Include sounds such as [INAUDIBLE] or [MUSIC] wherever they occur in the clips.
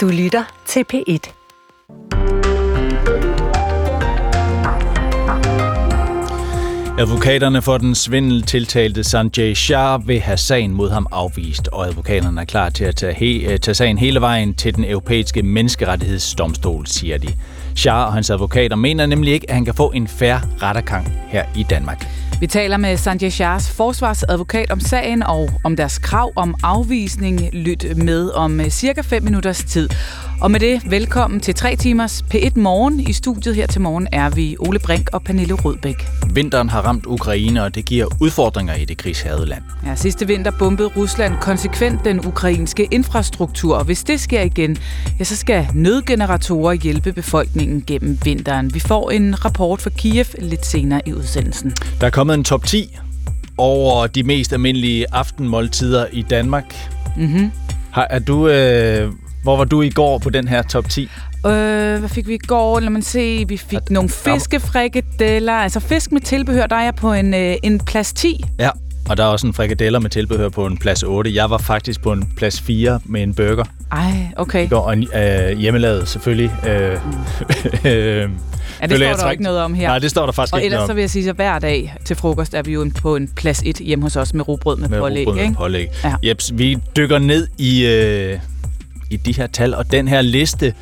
Du lytter til P1. Advokaterne for den svindel tiltalte Sanjay Shah vil have sagen mod ham afvist, og advokaterne er klar til at tage, he- tage sagen hele vejen til den europæiske menneskerettighedsdomstol, siger de. Shah og hans advokater mener nemlig ikke, at han kan få en færre rettergang her i Danmark. Vi taler med Sanjay Shahs forsvarsadvokat om sagen og om deres krav om afvisning. Lyt med om øh, cirka 5 minutters tid. Og med det, velkommen til 3 timers P1 Morgen. I studiet her til morgen er vi Ole Brink og Pernille Rødbæk. Vinteren har ramt Ukraine, og det giver udfordringer i det krigshærede land. Ja, sidste vinter bombede Rusland konsekvent den ukrainske infrastruktur, og hvis det sker igen, ja, så skal nødgeneratorer hjælpe befolkningen gennem vinteren. Vi får en rapport fra Kiev lidt senere i udsendelsen. Der er kommet en top 10 over de mest almindelige aftenmåltider i Danmark. Mm-hmm. Har, er du, øh, hvor var du i går på den her top 10? Øh, hvad fik vi i går? Lad mig se. Vi fik At- nogle fiskefrikadeller. Altså fisk med tilbehør, der er jeg på en, øh, en plads 10. Ja, og der er også en frikadeller med tilbehør på en plads 8. Jeg var faktisk på en plads 4 med en burger. Ej, okay. I går, og en, øh, hjemmelavet selvfølgelig. Øh, [LAUGHS] øh, Ja, det står der træk- ikke noget om her. Nej, det står der faktisk og ikke ellers noget så om. vil jeg sige, at hver dag til frokost er vi jo på en plads 1 hjemme hos os med rugbrød med, med pålæg. med Ikke? pålæg. Ja. Jeps, vi dykker ned i, øh, i de her tal, og den her liste,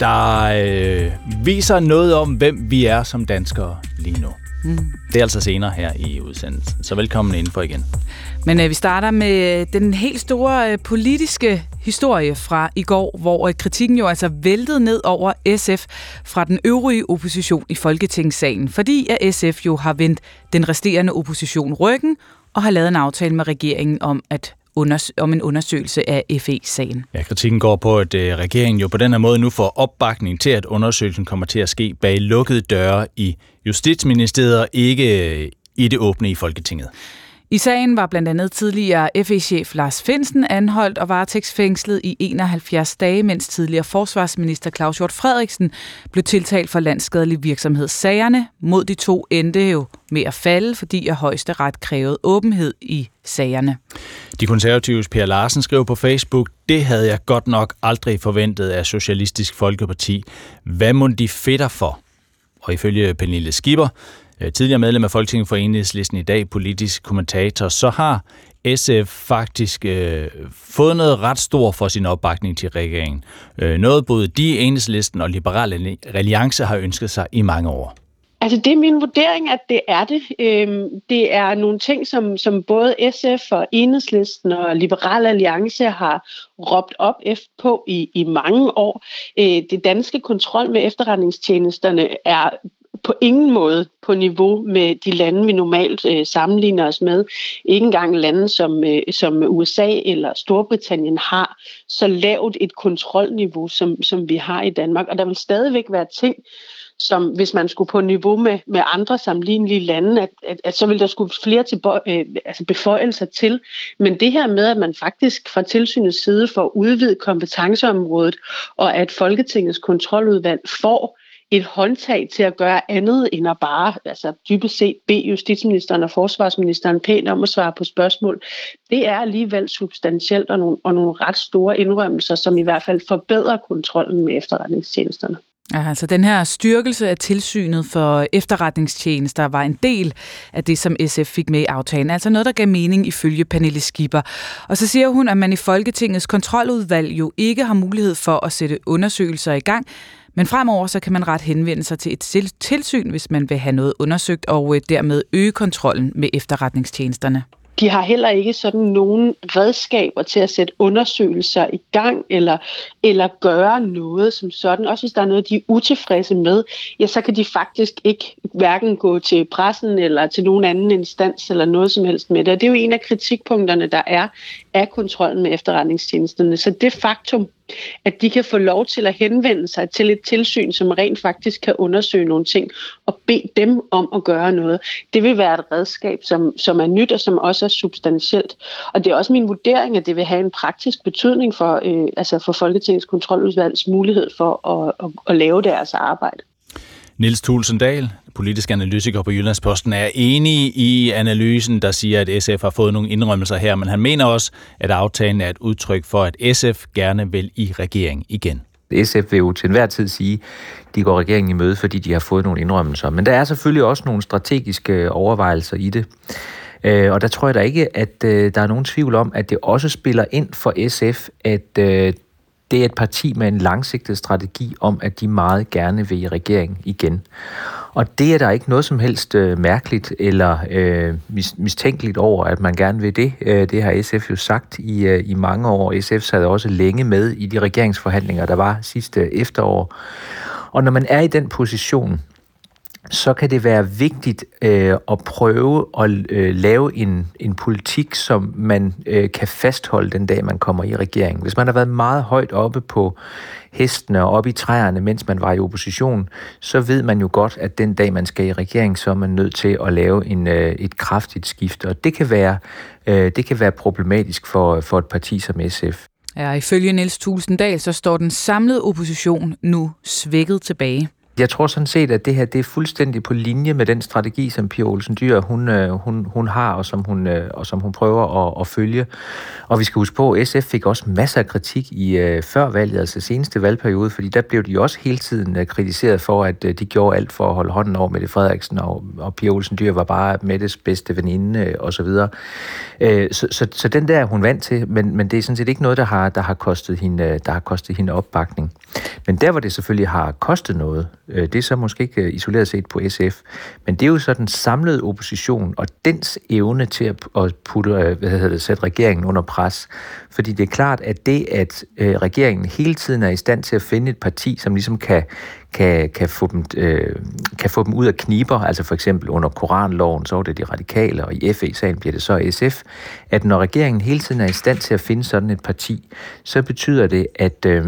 der øh, viser noget om, hvem vi er som danskere lige nu. Mm. Det er altså senere her i udsendelsen. Så velkommen indenfor igen. Men øh, vi starter med den helt store øh, politiske historie fra i går, hvor øh, kritikken jo altså væltede ned over SF fra den øvrige opposition i Folketingssalen, fordi at SF jo har vendt den resterende opposition ryggen og har lavet en aftale med regeringen om at unders- om en undersøgelse af FE-sagen. Ja, kritikken går på, at øh, regeringen jo på den her måde nu får opbakning til, at undersøgelsen kommer til at ske bag lukkede døre i Justitsministeriet og ikke øh, i det åbne i Folketinget. I sagen var blandt andet tidligere FE-chef Lars Finsen anholdt og varetægtsfængslet i 71 dage, mens tidligere forsvarsminister Claus Hjort Frederiksen blev tiltalt for landskadelig virksomhed. Sagerne mod de to endte jo med at falde, fordi at højesteret krævede åbenhed i sagerne. De konservatives Per Larsen skrev på Facebook, det havde jeg godt nok aldrig forventet af Socialistisk Folkeparti. Hvad må de fedter for? Og ifølge Pernille Skipper, Øh, tidligere medlem af Folketinget for Enhedslisten i dag, politisk kommentator, så har SF faktisk øh, fået noget ret stort for sin opbakning til regeringen. Øh, noget både de, Enhedslisten og Liberale Alliance har ønsket sig i mange år. Altså, det er min vurdering, at det er det. Øhm, det er nogle ting, som, som både SF og Enhedslisten og Liberal Alliance har råbt op efter på i, i mange år. Øh, det danske kontrol med efterretningstjenesterne er på ingen måde på niveau med de lande, vi normalt øh, sammenligner os med. Ikke engang lande som, øh, som USA eller Storbritannien har så lavt et kontrolniveau, som, som vi har i Danmark. Og der vil stadigvæk være ting, som hvis man skulle på niveau med, med andre sammenlignelige lande, at, at, at så ville der skulle flere til, øh, altså beføjelser til. Men det her med, at man faktisk fra tilsynets side får udvidet kompetenceområdet, og at Folketingets kontroludvalg får et håndtag til at gøre andet end at bare altså dybest set bede justitsministeren og forsvarsministeren pænt om at svare på spørgsmål. Det er alligevel substantielt og nogle, og nogle ret store indrømmelser, som i hvert fald forbedrer kontrollen med efterretningstjenesterne. Ja, altså den her styrkelse af tilsynet for efterretningstjenester var en del af det, som SF fik med i aftalen. Altså noget, der gav mening ifølge Pernille Skipper. Og så siger hun, at man i Folketingets kontroludvalg jo ikke har mulighed for at sætte undersøgelser i gang, men fremover så kan man ret henvende sig til et tilsyn, hvis man vil have noget undersøgt, og øh, dermed øge kontrollen med efterretningstjenesterne. De har heller ikke sådan nogen redskaber til at sætte undersøgelser i gang eller, eller gøre noget som sådan. Også hvis der er noget, de er utilfredse med, ja, så kan de faktisk ikke hverken gå til pressen eller til nogen anden instans eller noget som helst med det. Og det er jo en af kritikpunkterne, der er af kontrollen med efterretningstjenesterne. Så det faktum, at de kan få lov til at henvende sig til et tilsyn, som rent faktisk kan undersøge nogle ting og bede dem om at gøre noget. Det vil være et redskab, som, som er nyt og som også er substantielt. Og det er også min vurdering, at det vil have en praktisk betydning for, øh, altså for Folketingets kontroludvalgs mulighed for at, at, at lave deres arbejde. Niels Tulsendal, politisk analytiker på Jyllandsposten, er enig i analysen, der siger, at SF har fået nogle indrømmelser her, men han mener også, at aftalen er et udtryk for, at SF gerne vil i regering igen. SF vil jo til enhver tid sige, at de går regeringen i møde, fordi de har fået nogle indrømmelser. Men der er selvfølgelig også nogle strategiske overvejelser i det. Øh, og der tror jeg da ikke, at øh, der er nogen tvivl om, at det også spiller ind for SF, at øh, det er et parti med en langsigtet strategi om, at de meget gerne vil i regering igen. Og det er der ikke noget som helst øh, mærkeligt eller øh, mis- mistænkeligt over, at man gerne vil det. Øh, det har SF jo sagt i, øh, i mange år. SF sad også længe med i de regeringsforhandlinger, der var sidste efterår. Og når man er i den position, så kan det være vigtigt øh, at prøve at øh, lave en, en politik, som man øh, kan fastholde den dag, man kommer i regeringen. Hvis man har været meget højt oppe på hestene og oppe i træerne, mens man var i opposition, så ved man jo godt, at den dag, man skal i regering, så er man nødt til at lave en, øh, et kraftigt skift. Og det kan være, øh, det kan være problematisk for, for et parti som SF. Ja, ifølge Niels Tulsendal, så står den samlede opposition nu svækket tilbage. Jeg tror sådan set, at det her det er fuldstændig på linje med den strategi, som Pia Olsen Dyr hun, øh, hun, hun har, og som hun, øh, og som hun prøver at, at følge. Og vi skal huske på, at SF fik også masser af kritik i uh, før valget, altså seneste valgperiode, fordi der blev de også hele tiden uh, kritiseret for, at uh, de gjorde alt for at holde hånden over Mette Frederiksen, og, og Pia Olsen Dyr var bare Mettes bedste veninde uh, osv. Så, uh, så, så, så den der hun vandt til, men, men det er sådan set ikke noget, der har, der har, kostet, hende, der har kostet hende opbakning. Men der, hvor det selvfølgelig har kostet noget, Øh, det er så måske ikke øh, isoleret set på SF, men det er jo så den samlede opposition og dens evne til at putte, øh, hvad hedder det, sætte regeringen under pres. Fordi det er klart, at det, at regeringen hele tiden er i stand til at finde et parti, som ligesom kan, kan, kan, få dem, øh, kan få dem ud af kniber, altså for eksempel under Koranloven, så er det de radikale, og i FE-sagen bliver det så SF, at når regeringen hele tiden er i stand til at finde sådan et parti, så betyder det, at, øh,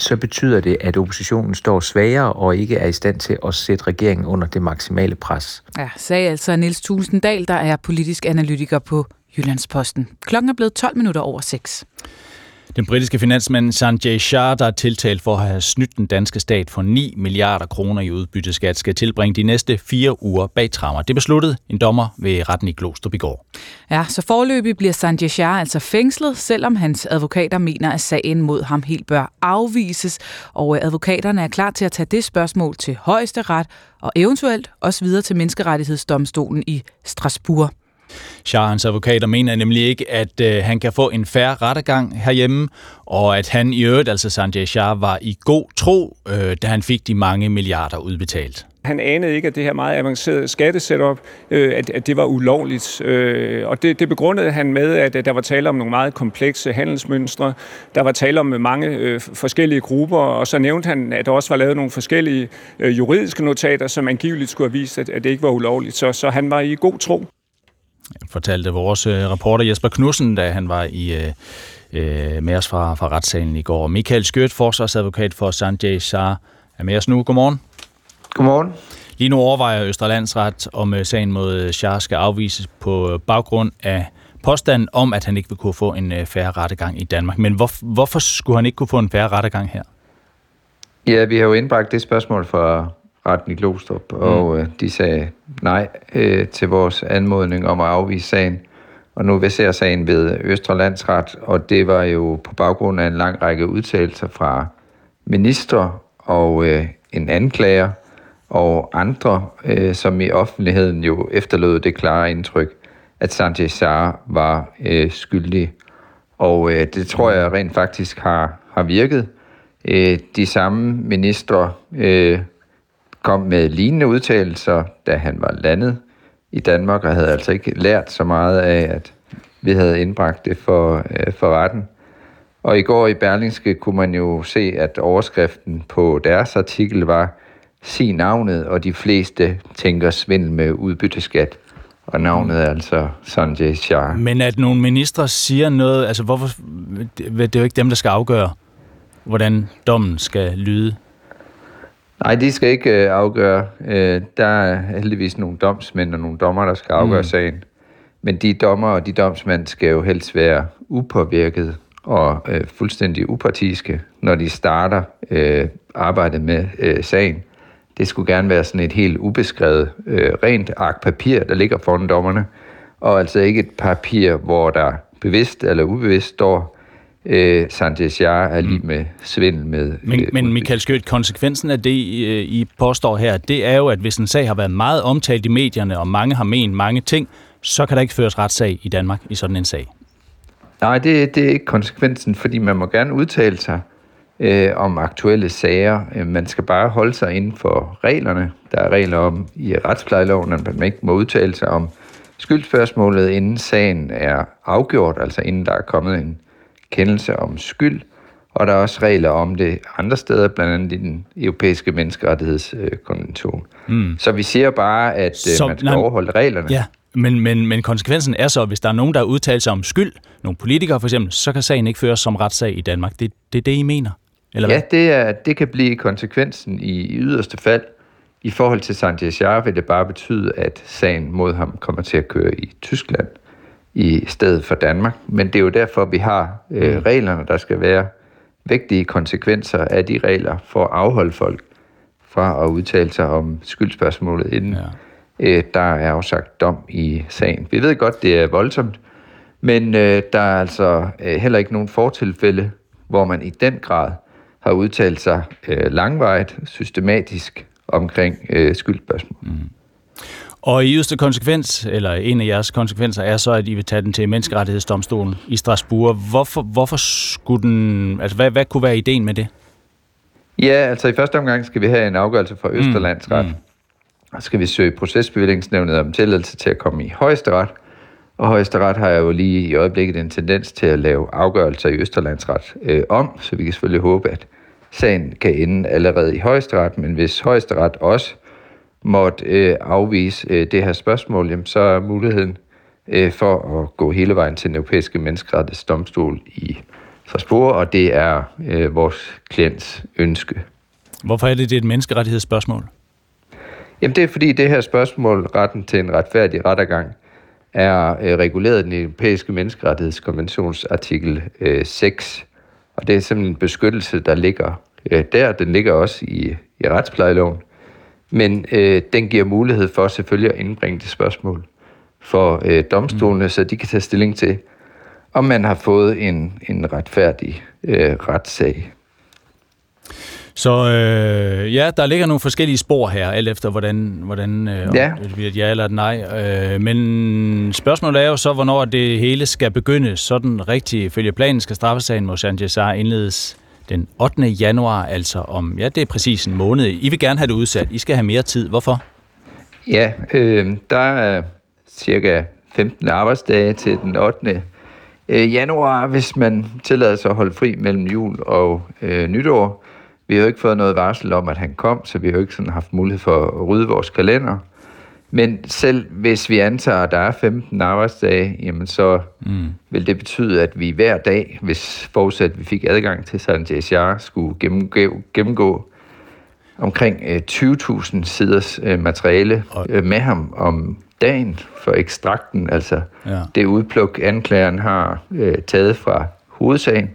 så betyder det, at oppositionen står svagere og ikke er i stand til at sætte regeringen under det maksimale pres. Ja, sagde altså Niels Tulsendal, der er politisk analytiker på Jyllandsposten. Klokken er blevet 12 minutter over 6. Den britiske finansmand Sanjay Shah, der er tiltalt for at have snydt den danske stat for 9 milliarder kroner i udbytteskat, skal tilbringe de næste fire uger bag trammer. Det besluttede en dommer ved retten i Glostrup i går. Ja, så forløbig bliver Sanjay Shah altså fængslet, selvom hans advokater mener, at sagen mod ham helt bør afvises. Og øh, advokaterne er klar til at tage det spørgsmål til højeste ret og eventuelt også videre til menneskerettighedsdomstolen i Strasbourg. Shahans advokater mener nemlig ikke, at øh, han kan få en færre rettergang herhjemme, og at han i øvrigt, altså Sanjay Shah, var i god tro, øh, da han fik de mange milliarder udbetalt. Han anede ikke, at det her meget avancerede skattesetup, øh, at, at det var ulovligt. Øh, og det, det begrundede han med, at, at der var tale om nogle meget komplekse handelsmønstre. Der var tale om mange øh, forskellige grupper, og så nævnte han, at der også var lavet nogle forskellige øh, juridiske notater, som angiveligt skulle have vist, at, at det ikke var ulovligt. Så, så han var i god tro fortalte vores øh, reporter Jesper Knudsen, da han var i øh, øh, med os fra, fra retssalen i går. Michael Skødt, forsvarsadvokat for Sanjay Shah, er med os nu. Godmorgen. Godmorgen. Lige nu overvejer Østerlandsret, om sagen mod Shah skal afvises på baggrund af påstanden om, at han ikke vil kunne få en færre rettegang i Danmark. Men hvor, hvorfor skulle han ikke kunne få en færre rettegang her? Ja, vi har jo indbragt det spørgsmål for retten i Glostrup, mm. og øh, de sagde nej øh, til vores anmodning om at afvise sagen. Og nu ser sagen ved Østre Landsret, og det var jo på baggrund af en lang række udtalelser fra ministre og øh, en anklager og andre, øh, som i offentligheden jo efterlod det klare indtryk, at Sanjay Shah var øh, skyldig. Og øh, det tror jeg rent faktisk har, har virket. Øh, de samme ministre øh, kom med lignende udtalelser, da han var landet i Danmark, og havde altså ikke lært så meget af, at vi havde indbragt det for, øh, for retten. Og i går i Berlingske kunne man jo se, at overskriften på deres artikel var Sig navnet, og de fleste tænker svindel med udbytteskat. Og navnet er altså Sanjay Shah. Men at nogle ministre siger noget, altså hvorfor, det er jo ikke dem, der skal afgøre, hvordan dommen skal lyde. Nej, de skal ikke øh, afgøre. Øh, der er heldigvis nogle domsmænd og nogle dommer, der skal afgøre mm. sagen. Men de dommer og de domsmænd skal jo helst være upåvirket og øh, fuldstændig upartiske, når de starter øh, arbejdet med øh, sagen. det skulle gerne være sådan et helt ubeskrevet, øh, rent ark papir, der ligger foran dommerne, og altså ikke et papir, hvor der bevidst eller ubevidst står, øh, Sanchez Jar er lige mm. med svindel med... Men, øh, men Michael Skødt, konsekvensen af det, I, I påstår her, det er jo, at hvis en sag har været meget omtalt i medierne, og mange har ment mange ting, så kan der ikke føres retssag i Danmark i sådan en sag. Nej, det, det er ikke konsekvensen, fordi man må gerne udtale sig øh, om aktuelle sager. Øh, man skal bare holde sig inden for reglerne. Der er regler om i retsplejeloven, at man ikke må udtale sig om skyldspørgsmålet, inden sagen er afgjort, altså inden der er kommet en kendelse om skyld. Og der er også regler om det andre steder, blandt andet i den europæiske menneskerettighedskonvention. Mm. Så vi siger bare, at øh, så, man skal nej, overholde reglerne. Ja, men, men, men konsekvensen er så, at hvis der er nogen, der udtaler sig om skyld, nogle politikere for eksempel, så kan sagen ikke føres som retssag i Danmark. Det, det er det, I mener? Eller ja, det, er, det kan blive konsekvensen i, i yderste fald. I forhold til Sanchez Jar vil det bare betyde, at sagen mod ham kommer til at køre i Tyskland i stedet for Danmark. Men det er jo derfor, vi har øh, mm. reglerne, der skal være vægtige konsekvenser af de regler for at afholde folk fra at udtale sig om skyldspørgsmålet, inden ja. øh, der er afsagt dom i sagen. Vi ved godt, det er voldsomt, men øh, der er altså øh, heller ikke nogen fortilfælde, hvor man i den grad har udtalt sig øh, langvejt, systematisk omkring øh, skyldspørgsmål. Mm. Og i yderste konsekvens, eller en af jeres konsekvenser, er så, at I vil tage den til menneskerettighedsdomstolen i Strasbourg. Hvorfor, hvorfor skulle den... Altså, hvad, hvad kunne være ideen med det? Ja, altså i første omgang skal vi have en afgørelse fra Østerlandsret. Mm. Og skal vi søge procesbevillingsnævnet om tilladelse til at komme i højesteret. Og højesteret har jo lige i øjeblikket en tendens til at lave afgørelser i Østerlandsret øh, om, så vi kan selvfølgelig håbe, at sagen kan ende allerede i højesteret, men hvis højesteret også måtte øh, afvise øh, det her spørgsmål, jamen, så er muligheden øh, for at gå hele vejen til den europæiske menneskerettighedsdomstol i Strasbourg, og det er øh, vores klients ønske. Hvorfor er det, det er et menneskerettighedsspørgsmål? Jamen det er fordi det her spørgsmål, retten til en retfærdig rettergang, er øh, reguleret i den europæiske menneskerettighedskonventions artikel øh, 6. Og det er simpelthen en beskyttelse, der ligger øh, der. Den ligger også i, i retsplejeloven. Men øh, den giver mulighed for selvfølgelig at indbringe det spørgsmål for øh, domstolene, mm. så de kan tage stilling til, om man har fået en, en retfærdig øh, retssag. Så øh, ja, der ligger nogle forskellige spor her, alt efter hvordan, hvordan øh, ja. det bliver et ja eller et nej. Øh, men spørgsmålet er jo så, hvornår det hele skal begynde. Sådan rigtigt, følge planen skal straffesagen mod Sanchez indledes den 8. januar, altså om, ja, det er præcis en måned. I vil gerne have det udsat. I skal have mere tid. Hvorfor? Ja, øh, der er cirka 15 arbejdsdage til den 8. Øh, januar, hvis man tillader sig at holde fri mellem jul og øh, nytår. Vi har jo ikke fået noget varsel om, at han kom, så vi har jo ikke sådan haft mulighed for at rydde vores kalender. Men selv hvis vi antager, at der er 15 arbejdsdage, jamen så mm. vil det betyde, at vi hver dag, hvis forudsat vi fik adgang til Sanchez Jar, skulle gennemgå, gennemgå omkring øh, 20.000 siders øh, materiale øh, med ham om dagen for ekstrakten, altså ja. det udpluk, anklageren har øh, taget fra hovedsagen,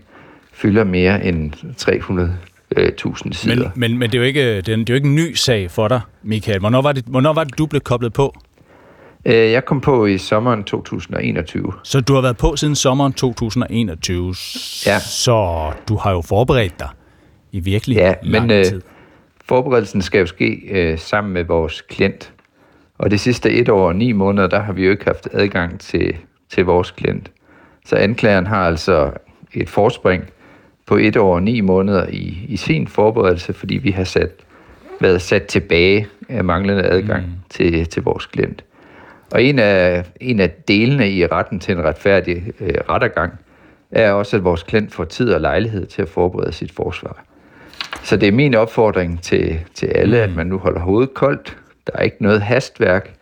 fylder mere end 300 øh, tusind sider. Men, men, men det, er jo ikke, det, er, det er jo ikke en ny sag for dig, Michael. Hvornår var det, hvornår var det du blev koblet på? Øh, jeg kom på i sommeren 2021. Så du har været på siden sommeren 2021. Ja. Så du har jo forberedt dig i virkelig ja, lang men, tid. Øh, forberedelsen skal jo ske øh, sammen med vores klient. Og det sidste et år og ni måneder, der har vi jo ikke haft adgang til, til vores klient. Så anklageren har altså et forspring på et år og ni måneder i, i sin forberedelse, fordi vi har sat, været sat tilbage af manglende adgang mm. til, til vores klient. Og en af, en af delene i retten til en retfærdig øh, rettergang er også, at vores klient får tid og lejlighed til at forberede sit forsvar. Så det er min opfordring til, til alle, mm. at man nu holder hovedet koldt. Der er ikke noget hastværk.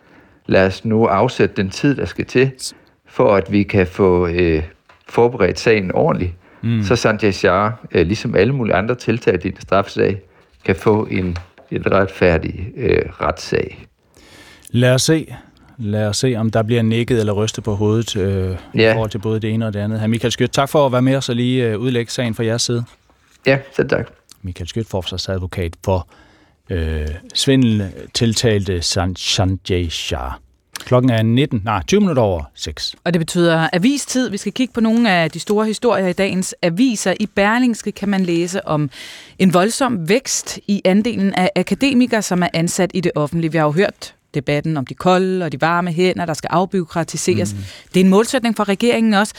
Lad os nu afsætte den tid, der skal til, for at vi kan få øh, forberedt sagen ordentligt, mm. så Sanchez Jar, øh, ligesom alle mulige andre tiltag i en straffesag, kan få en, en retfærdig øh, retssag. Lad os se. Lad os se, om der bliver nikket eller rystet på hovedet øh, ja. i forhold til både det ene og det andet. Hr. Michael Skødt, tak for at være med os og lige øh, udlægge sagen fra jeres side. Ja, selv tak. Michael Skødt, forsvarsadvokat for øh, svindel tiltalte Sanjay Shah. Klokken er 19, nej, 20 minutter over 6. Og det betyder avistid. Vi skal kigge på nogle af de store historier i dagens aviser. I Berlingske kan man læse om en voldsom vækst i andelen af akademikere, som er ansat i det offentlige. Vi har jo hørt debatten om de kolde og de varme hænder, der skal afbyråkratiseres. Mm. Det er en målsætning for regeringen også.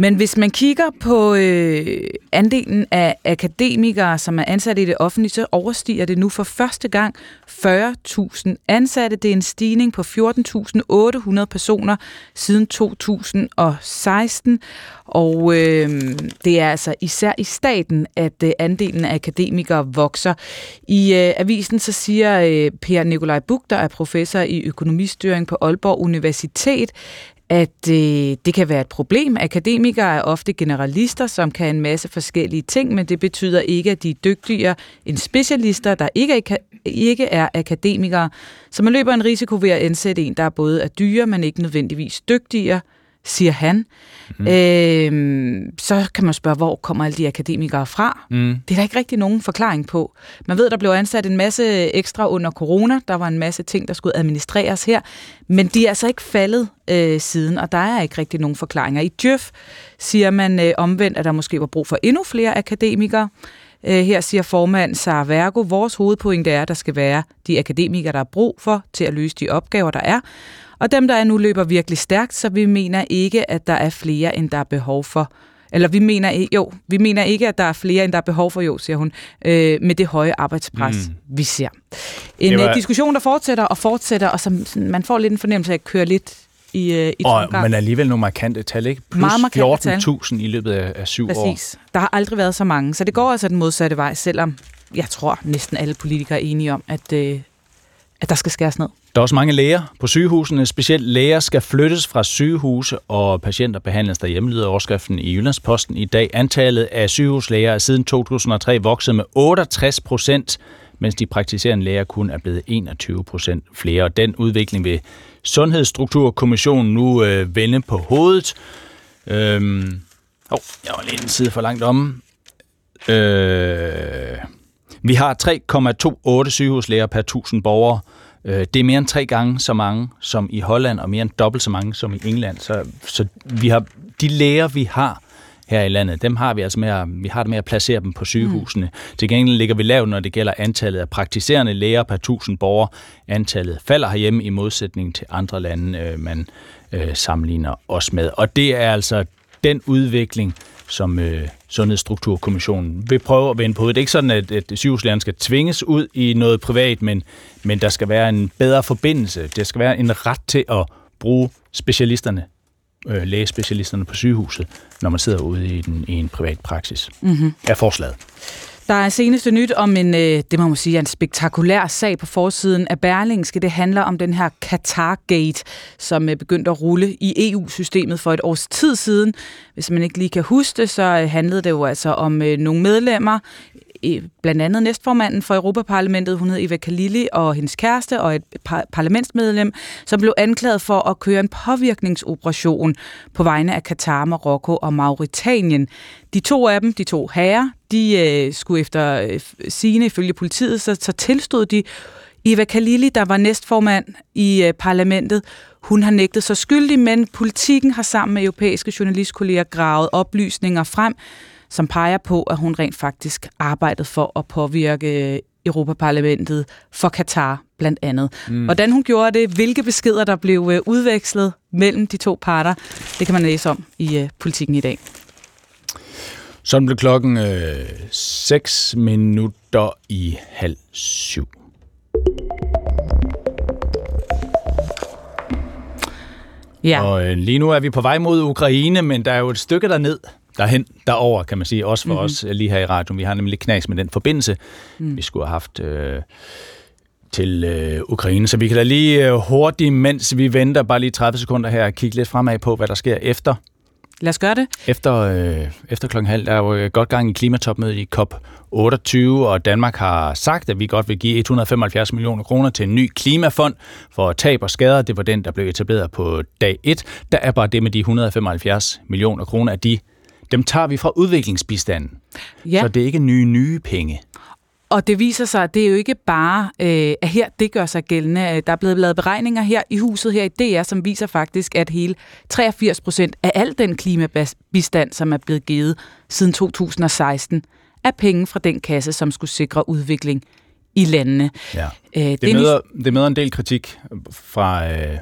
Men hvis man kigger på øh, andelen af akademikere, som er ansatte i det offentlige, så overstiger det nu for første gang 40.000 ansatte. Det er en stigning på 14.800 personer siden 2016. Og øh, det er altså især i staten, at øh, andelen af akademikere vokser. I øh, avisen så siger øh, Per Nikolaj Buk, der er professor i økonomistyring på Aalborg Universitet, at øh, det kan være et problem. Akademikere er ofte generalister, som kan en masse forskellige ting, men det betyder ikke, at de er dygtigere end specialister, der ikke er, ikke er akademikere. Så man løber en risiko ved at ansætte en, der både er dyre, men ikke nødvendigvis dygtigere, siger han. Mm. Øh, så kan man spørge, hvor kommer alle de akademikere fra? Mm. Det er der ikke rigtig nogen forklaring på. Man ved, der blev ansat en masse ekstra under corona. Der var en masse ting, der skulle administreres her. Men de er altså ikke faldet øh, siden, og der er ikke rigtig nogen forklaringer. I Djøf siger man øh, omvendt, at der måske var brug for endnu flere akademikere. Øh, her siger formand Sara Vergo, vores hovedpointe er, at der skal være de akademikere, der er brug for til at løse de opgaver, der er. Og dem, der er nu, løber virkelig stærkt, så vi mener ikke, at der er flere, end der er behov for. Eller vi mener ikke, jo, vi mener ikke, at der er flere, end der er behov for, jo, siger hun, øh, med det høje arbejdspres, mm. vi ser. En var... Øh, diskussion, der fortsætter og fortsætter, og som man får lidt en fornemmelse af at køre lidt i, øh, i og, Men alligevel nogle markante tal, ikke? Plus 14.000 i løbet af, af syv Præcis. år. Præcis. Der har aldrig været så mange. Så det går altså den modsatte vej, selvom jeg tror næsten alle politikere er enige om, at, øh, at der skal skæres ned. Der er også mange læger på sygehusene. Specielt læger skal flyttes fra sygehuse, og patienter behandles derhjemme, lyder overskriften i Jyllandsposten i dag. Antallet af sygehuslæger er siden 2003 vokset med 68 procent, mens de praktiserende læger kun er blevet 21 procent flere. Og den udvikling vil Sundhedsstrukturkommissionen nu øh, vende på hovedet. Øhm, oh, jeg var lidt en side for langt om. Øh, vi har 3,28 sygehuslæger per 1000 borgere. Øh, det er mere end tre gange så mange som i Holland, og mere end dobbelt så mange som i England. Så, så vi har, de læger, vi har her i landet, dem har vi altså med at, vi har det med at placere dem på sygehusene. Mm. Til gengæld ligger vi lavt, når det gælder antallet af praktiserende læger per 1000 borgere. Antallet falder herhjemme i modsætning til andre lande, øh, man øh, sammenligner os med. Og det er altså den udvikling, som øh, Sundhedsstrukturkommissionen vil prøve at vende på. Det er ikke sådan, at, at sygehuslægerne skal tvinges ud i noget privat, men, men der skal være en bedre forbindelse. Der skal være en ret til at bruge specialisterne, øh, lægespecialisterne på sygehuset, når man sidder ude i, den, i en privat praksis. Mm-hmm. Er forslaget. Der er seneste nyt om en, øh, det må man sige, en spektakulær sag på forsiden af Berlingske. Det handler om den her Qatar-gate, som øh, begyndte at rulle i EU-systemet for et års tid siden. Hvis man ikke lige kan huske det, så øh, handlede det jo altså om nogle medlemmer blandt andet næstformanden for Europaparlamentet, hun hed Eva Kalili, og hendes kæreste og et par- parlamentsmedlem, som blev anklaget for at køre en påvirkningsoperation på vegne af Katar, Marokko og Mauritanien. De to af dem, de to herrer, de øh, skulle efter øh, sine ifølge politiet, så, så tilstod de Eva Kalili, der var næstformand i øh, parlamentet, hun har nægtet sig skyldig, men politikken har sammen med europæiske journalistkolleger gravet oplysninger frem, som peger på, at hun rent faktisk arbejdede for at påvirke øh, Europaparlamentet for Katar blandt andet. Mm. Hvordan hun gjorde det, hvilke beskeder der blev øh, udvekslet mellem de to parter, det kan man læse om i uh, politikken i dag. Sådan blev klokken øh, 6 minutter i halv syv. Ja. Og øh, lige nu er vi på vej mod Ukraine, men der er jo et stykke derned, derhen, derover kan man sige, også for mm-hmm. os lige her i radioen. Vi har nemlig knas med den forbindelse, mm. vi skulle have haft øh, til øh, Ukraine. Så vi kan da lige øh, hurtigt, mens vi venter, bare lige 30 sekunder her, kigge lidt fremad på, hvad der sker efter. Lad os gøre det. Efter, øh, efter klokken halv, der er jo godt gang i klimatopmødet i COP 28, og Danmark har sagt, at vi godt vil give 175 millioner kroner til en ny klimafond for tab og skader. Det var den, der blev etableret på dag 1. Der er bare det med de 175 millioner kroner, at de dem tager vi fra udviklingsbistanden. Ja. Så det er ikke nye, nye penge. Og det viser sig, at det er jo ikke bare, øh, at her det gør sig gældende. Der er blevet lavet beregninger her i huset her i DR, som viser faktisk, at hele 83 procent af al den klimabistand, som er blevet givet siden 2016, er penge fra den kasse, som skulle sikre udvikling i landene. Ja. Øh, det, det, møder, det møder en del kritik fra øh,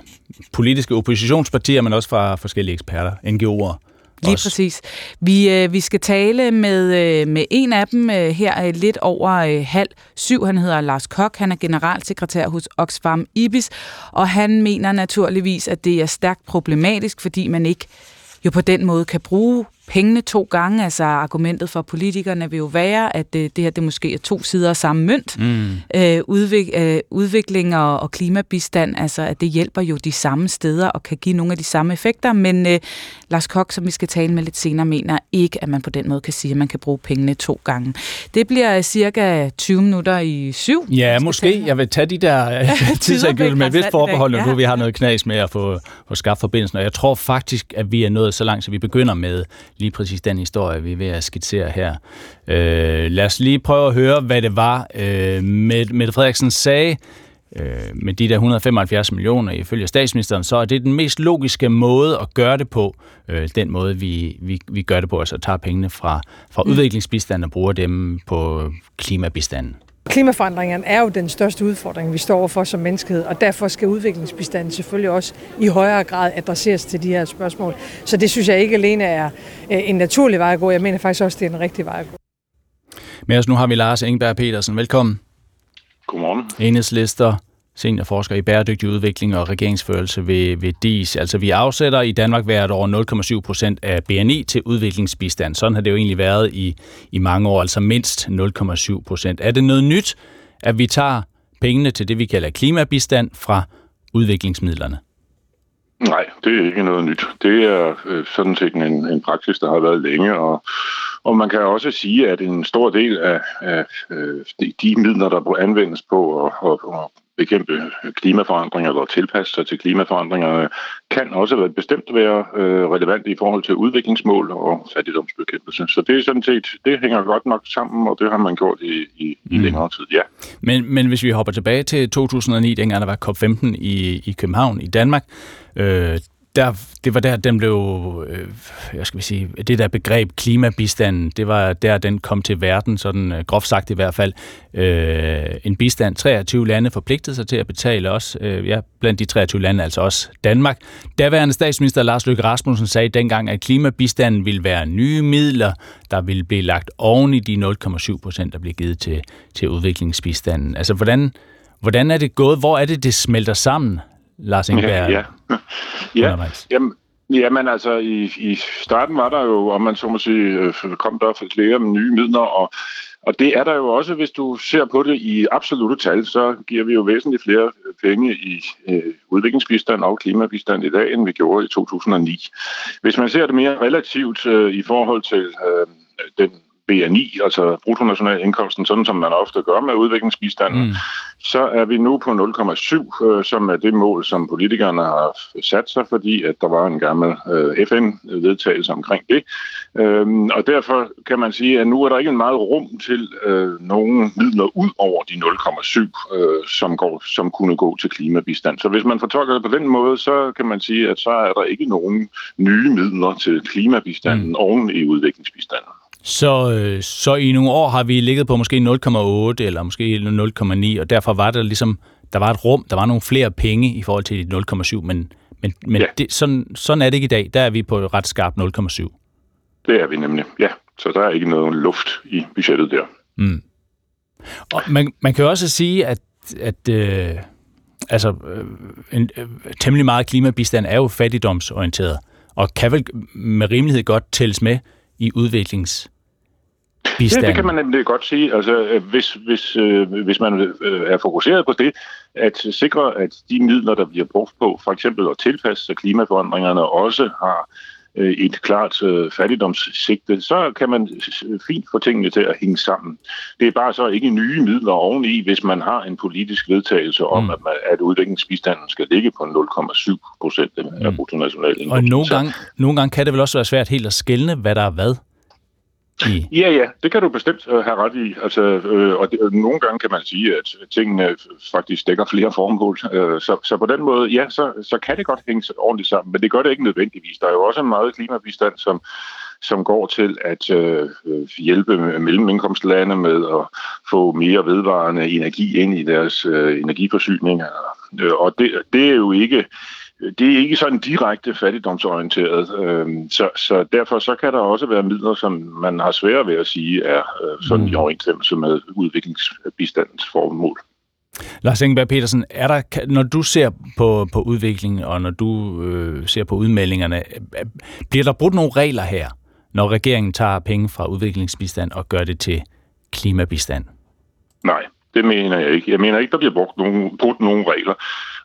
politiske oppositionspartier, men også fra forskellige eksperter, NGO'er. Lige også. præcis. Vi, øh, vi skal tale med, øh, med en af dem øh, her øh, lidt over øh, halv syv. Han hedder Lars Kok. Han er generalsekretær hos Oxfam Ibis, og han mener naturligvis, at det er stærkt problematisk, fordi man ikke jo på den måde kan bruge pengene to gange. Altså argumentet for politikerne vil jo være, at det, det her det måske er to sider af samme mønt. Mm. Øh, udvik, øh, udvikling og, og klimabistand, altså at det hjælper jo de samme steder og kan give nogle af de samme effekter. Men øh, Lars Kok, som vi skal tale med lidt senere, mener ikke, at man på den måde kan sige, at man kan bruge pengene to gange. Det bliver cirka 20 minutter i syv. Ja, måske. Jeg vil tage de der [LAUGHS] øh, tidsagøl med vist forbehold, når ja. vi har noget knas med at få, få skabt forbindelsen. Og jeg tror faktisk, at vi er nået så langt, så vi begynder med lige præcis den historie, vi er ved at skitsere her. Øh, lad os lige prøve at høre, hvad det var, øh, Mette Frederiksen sagde øh, med de der 175 millioner ifølge statsministeren, så er det den mest logiske måde at gøre det på, øh, den måde vi, vi, vi gør det på, altså tager pengene fra, fra mm. udviklingsbistanden og bruger dem på klimabistanden. Klimaforandringerne er jo den største udfordring, vi står overfor som menneskehed, og derfor skal udviklingsbistanden selvfølgelig også i højere grad adresseres til de her spørgsmål. Så det synes jeg ikke alene er øh, en naturlig vej at gå, jeg mener faktisk også, det er en rigtig vej at gå. Men os nu har vi Lars Engberg Petersen. Velkommen. Godmorgen. Enhedslister, seniorforsker i bæredygtig udvikling og regeringsførelse ved, ved DIS. Altså vi afsætter i Danmark hvert år 0,7 procent af BNI til udviklingsbistand. Sådan har det jo egentlig været i, i mange år, altså mindst 0,7 procent. Er det noget nyt, at vi tager pengene til det, vi kalder klimabistand fra udviklingsmidlerne? Nej, det er ikke noget nyt. Det er øh, sådan set en, en praksis, der har været længe, og, og man kan også sige, at en stor del af, af øh, de, de midler, der anvendes på at, at, at bekæmpe klimaforandringer eller tilpasse sig til klimaforandringerne, kan også være bestemt være øh, relevant i forhold til udviklingsmål og fattigdomsbekæmpelse. Så det er sådan set, det hænger godt nok sammen, og det har man gjort i, i, i mm. længere tid, ja. Men, men hvis vi hopper tilbage til 2009, dengang der var COP15 i, i København i Danmark, øh, der, det var der, den blev, øh, jeg skal sige, det der begreb klimabistanden, det var der, den kom til verden, sådan øh, groft sagt i hvert fald. Øh, en bistand, 23 lande forpligtede sig til at betale os, øh, ja, blandt de 23 lande, altså også Danmark. Daværende statsminister Lars Løkke Rasmussen sagde dengang, at klimabistanden ville være nye midler, der ville blive lagt oven i de 0,7 procent, der blev givet til, til udviklingsbistanden. Altså, hvordan, hvordan er det gået? Hvor er det, det smelter sammen? Lars Ingeberg ja, ja. [LAUGHS] ja. Jamen, Jamen altså, i, i starten var der jo, om man så må sige, øh, kom der flere nye midler, og, og det er der jo også, hvis du ser på det i absolute tal, så giver vi jo væsentligt flere penge i øh, udviklingsbistand og klimabistand i dag, end vi gjorde i 2009. Hvis man ser det mere relativt øh, i forhold til øh, den BNI, altså bruttonationalindkomsten, sådan som man ofte gør med udviklingsbistanden, mm. Så er vi nu på 0,7, øh, som er det mål, som politikerne har sat sig, fordi at der var en gammel øh, FN-vedtagelse omkring det. Øhm, og derfor kan man sige, at nu er der ikke en meget rum til øh, nogle midler ud over de 0,7, øh, som, går, som kunne gå til klimabistand. Så hvis man fortolker det på den måde, så kan man sige, at så er der ikke nogen nye midler til klimabistanden mm. oven i udviklingsbistanden. Så, øh, så i nogle år har vi ligget på måske 0,8 eller måske 0,9, og derfor var der ligesom, der var et rum, der var nogle flere penge i forhold til 0,7, men, men, men ja. det, sådan, sådan er det ikke i dag. Der er vi på ret skarp 0,7. Det er vi nemlig, ja. Så der er ikke noget luft i budgettet der. Mm. Og man, man kan jo også sige, at, at øh, altså, øh, en, øh, temmelig meget klimabistand er jo fattigdomsorienteret, og kan vel med rimelighed godt tælles med i udviklings bistand? Det, det kan man nemlig godt sige. Altså, øh, hvis, hvis, øh, hvis man øh, er fokuseret på det, at sikre, at de midler, der bliver brugt på, for eksempel at tilpasse sig klimaforandringerne, også har øh, et klart øh, fattigdomssigte, så kan man fint få tingene til at hænge sammen. Det er bare så ikke nye midler oveni, hvis man har en politisk vedtagelse om, mm. at, man, at udviklingsbistanden skal ligge på 0,7 procent af mm. bruttonationalindkomsten. Og nogle gange, nogle gange kan det vel også være svært helt at skælne, hvad der er hvad? I? [LAUGHS] Ja, ja, det kan du bestemt uh, have ret i. Altså, øh, og det, øh, nogle gange kan man sige, at tingene faktisk dækker flere formål. Øh, så, så på den måde, ja, så, så kan det godt hænge ordentligt sammen, men det gør det ikke nødvendigvis. Der er jo også en meget klimabistand, som, som går til at øh, hjælpe mellemindkomstlande med at få mere vedvarende energi ind i deres øh, energiforsyning. Øh, og det, det er jo ikke det er ikke sådan direkte fattigdomsorienteret, øh, så, så derfor så kan der også være midler, som man har svært ved at sige er øh, sådan mm. i overensstemmelse med udviklingsbistandens formål. Lars Ingeberg Petersen, er der, når du ser på, på udviklingen, og når du øh, ser på udmeldingerne, bliver der brudt nogle regler her, når regeringen tager penge fra udviklingsbistand og gør det til klimabistand? Nej, det mener jeg ikke. Jeg mener ikke, der bliver brugt nogen, brugt nogen regler.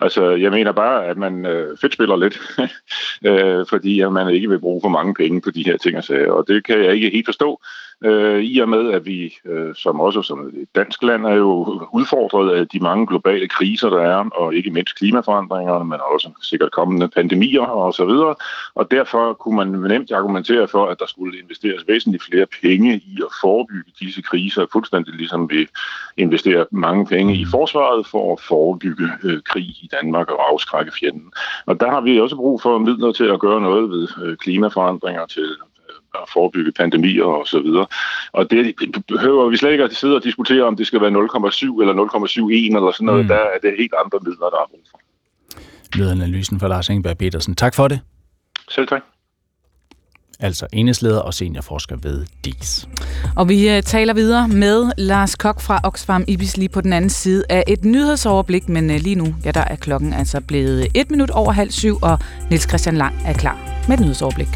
Altså, jeg mener bare, at man øh, fedt spiller lidt, [LAUGHS] øh, fordi at man ikke vil bruge for mange penge på de her ting og sager, og det kan jeg ikke helt forstå øh, i og med, at vi øh, som også som et dansk land er jo udfordret af de mange globale kriser, der er, og ikke mindst klimaforandringerne, men også sikkert kommende pandemier og så videre. Og derfor kunne man nemt argumentere for, at der skulle investeres væsentligt flere penge i at forebygge disse kriser, fuldstændig ligesom vi investerer mange penge i forsvaret for at forebygge øh, krig i Danmark og afskrække fjenden. Og der har vi også brug for midler til at gøre noget ved øh, klimaforandringer, til at forebygge pandemier og så videre. Og det behøver vi slet ikke at sidde og diskutere, om det skal være 0,7 eller 0,71 eller sådan noget. Mm. Der er det helt andre midler, der er brug for. Lød analysen for Lars Ingeberg Petersen. Tak for det. Selv tak altså enhedsleder og seniorforsker ved DIS. Og vi uh, taler videre med Lars Kok fra Oxfam Ibis lige på den anden side af et nyhedsoverblik, men uh, lige nu, ja, der er klokken altså blevet et minut over halv syv, og Niels Christian Lang er klar med et nyhedsoverblik.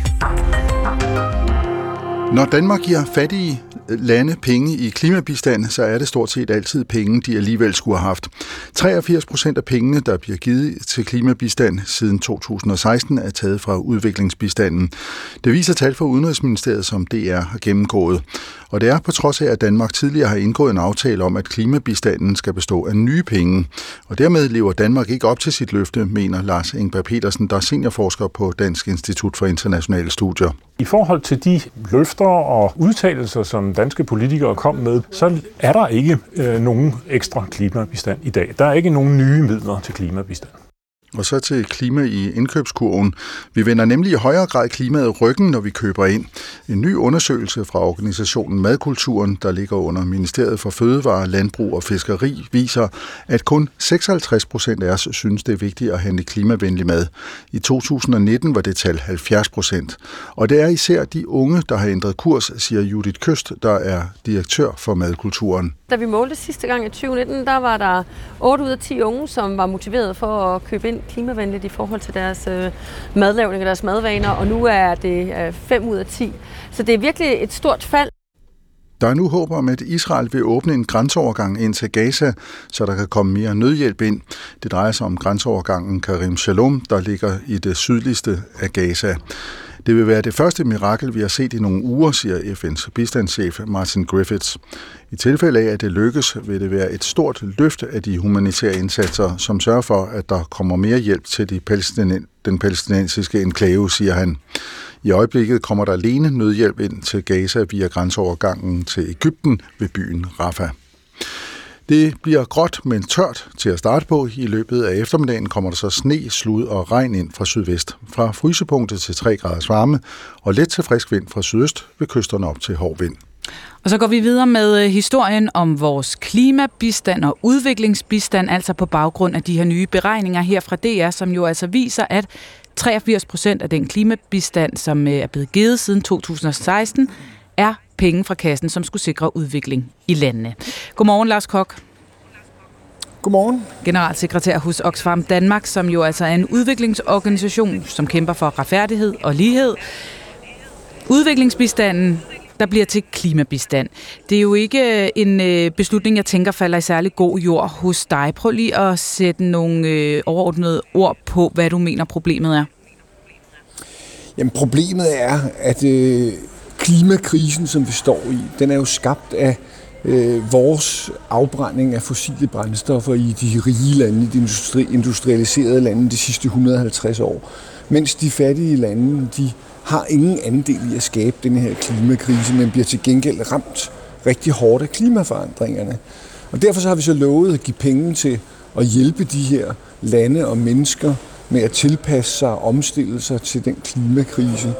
Når Danmark giver fattige lande penge i klimabistand, så er det stort set altid penge, de alligevel skulle have haft. 83 procent af pengene, der bliver givet til klimabistand siden 2016, er taget fra udviklingsbistanden. Det viser tal fra Udenrigsministeriet, som DR har gennemgået. Og det er på trods af, at Danmark tidligere har indgået en aftale om, at klimabistanden skal bestå af nye penge. Og dermed lever Danmark ikke op til sit løfte, mener Lars Ingberg Petersen, der er seniorforsker på Dansk Institut for Internationale Studier. I forhold til de løfter og udtalelser, som danske politikere kom med, så er der ikke øh, nogen ekstra klimabistand i dag. Der er ikke nogen nye midler til klimabistand. Og så til klima i indkøbskurven. Vi vender nemlig i højere grad klimaet ryggen, når vi køber ind. En ny undersøgelse fra organisationen Madkulturen, der ligger under Ministeriet for Fødevare, Landbrug og Fiskeri, viser, at kun 56 procent af os synes, det er vigtigt at handle klimavenlig mad. I 2019 var det tal 70 procent. Og det er især de unge, der har ændret kurs, siger Judith Køst, der er direktør for Madkulturen. Da vi målte sidste gang i 2019, der var der 8 ud af 10 unge, som var motiveret for at købe ind klimavenligt i forhold til deres øh, madlavning og deres madvaner, og nu er det øh, 5 ud af 10. Så det er virkelig et stort fald. Der er nu håb om, at Israel vil åbne en grænseovergang ind til Gaza, så der kan komme mere nødhjælp ind. Det drejer sig om grænseovergangen Karim Shalom, der ligger i det sydligste af Gaza. Det vil være det første mirakel, vi har set i nogle uger, siger FN's bistandschef Martin Griffiths. I tilfælde af, at det lykkes, vil det være et stort løft af de humanitære indsatser, som sørger for, at der kommer mere hjælp til de palæstin- den palæstinensiske enklave, siger han. I øjeblikket kommer der alene nødhjælp ind til Gaza via grænseovergangen til Ægypten ved byen Rafah. Det bliver gråt, men tørt til at starte på. I løbet af eftermiddagen kommer der så sne, slud og regn ind fra sydvest. Fra frysepunktet til 3 graders varme og let til frisk vind fra sydøst ved kysterne op til hård vind. Og så går vi videre med øh, historien om vores klimabistand og udviklingsbistand, altså på baggrund af de her nye beregninger her fra DR, som jo altså viser, at 83 procent af den klimabistand, som øh, er blevet givet siden 2016, er penge fra kassen, som skulle sikre udvikling i landene. Godmorgen, Lars Kok. Godmorgen. Generalsekretær hos Oxfam Danmark, som jo altså er en udviklingsorganisation, som kæmper for retfærdighed og lighed. Udviklingsbistanden der bliver til klimabistand. Det er jo ikke øh, en øh, beslutning, jeg tænker falder i særlig god jord hos dig. Prøv lige at sætte nogle øh, overordnede ord på, hvad du mener problemet er. Jamen problemet er, at øh, klimakrisen, som vi står i, den er jo skabt af øh, vores afbrænding af fossile brændstoffer i de rige lande, i de industri- industrialiserede lande de sidste 150 år. Mens de fattige lande, de har ingen andel i at skabe den her klimakrise, men bliver til gengæld ramt rigtig hårdt af klimaforandringerne. Og derfor så har vi så lovet at give penge til at hjælpe de her lande og mennesker med at tilpasse sig og omstille sig til den klimakrise.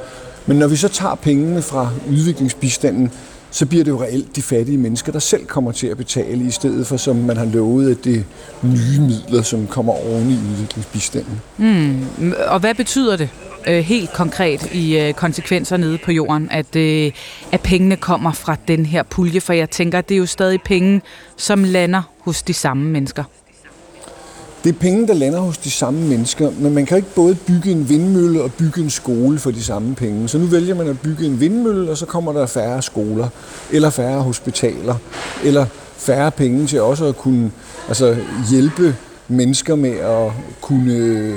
Men når vi så tager pengene fra udviklingsbistanden, så bliver det jo reelt de fattige mennesker, der selv kommer til at betale, i stedet for som man har lovet, at det er nye midler, som kommer oven i udviklingsbistanden. Mm. Og hvad betyder det øh, helt konkret i øh, konsekvenser nede på jorden, at, øh, at pengene kommer fra den her pulje? For jeg tænker, at det er jo stadig penge, som lander hos de samme mennesker. Det er penge, der lander hos de samme mennesker, men man kan ikke både bygge en vindmølle og bygge en skole for de samme penge. Så nu vælger man at bygge en vindmølle, og så kommer der færre skoler, eller færre hospitaler, eller færre penge til også at kunne altså, hjælpe mennesker med at kunne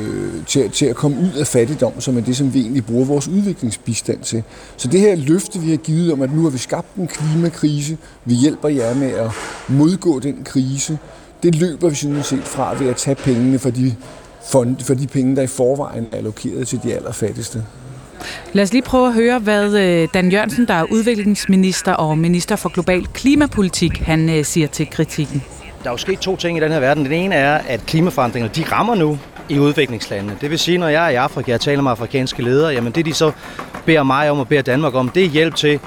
til, til at komme ud af fattigdom, som er det, som vi egentlig bruger vores udviklingsbistand til. Så det her løfte, vi har givet om, at nu har vi skabt en klimakrise, vi hjælper jer med at modgå den krise, det løber vi sådan set fra ved at tage pengene for de, fond, for de penge, der i forvejen er allokeret til de allerfattigste. Lad os lige prøve at høre, hvad øh, Dan Jørgensen, der er udviklingsminister og minister for global klimapolitik, han øh, siger til kritikken. Der er jo sket to ting i den her verden. Den ene er, at klimaforandringer de rammer nu i udviklingslandene. Det vil sige, når jeg er i Afrika og taler med afrikanske ledere, jamen det de så beder mig om og beder Danmark om, det er hjælp til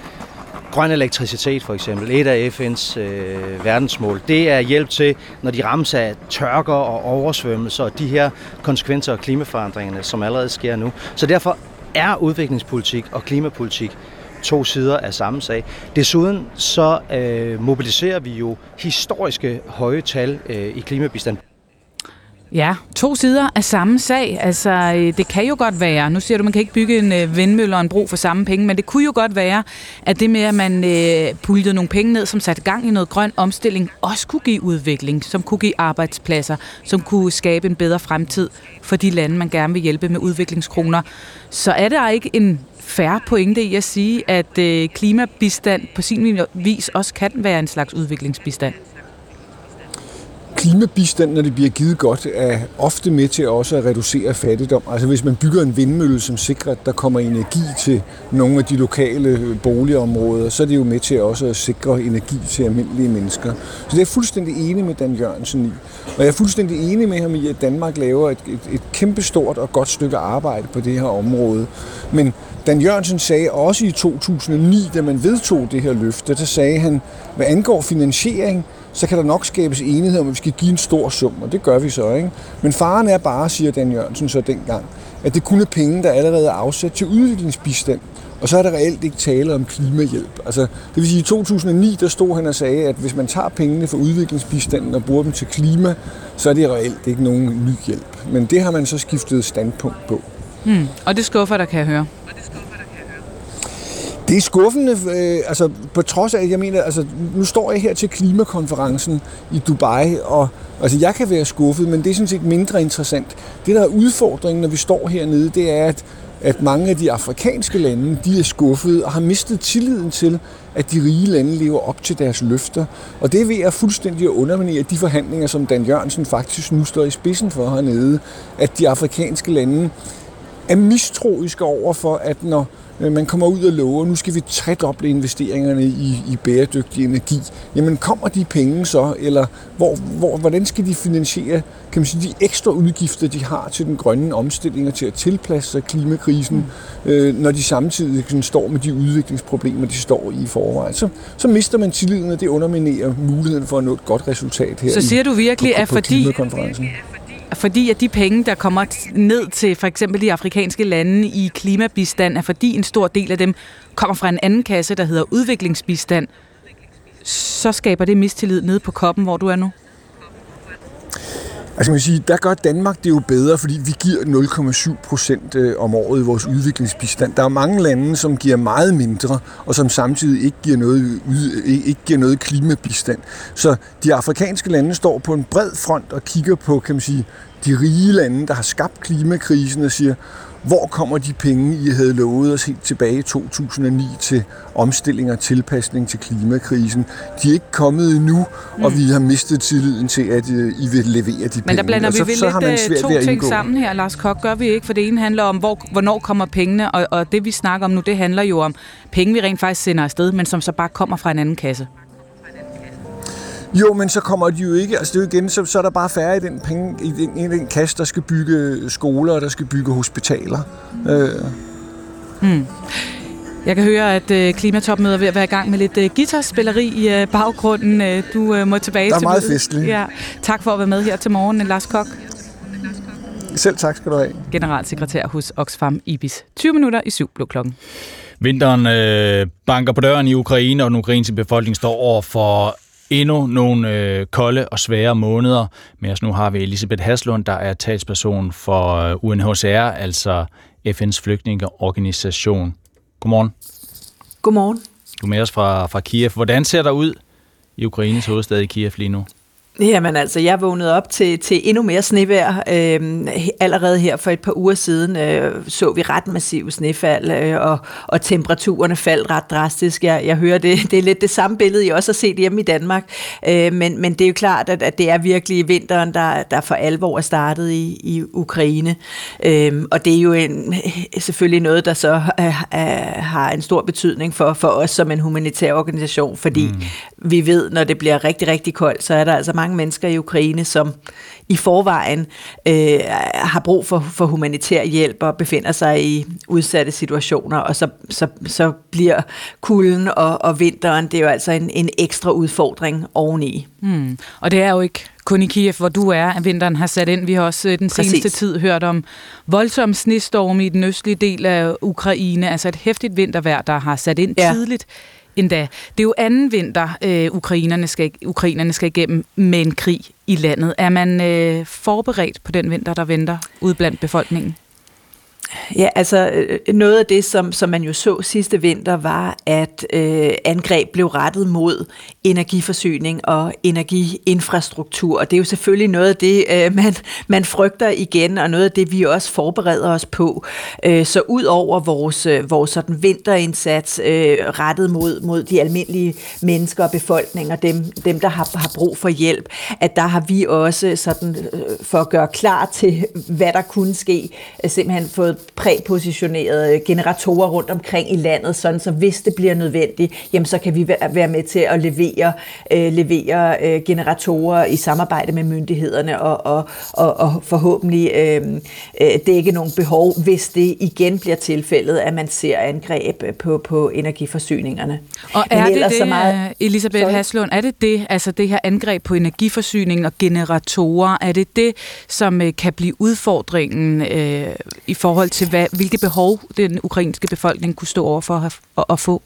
grøn elektricitet for eksempel, et af FN's øh, verdensmål, det er hjælp til, når de rammes af tørker og oversvømmelser og de her konsekvenser af klimaforandringerne, som allerede sker nu. Så derfor er udviklingspolitik og klimapolitik to sider af samme sag. Desuden så øh, mobiliserer vi jo historiske høje tal øh, i klimabistand. Ja, to sider af samme sag. Altså, øh, det kan jo godt være, nu siger du, man kan ikke bygge en øh, vindmølle og en bro for samme penge, men det kunne jo godt være, at det med, at man øh, puljede nogle penge ned, som satte gang i noget grøn omstilling, også kunne give udvikling, som kunne give arbejdspladser, som kunne skabe en bedre fremtid for de lande, man gerne vil hjælpe med udviklingskroner. Så er der ikke en færre pointe i at sige, at øh, klimabistand på sin vis også kan være en slags udviklingsbistand? Klimabistand, når det bliver givet godt, er ofte med til også at reducere fattigdom. Altså hvis man bygger en vindmølle, som sikrer, at der kommer energi til nogle af de lokale øh, boligområder, så er det jo med til også at sikre energi til almindelige mennesker. Så det er jeg fuldstændig enig med Dan Jørgensen i. Og jeg er fuldstændig enig med ham i, at Danmark laver et, et, et kæmpestort og godt stykke arbejde på det her område. Men Dan Jørgensen sagde også i 2009, da man vedtog det her løfte, der sagde han, hvad angår finansiering, så kan der nok skabes enighed om, at vi skal give en stor sum, og det gør vi så. Ikke? Men faren er bare, siger Dan Jørgensen så dengang, at det kun er penge, der allerede er afsat til udviklingsbistand. Og så er der reelt ikke tale om klimahjælp. Altså, det vil sige, at i 2009 der stod han og sagde, at hvis man tager pengene fra udviklingsbistanden og bruger dem til klima, så er det reelt ikke nogen ny hjælp. Men det har man så skiftet standpunkt på. Hmm. Og det skuffer der kan jeg høre. Det er skuffende, øh, altså på trods af, at jeg mener, altså nu står jeg her til klimakonferencen i Dubai, og altså jeg kan være skuffet, men det er sådan set mindre interessant. Det, der er udfordringen, når vi står hernede, det er, at, at mange af de afrikanske lande, de er skuffede og har mistet tilliden til, at de rige lande lever op til deres løfter. Og det er ved at fuldstændig underminere de forhandlinger, som Dan Jørgensen faktisk nu står i spidsen for hernede, at de afrikanske lande er mistroiske over for, at når man kommer ud og lover, nu skal vi tredoble investeringerne i, i bæredygtig energi. Jamen kommer de penge så, eller hvor, hvor, hvordan skal de finansiere kan man sige, de ekstra udgifter, de har til den grønne omstilling og til at tilpasse sig klimakrisen, mm. øh, når de samtidig sådan, står med de udviklingsproblemer, de står i i forvejen. Så, så mister man tilliden, og det underminerer muligheden for at nå et godt resultat her Så siger i, du virkelig, på, at fordi, fordi at de penge, der kommer ned til for eksempel de afrikanske lande i klimabistand, er fordi en stor del af dem kommer fra en anden kasse, der hedder udviklingsbistand, så skaber det mistillid nede på koppen, hvor du er nu? Altså man sige, der gør Danmark det jo bedre, fordi vi giver 0,7 procent øh, om året i vores udviklingsbistand. Der er mange lande, som giver meget mindre, og som samtidig ikke giver noget, ikke giver noget klimabistand. Så de afrikanske lande står på en bred front og kigger på, kan man sige, de rige lande, der har skabt klimakrisen og siger, hvor kommer de penge, I havde lovet os helt tilbage i 2009 til omstilling og tilpasning til klimakrisen? De er ikke kommet endnu, mm. og vi har mistet tilliden til, at uh, I vil levere de penge. Men der blander vi vel lidt øh, to ting sammen her, Lars Kok, gør vi ikke? For det ene handler om, hvor, hvornår kommer pengene, og, og det vi snakker om nu, det handler jo om penge, vi rent faktisk sender afsted, men som så bare kommer fra en anden kasse. Jo, men så kommer de jo ikke, altså det er jo igen, så, så er der bare færre i den, penge, i den, i den kasse, der skal bygge skoler, og der skal bygge hospitaler. Øh. Hmm. Jeg kan høre, at øh, klimatopmødet er ved at være i gang med lidt øh, guitarspilleri i øh, baggrunden. Øh, du øh, må tilbage til Der er meget festligt. Ja. Tak for at være med her til morgen, Lars Kok. Selv tak skal du have. Generalsekretær hos Oxfam Ibis. 20 minutter i syv blå klokken. Vinteren øh, banker på døren i Ukraine, og den ukrainske befolkning står over for endnu nogle øh, kolde og svære måneder. Men os nu har vi Elisabeth Haslund, der er talsperson for øh, UNHCR, altså FN's flygtningeorganisation. Godmorgen. Godmorgen. Du er med os fra, fra Kiev. Hvordan ser der ud i Ukraines hovedstad i Kiev lige nu? Jamen altså, jeg vågnede op til, til endnu mere snevejr. Øh, allerede her for et par uger siden øh, så vi ret massiv snefald, øh, og, og temperaturerne faldt ret drastisk. Jeg, jeg hører, det, det er lidt det samme billede, I også har set hjemme i Danmark. Øh, men, men det er jo klart, at, at det er virkelig vinteren, der, der for alvor er startet i, i Ukraine. Øh, og det er jo en, selvfølgelig noget, der så øh, øh, har en stor betydning for, for os som en humanitær organisation, fordi mm. vi ved, når det bliver rigtig, rigtig koldt, så er der altså mange mennesker i Ukraine, som i forvejen øh, har brug for, for humanitær hjælp og befinder sig i udsatte situationer, og så, så, så bliver kulden og, og vinteren, det er jo altså en, en ekstra udfordring oveni. Hmm. Og det er jo ikke kun i Kiev, hvor du er, at vinteren har sat ind. Vi har også øh, den Præcis. seneste tid hørt om voldsom snestorm i den østlige del af Ukraine, altså et hæftigt vintervejr, der har sat ind ja. tidligt endda. Det er jo anden vinter, øh, ukrainerne, skal, ukrainerne skal igennem med en krig i landet. Er man øh, forberedt på den vinter, der venter ude blandt befolkningen? Ja, altså øh, noget af det, som, som man jo så sidste vinter, var, at øh, angreb blev rettet mod energiforsyning og energiinfrastruktur. Og det er jo selvfølgelig noget af det, øh, man, man frygter igen, og noget af det, vi også forbereder os på. Øh, så ud over vores, øh, vores sådan vinterindsats øh, rettet mod, mod de almindelige mennesker og befolkninger, dem, dem der har, har brug for hjælp, at der har vi også sådan, øh, for at gøre klar til, hvad der kunne ske, øh, simpelthen fået præpositionerede generatorer rundt omkring i landet, sådan så hvis det bliver nødvendigt, jamen så kan vi være med til at levere, øh, levere øh, generatorer i samarbejde med myndighederne og, og, og, og forhåbentlig øh, øh, dække nogle behov, hvis det igen bliver tilfældet, at man ser angreb på, på energiforsyningerne. Og er Men det det, så meget... Elisabeth Sorry. Haslund, er det det, altså det her angreb på energiforsyning og generatorer, er det det, som øh, kan blive udfordringen øh, i forhold til, hvad, hvilke behov den ukrainske befolkning kunne stå over for at, at, at få?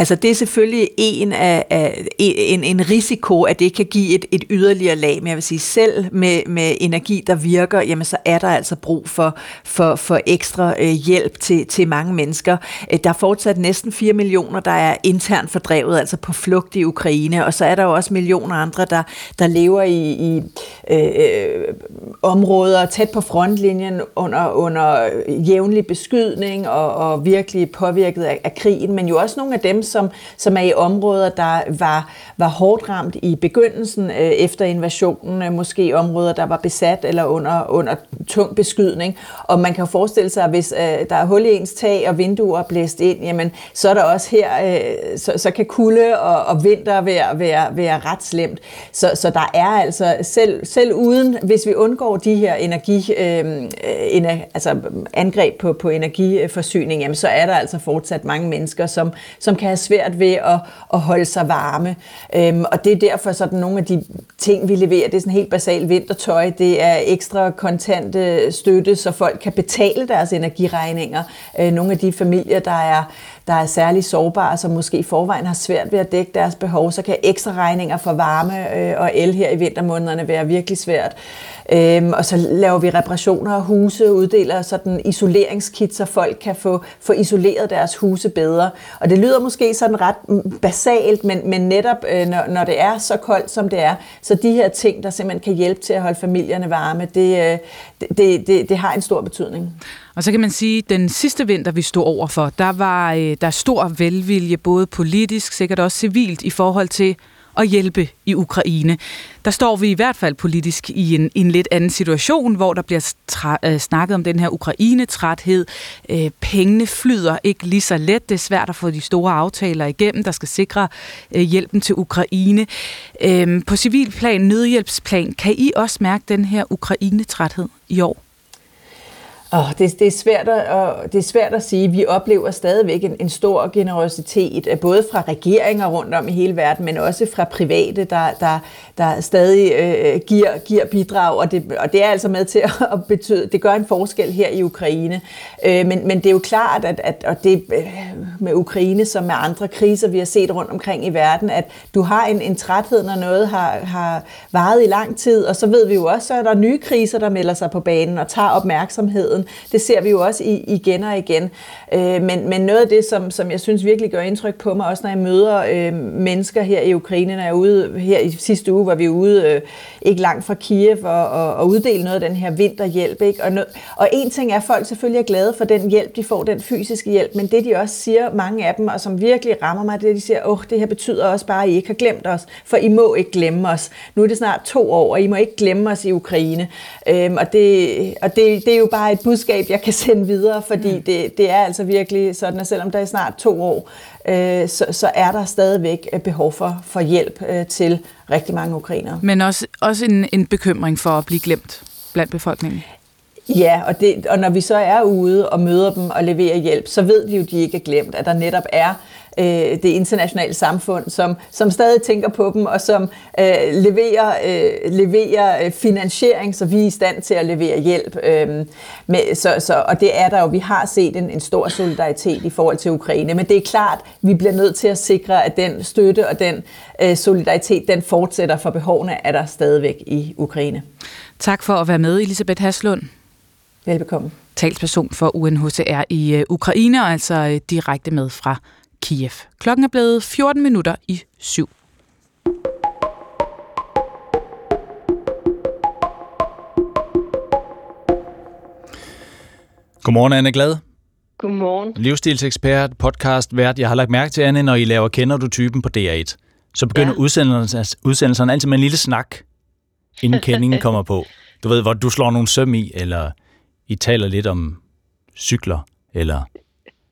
Altså det er selvfølgelig en, af, af, en, en risiko, at det kan give et, et yderligere lag, men jeg vil sige, selv med, med energi, der virker, jamen så er der altså brug for, for, for ekstra øh, hjælp til, til mange mennesker. Øh, der er fortsat næsten 4 millioner, der er internt fordrevet, altså på flugt i Ukraine, og så er der jo også millioner andre, der, der lever i, i øh, områder tæt på frontlinjen under, under jævnlig beskydning og, og virkelig påvirket af, af krigen, men jo også nogle af dem, som, som er i områder, der var, var hårdt ramt i begyndelsen øh, efter invasionen, øh, måske områder, der var besat eller under, under tung beskydning. Og man kan forestille sig, at hvis øh, der er hul i ens tag og vinduer blæst ind, jamen, så er der også her, øh, så, så kan kulde og, og vinter være, være, være ret slemt. Så, så der er altså, selv, selv uden, hvis vi undgår de her energi, øh, øh ener, altså angreb på, på energiforsyning, jamen, så er der altså fortsat mange mennesker, som, som kan have svært ved at, at holde sig varme. Øhm, og det er derfor sådan nogle af de ting, vi leverer, det er sådan helt basalt vintertøj, det er ekstra kontante øh, støtte, så folk kan betale deres energiregninger. Øh, nogle af de familier, der er der er særlig sårbare, som måske i forvejen har svært ved at dække deres behov, så kan ekstra regninger for varme øh, og el her i vintermånederne være virkelig svært. Øhm, og så laver vi reparationer af huse, uddeler sådan isoleringskit, så folk kan få, få isoleret deres huse bedre. Og det lyder måske sådan ret basalt, men, men netop øh, når, når det er så koldt, som det er, så de her ting, der simpelthen kan hjælpe til at holde familierne varme, det, øh, det, det, det har en stor betydning. Og så kan man sige, at den sidste vinter, vi stod overfor, der var øh, der stor velvilje, både politisk, sikkert også civilt, i forhold til at hjælpe i Ukraine. Der står vi i hvert fald politisk i en, en lidt anden situation, hvor der bliver tra- øh, snakket om den her Ukraine-træthed. Øh, pengene flyder ikke lige så let. Det er svært at få de store aftaler igennem, der skal sikre øh, hjælpen til Ukraine. Øh, på civilplan, nødhjælpsplan, kan I også mærke den her Ukraine-træthed i år? Oh, det, det, er svært at, det er svært at sige. Vi oplever stadigvæk en, en stor generositet, øh, både fra regeringer rundt om i hele verden, men også fra private, der, der, der stadig øh, øh giver, giver bidrag, og det, og det er altså med til [LAUGHS] at betyde, det gør en forskel her i Ukraine. Øh, men, men det er jo klart, at, at og det øh, med Ukraine som med andre kriser, vi har set rundt omkring i verden, at du har en, en træthed, når noget har, har varet i lang tid, og så ved vi jo også, at der er nye kriser, der melder sig på banen og tager opmærksomheden. Det ser vi jo også i, igen og igen. Øh, men, men noget af det, som, som jeg synes virkelig gør indtryk på mig, også når jeg møder øh, mennesker her i Ukraine, når jeg er ude her i sidste uge, var vi ude øh, ikke langt fra Kiev og, og, og uddele noget af den her vinterhjælp. Ikke? Og, no, og en ting er, at folk selvfølgelig er glade for den hjælp, de får, den fysiske hjælp, men det de også siger, mange af dem, og som virkelig rammer mig, det er, de siger, åh, oh, det her betyder også bare, at I ikke har glemt os, for I må ikke glemme os. Nu er det snart to år, og I må ikke glemme os i Ukraine. Øhm, og det, og det, det er jo bare et budskab, jeg kan sende videre, fordi mm. det, det er altså virkelig sådan, at selvom der er snart to år, øh, så, så er der stadigvæk behov for, for hjælp øh, til rigtig mange ukrainere. Men også, også en, en bekymring for at blive glemt blandt befolkningen? Ja, og, det, og når vi så er ude og møder dem og leverer hjælp, så ved vi jo, at de ikke er glemt, at der netop er øh, det internationale samfund, som, som stadig tænker på dem, og som øh, leverer, øh, leverer øh, finansiering, så vi er i stand til at levere hjælp. Øh, med, så, så, og det er der jo, vi har set en, en stor solidaritet i forhold til Ukraine, men det er klart, vi bliver nødt til at sikre, at den støtte og den øh, solidaritet, den fortsætter, for behovene er der stadigvæk i Ukraine. Tak for at være med, Elisabeth Haslund. Velbekomme. Talsperson for UNHCR i øh, Ukraine, og altså øh, direkte med fra Kiev. Klokken er blevet 14 minutter i syv. Godmorgen, Anne Glad. Godmorgen. Livsstilsekspert, podcast, vært. Jeg har lagt mærke til, Anne, når I laver Kender du typen på DR1, så begynder ja. udsendelserne, udsendelserne altid med en lille snak, inden kendingen [LAUGHS] kommer på. Du ved, hvor du slår nogle søm i, eller I taler lidt om cykler, eller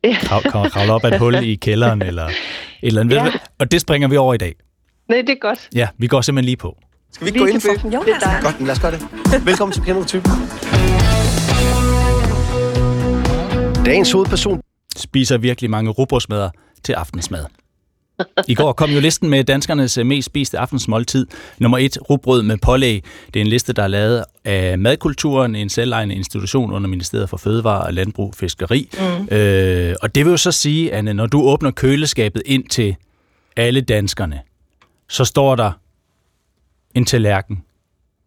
kravle krav, op ad et hul i kælderen, eller et eller andet. Ja. Og det springer vi over i dag. Nej, det er godt. Ja, vi går simpelthen lige på. Skal vi ikke gå ind for? Jo, det er Godt, lad os gøre det. Velkommen til Kender du typen. Dagens hovedperson spiser virkelig mange rugbrødsmadder til aftensmad. I går kom jo listen med danskernes mest spiste aftensmåltid. Nummer et, rugbrød med pålæg. Det er en liste, der er lavet af Madkulturen, en selvejende institution under Ministeriet for Fødevare og Landbrug Fiskeri. Mm. Øh, og det vil jo så sige, Anne, når du åbner køleskabet ind til alle danskerne, så står der en tallerken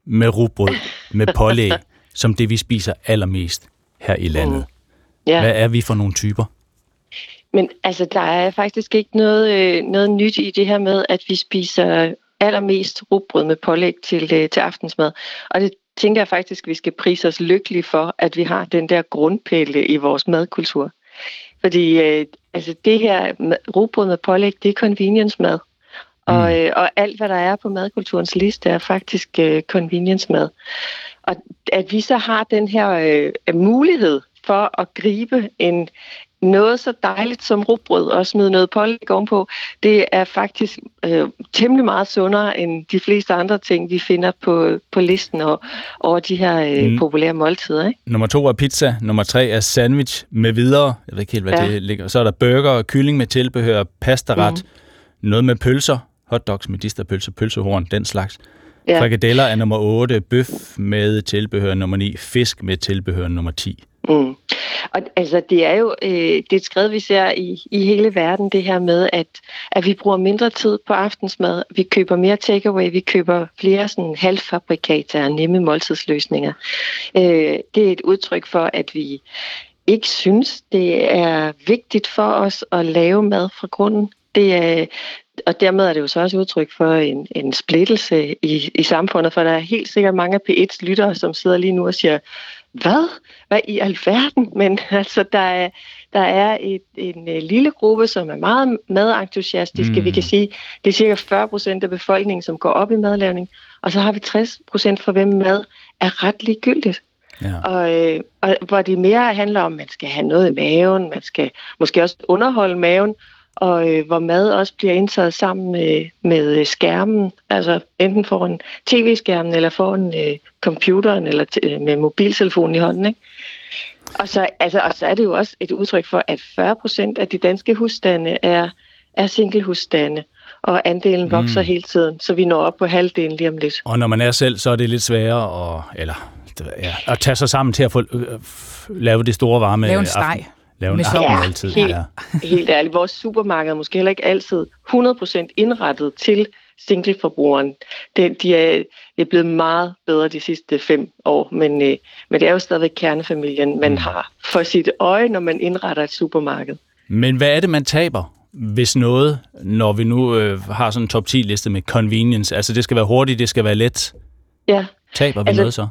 med rugbrød med pålæg, [LAUGHS] som det vi spiser allermest her i landet. Mm. Yeah. Hvad er vi for nogle typer? Men altså, der er faktisk ikke noget, øh, noget nyt i det her med, at vi spiser allermest rugbrød med pålæg til, øh, til aftensmad. Og det tænker jeg faktisk, at vi skal prise os lykkelige for, at vi har den der grundpille i vores madkultur. Fordi øh, altså det her rugbrød med pålæg, det er convenience mad. Og, mm. øh, og alt, hvad der er på madkulturens liste, er faktisk øh, convenience mad. Og at vi så har den her øh, mulighed for at gribe en, noget så dejligt som rugbrød og smide noget pålæg ovenpå, det er faktisk øh, temmelig meget sundere end de fleste andre ting, vi finder på, på listen og, over de her øh, mm. populære måltider. Ikke? Nummer to er pizza, nummer tre er sandwich med videre. Jeg ved ikke helt, hvad ja. det ligger. Så er der burger, kylling med tilbehør, pastaret, mm. noget med pølser, hotdogs, medisterpølser, pølsehorn, den slags. Ja. Frikadeller er nummer 8, bøf med tilbehør nummer 9, fisk med tilbehør nummer 10. Mm. Og altså, det er jo øh, det er et skridt, vi ser i, i hele verden, det her med, at, at vi bruger mindre tid på aftensmad. Vi køber mere takeaway, vi køber flere sådan halvfabrikater og nemme måltidsløsninger. Øh, det er et udtryk for, at vi ikke synes, det er vigtigt for os at lave mad fra grunden. Det er, og dermed er det jo så også udtryk for en, en splittelse i, i samfundet, for der er helt sikkert mange af P1's lyttere, som sidder lige nu og siger, hvad? Hvad i alverden? Men [LAUGHS] altså, der er, der er et, en, en lille gruppe, som er meget madentusiastiske. Mm. Vi kan sige, det er cirka 40 procent af befolkningen, som går op i madlavning. Og så har vi 60 procent for hvem mad er ret ligegyldigt. Ja. Og, øh, og hvor det mere handler om, at man skal have noget i maven, man skal måske også underholde maven, og øh, hvor mad også bliver indtaget sammen med, med skærmen, altså enten foran tv-skærmen eller foran øh, computeren eller t- med mobiltelefonen i hånden. Ikke? Og, så, altså, og så er det jo også et udtryk for, at 40 procent af de danske husstande er, er single-husstande og andelen mm. vokser hele tiden, så vi når op på halvdelen lige om lidt. Og når man er selv, så er det lidt sværere at, eller, ja, at tage sig sammen til at få, øh, lave det store varme. Lave en steg. Lave en ja, altid. Helt, ja. helt ærligt, vores supermarked er måske heller ikke altid 100% indrettet til singleforbrugeren. Det, de er, det er blevet meget bedre de sidste fem år, men, øh, men det er jo stadigvæk kernefamilien, man mm. har for sit øje, når man indretter et supermarked. Men hvad er det, man taber, hvis noget, når vi nu øh, har sådan en top 10 liste med convenience? Altså det skal være hurtigt, det skal være let. Ja. Taber vi altså, noget så?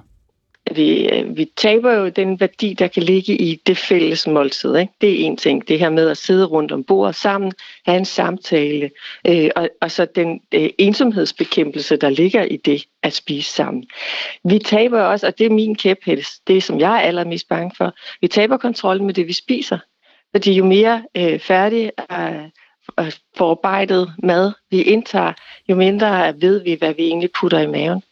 Vi, øh, vi taber jo den værdi, der kan ligge i det fælles måltid. Ikke? Det er en ting, det her med at sidde rundt om bordet sammen, have en samtale, øh, og, og så den øh, ensomhedsbekæmpelse, der ligger i det at spise sammen. Vi taber også, og det er min kæphest, det som jeg er allermest bange for, vi taber kontrollen med det, vi spiser. Fordi jo mere øh, færdig og forarbejdet mad vi indtager, jo mindre ved vi, hvad vi egentlig putter i maven.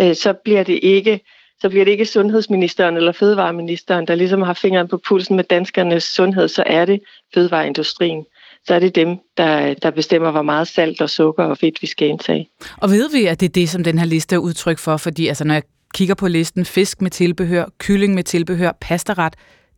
Øh, så bliver det ikke så bliver det ikke sundhedsministeren eller fødevareministeren, der ligesom har fingeren på pulsen med danskernes sundhed, så er det fødevareindustrien. Så er det dem, der, der bestemmer, hvor meget salt og sukker og fedt vi skal indtage. Og ved vi, at det er det, som den her liste er udtryk for? Fordi altså, når jeg kigger på listen, fisk med tilbehør, kylling med tilbehør, pastaret,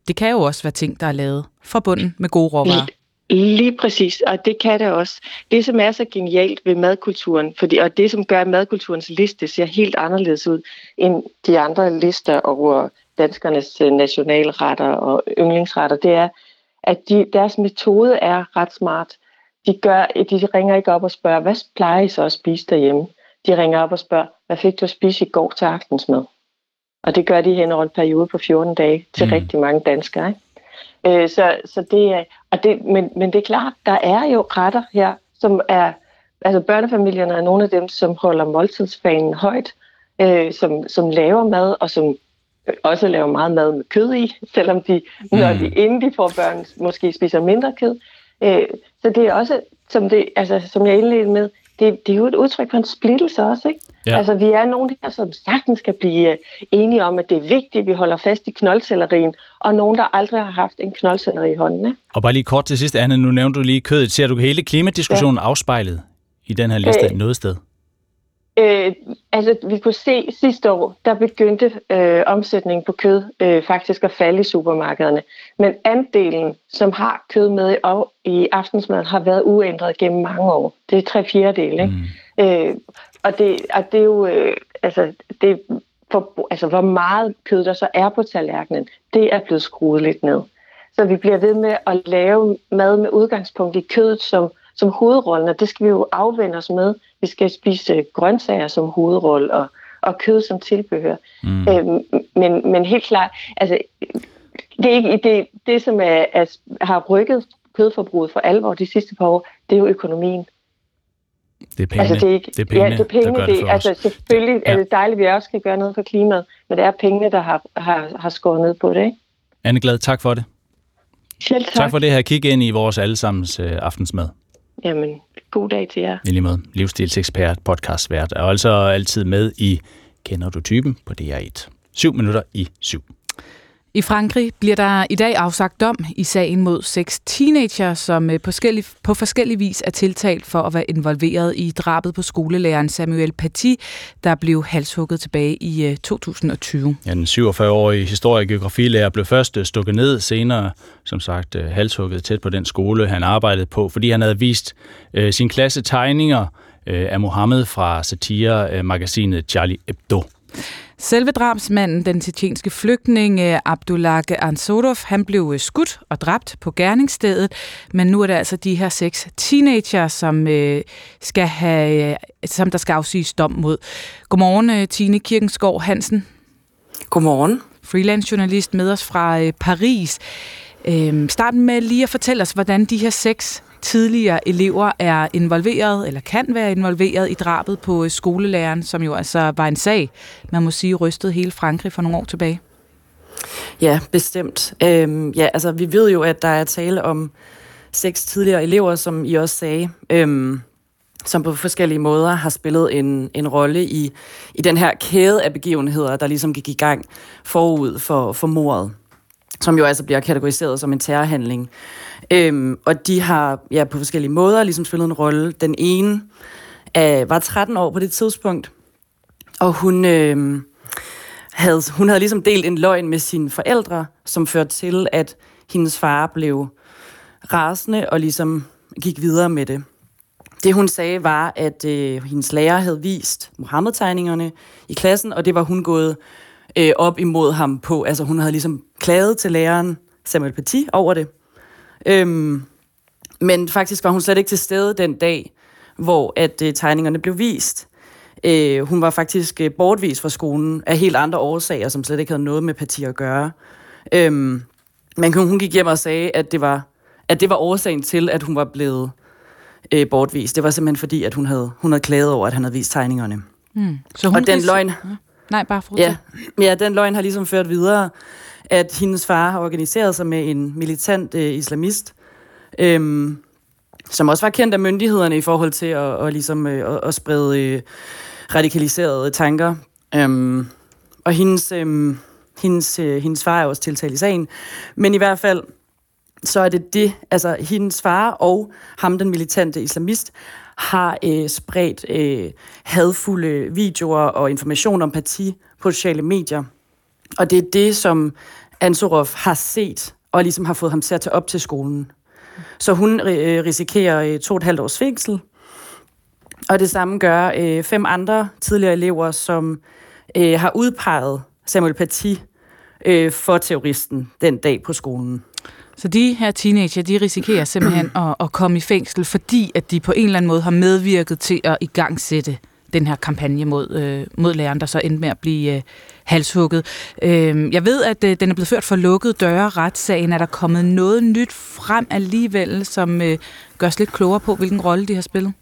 det kan jo også være ting, der er lavet fra bunden med gode råvarer. Lige præcis, og det kan det også. Det, som er så genialt ved madkulturen, fordi, og det, som gør, at madkulturens liste ser helt anderledes ud end de andre lister over danskernes øh, nationalretter og yndlingsretter, det er, at de, deres metode er ret smart. De, gør, de ringer ikke op og spørger, hvad plejer I så at spise derhjemme? De ringer op og spørger, hvad fik du at spise i går til aftensmad? Og det gør de hen over en periode på 14 dage til mm. rigtig mange danskere. Ikke? Øh, så, så det er, og det, men, men det er klart, der er jo retter her, som er, altså børnefamilierne er nogle af dem, som holder måltidsfanen højt, øh, som, som laver mad, og som også laver meget mad med kød i, selvom de, mm. når de inden de får børn, måske spiser mindre kød. Øh, så det er også, som, det, altså, som jeg indledte med, det, det er jo et udtryk for en splittelse også, ikke? Ja. Altså, vi er nogle her, som sagtens skal blive øh, enige om, at det er vigtigt, at vi holder fast i knoldcellerien, og nogen, der aldrig har haft en knoldcelleri i hånden. Ikke? Og bare lige kort til sidst, Anne, nu nævnte du lige kødet. Ser du hele klimadiskussionen ja. afspejlet i den her liste øh, noget sted? Øh, altså, vi kunne se sidste år, der begyndte øh, omsætningen på kød øh, faktisk at falde i supermarkederne. Men andelen, som har kød med i, i aftensmaden, har været uændret gennem mange år. Det er tre fjerdedel, ikke? Mm. Øh, og, det, og det er jo, øh, altså, det, for, altså, hvor meget kød der så er på tallerkenen, det er blevet skruet lidt ned. Så vi bliver ved med at lave mad med udgangspunkt i kødet som, som hovedrollen, og det skal vi jo afvende os med. Vi skal spise grøntsager som hovedrolle og, og kød som tilbehør. Mm. Øhm, men, men helt klart, altså, det, er ikke, det, det som er, er, har rykket kødforbruget for alvor de sidste par år, det er jo økonomien. Det er pengene, altså, det er ikke, det er pengene, ja, det er penge, der gør det, det Altså, selvfølgelig ja. er det dejligt, at vi også skal gøre noget for klimaet, men det er pengene, der har, har, har skåret ned på det. Ikke? Anne Glad, tak for det. Selv tak. Tak for det her. Kig ind i vores allesammens øh, aftensmad. Jamen, god dag til jer. I lige måde. Livsstilsekspert, podcastvært, er altså altid med i Kender du typen på DR1. 7 minutter i 7. I Frankrig bliver der i dag afsagt dom i sagen mod seks teenager, som på forskellig, på forskellig vis er tiltalt for at være involveret i drabet på skolelæreren Samuel Paty, der blev halshugget tilbage i øh, 2020. Ja, den 47-årige historie- og geografilærer blev først øh, stukket ned, senere som sagt halshugget tæt på den skole, han arbejdede på, fordi han havde vist øh, sin klasse tegninger øh, af Mohammed fra satiremagasinet Charlie Hebdo. Selve drabsmanden, den tjetjenske flygtning øh, Abdullah Ansorov, han blev øh, skudt og dræbt på gerningsstedet, men nu er det altså de her seks teenager, som, øh, skal have, som der skal afsiges dom mod. Godmorgen, Tine Kirkenskov Hansen. Godmorgen. Freelance journalist med os fra Paris. Øh, starten med lige at fortælle os, hvordan de her seks tidligere elever er involveret, eller kan være involveret i drabet på øh, skolelæreren, som jo altså var en sag, man må sige, rystede hele Frankrig for nogle år tilbage. Ja, bestemt. Øhm, ja, altså vi ved jo, at der er tale om seks tidligere elever, som I også sagde, øhm, som på forskellige måder har spillet en, en rolle i, i den her kæde af begivenheder, der ligesom gik i gang forud for, for mordet, som jo altså bliver kategoriseret som en terrorhandling. Øhm, og de har ja, på forskellige måder ligesom spillet en rolle. Den ene øh, var 13 år på det tidspunkt, og hun, øh, havde, hun havde ligesom delt en løgn med sine forældre, som førte til, at hendes far blev rasende og ligesom gik videre med det. Det hun sagde var, at øh, hendes lærer havde vist Mohammed-tegningerne i klassen, og det var hun gået øh, op imod ham på. Altså hun havde ligesom klaget til læreren Samuel Paty over det. Øhm, men faktisk var hun slet ikke til stede den dag, hvor at øh, tegningerne blev vist. Øh, hun var faktisk øh, bortvist fra skolen af helt andre årsager, som slet ikke havde noget med parti at gøre. Øhm, men hun, hun gik hjem og sagde, at det var, at det var årsagen til, at hun var blevet øh, bortvist. Det var simpelthen fordi, at hun havde, hun havde klaget over, at han havde vist tegningerne. Mm. Så hun og den løgn... Nej, bare ja, ja, den løgn har ligesom ført videre, at hendes far har organiseret sig med en militant øh, islamist, øhm, som også var kendt af myndighederne i forhold til at, og ligesom, øh, at, at sprede øh, radikaliserede tanker. Øhm, og hendes, øh, hendes, øh, hendes far er også tiltalt i sagen. Men i hvert fald, så er det det, altså hendes far og ham, den militante islamist, har øh, spredt øh, hadfulde videoer og information om parti på sociale medier. Og det er det, som Ansorov har set, og ligesom har fået ham til at tage op til skolen. Så hun øh, risikerer øh, to og et halvt års fængsel. Og det samme gør øh, fem andre tidligere elever, som øh, har udpeget Samuel Paty øh, for terroristen den dag på skolen. Så de her teenager, de risikerer [CLEARS THROAT] simpelthen at, at komme i fængsel, fordi at de på en eller anden måde har medvirket til at igangsætte den her kampagne mod, øh, mod læreren, der så endte med at blive øh, halshugget. Øh, jeg ved, at øh, den er blevet ført for lukket døre retssagen. Er der kommet noget nyt frem alligevel, som øh, gør os lidt klogere på, hvilken rolle de har spillet?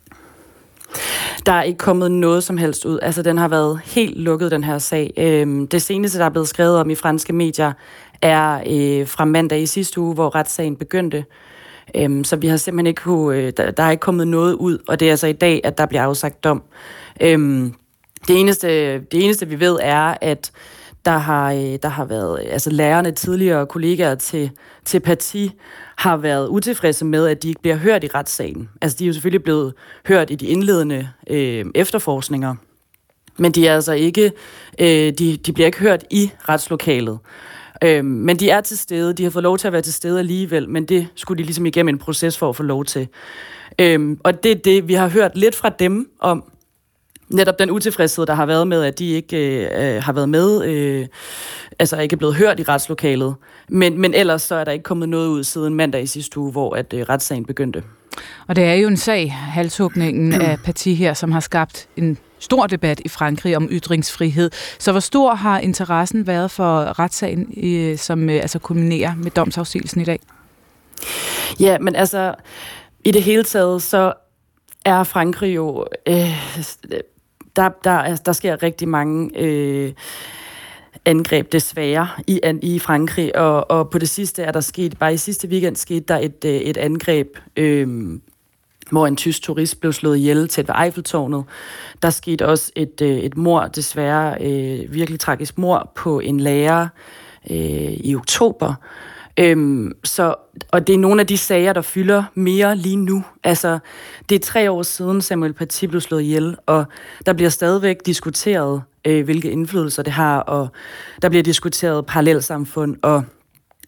Der er ikke kommet noget som helst ud. Altså, den har været helt lukket, den her sag. Øhm, det seneste, der er blevet skrevet om i franske medier, er øh, fra mandag i sidste uge, hvor retssagen begyndte. Øhm, så vi har simpelthen ikke kunne, øh, der, der er ikke kommet noget ud, og det er altså i dag, at der bliver afsagt dom. Øhm, det, eneste, det eneste, vi ved, er, at der har, øh, der har været, altså lærerne, tidligere kollegaer til, til parti, har været utilfredse med, at de ikke bliver hørt i retssagen. Altså, de er jo selvfølgelig blevet hørt i de indledende øh, efterforskninger, men de er altså ikke, øh, de, de bliver ikke hørt i retslokalet. Øh, men de er til stede, de har fået lov til at være til stede alligevel, men det skulle de ligesom igennem en proces for at få lov til. Øh, og det er det, vi har hørt lidt fra dem om, netop den utilfredshed, der har været med, at de ikke øh, har været med, øh, altså ikke er blevet hørt i retslokalet. Men, men ellers så er der ikke kommet noget ud siden mandag i sidste uge, hvor at øh, retssagen begyndte. Og det er jo en sag, halshugningen af parti her, som har skabt en stor debat i Frankrig om ytringsfrihed. Så hvor stor har interessen været for retssagen, øh, som øh, altså kulminerer med domsafsigelsen i dag? Ja, men altså, i det hele taget, så er Frankrig jo øh, der, der, der sker rigtig mange øh, angreb desværre i, i Frankrig, og, og på det sidste er der sket, bare i sidste weekend skete der et, øh, et angreb, øh, hvor en tysk turist blev slået ihjel tæt ved Eiffeltårnet. Der skete også et, øh, et mor, desværre øh, virkelig tragisk mor, på en lærer øh, i oktober. Øhm, så, og det er nogle af de sager, der fylder mere lige nu. Altså, det er tre år siden Samuel Paty blev slået ihjel, og der bliver stadigvæk diskuteret, øh, hvilke indflydelser det har, og der bliver diskuteret parallelsamfund, og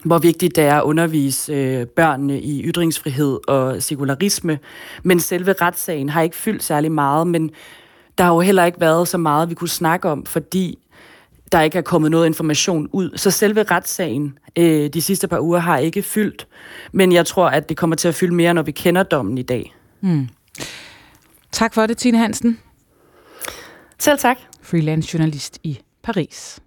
hvor vigtigt det er at undervise øh, børnene i ytringsfrihed og sekularisme. Men selve retssagen har ikke fyldt særlig meget, men der har jo heller ikke været så meget, vi kunne snakke om, fordi der ikke er kommet noget information ud. Så selve retssagen øh, de sidste par uger har ikke fyldt, men jeg tror, at det kommer til at fylde mere, når vi kender dommen i dag. Hmm. Tak for det, Tine Hansen. Selv tak. Freelance journalist i Paris.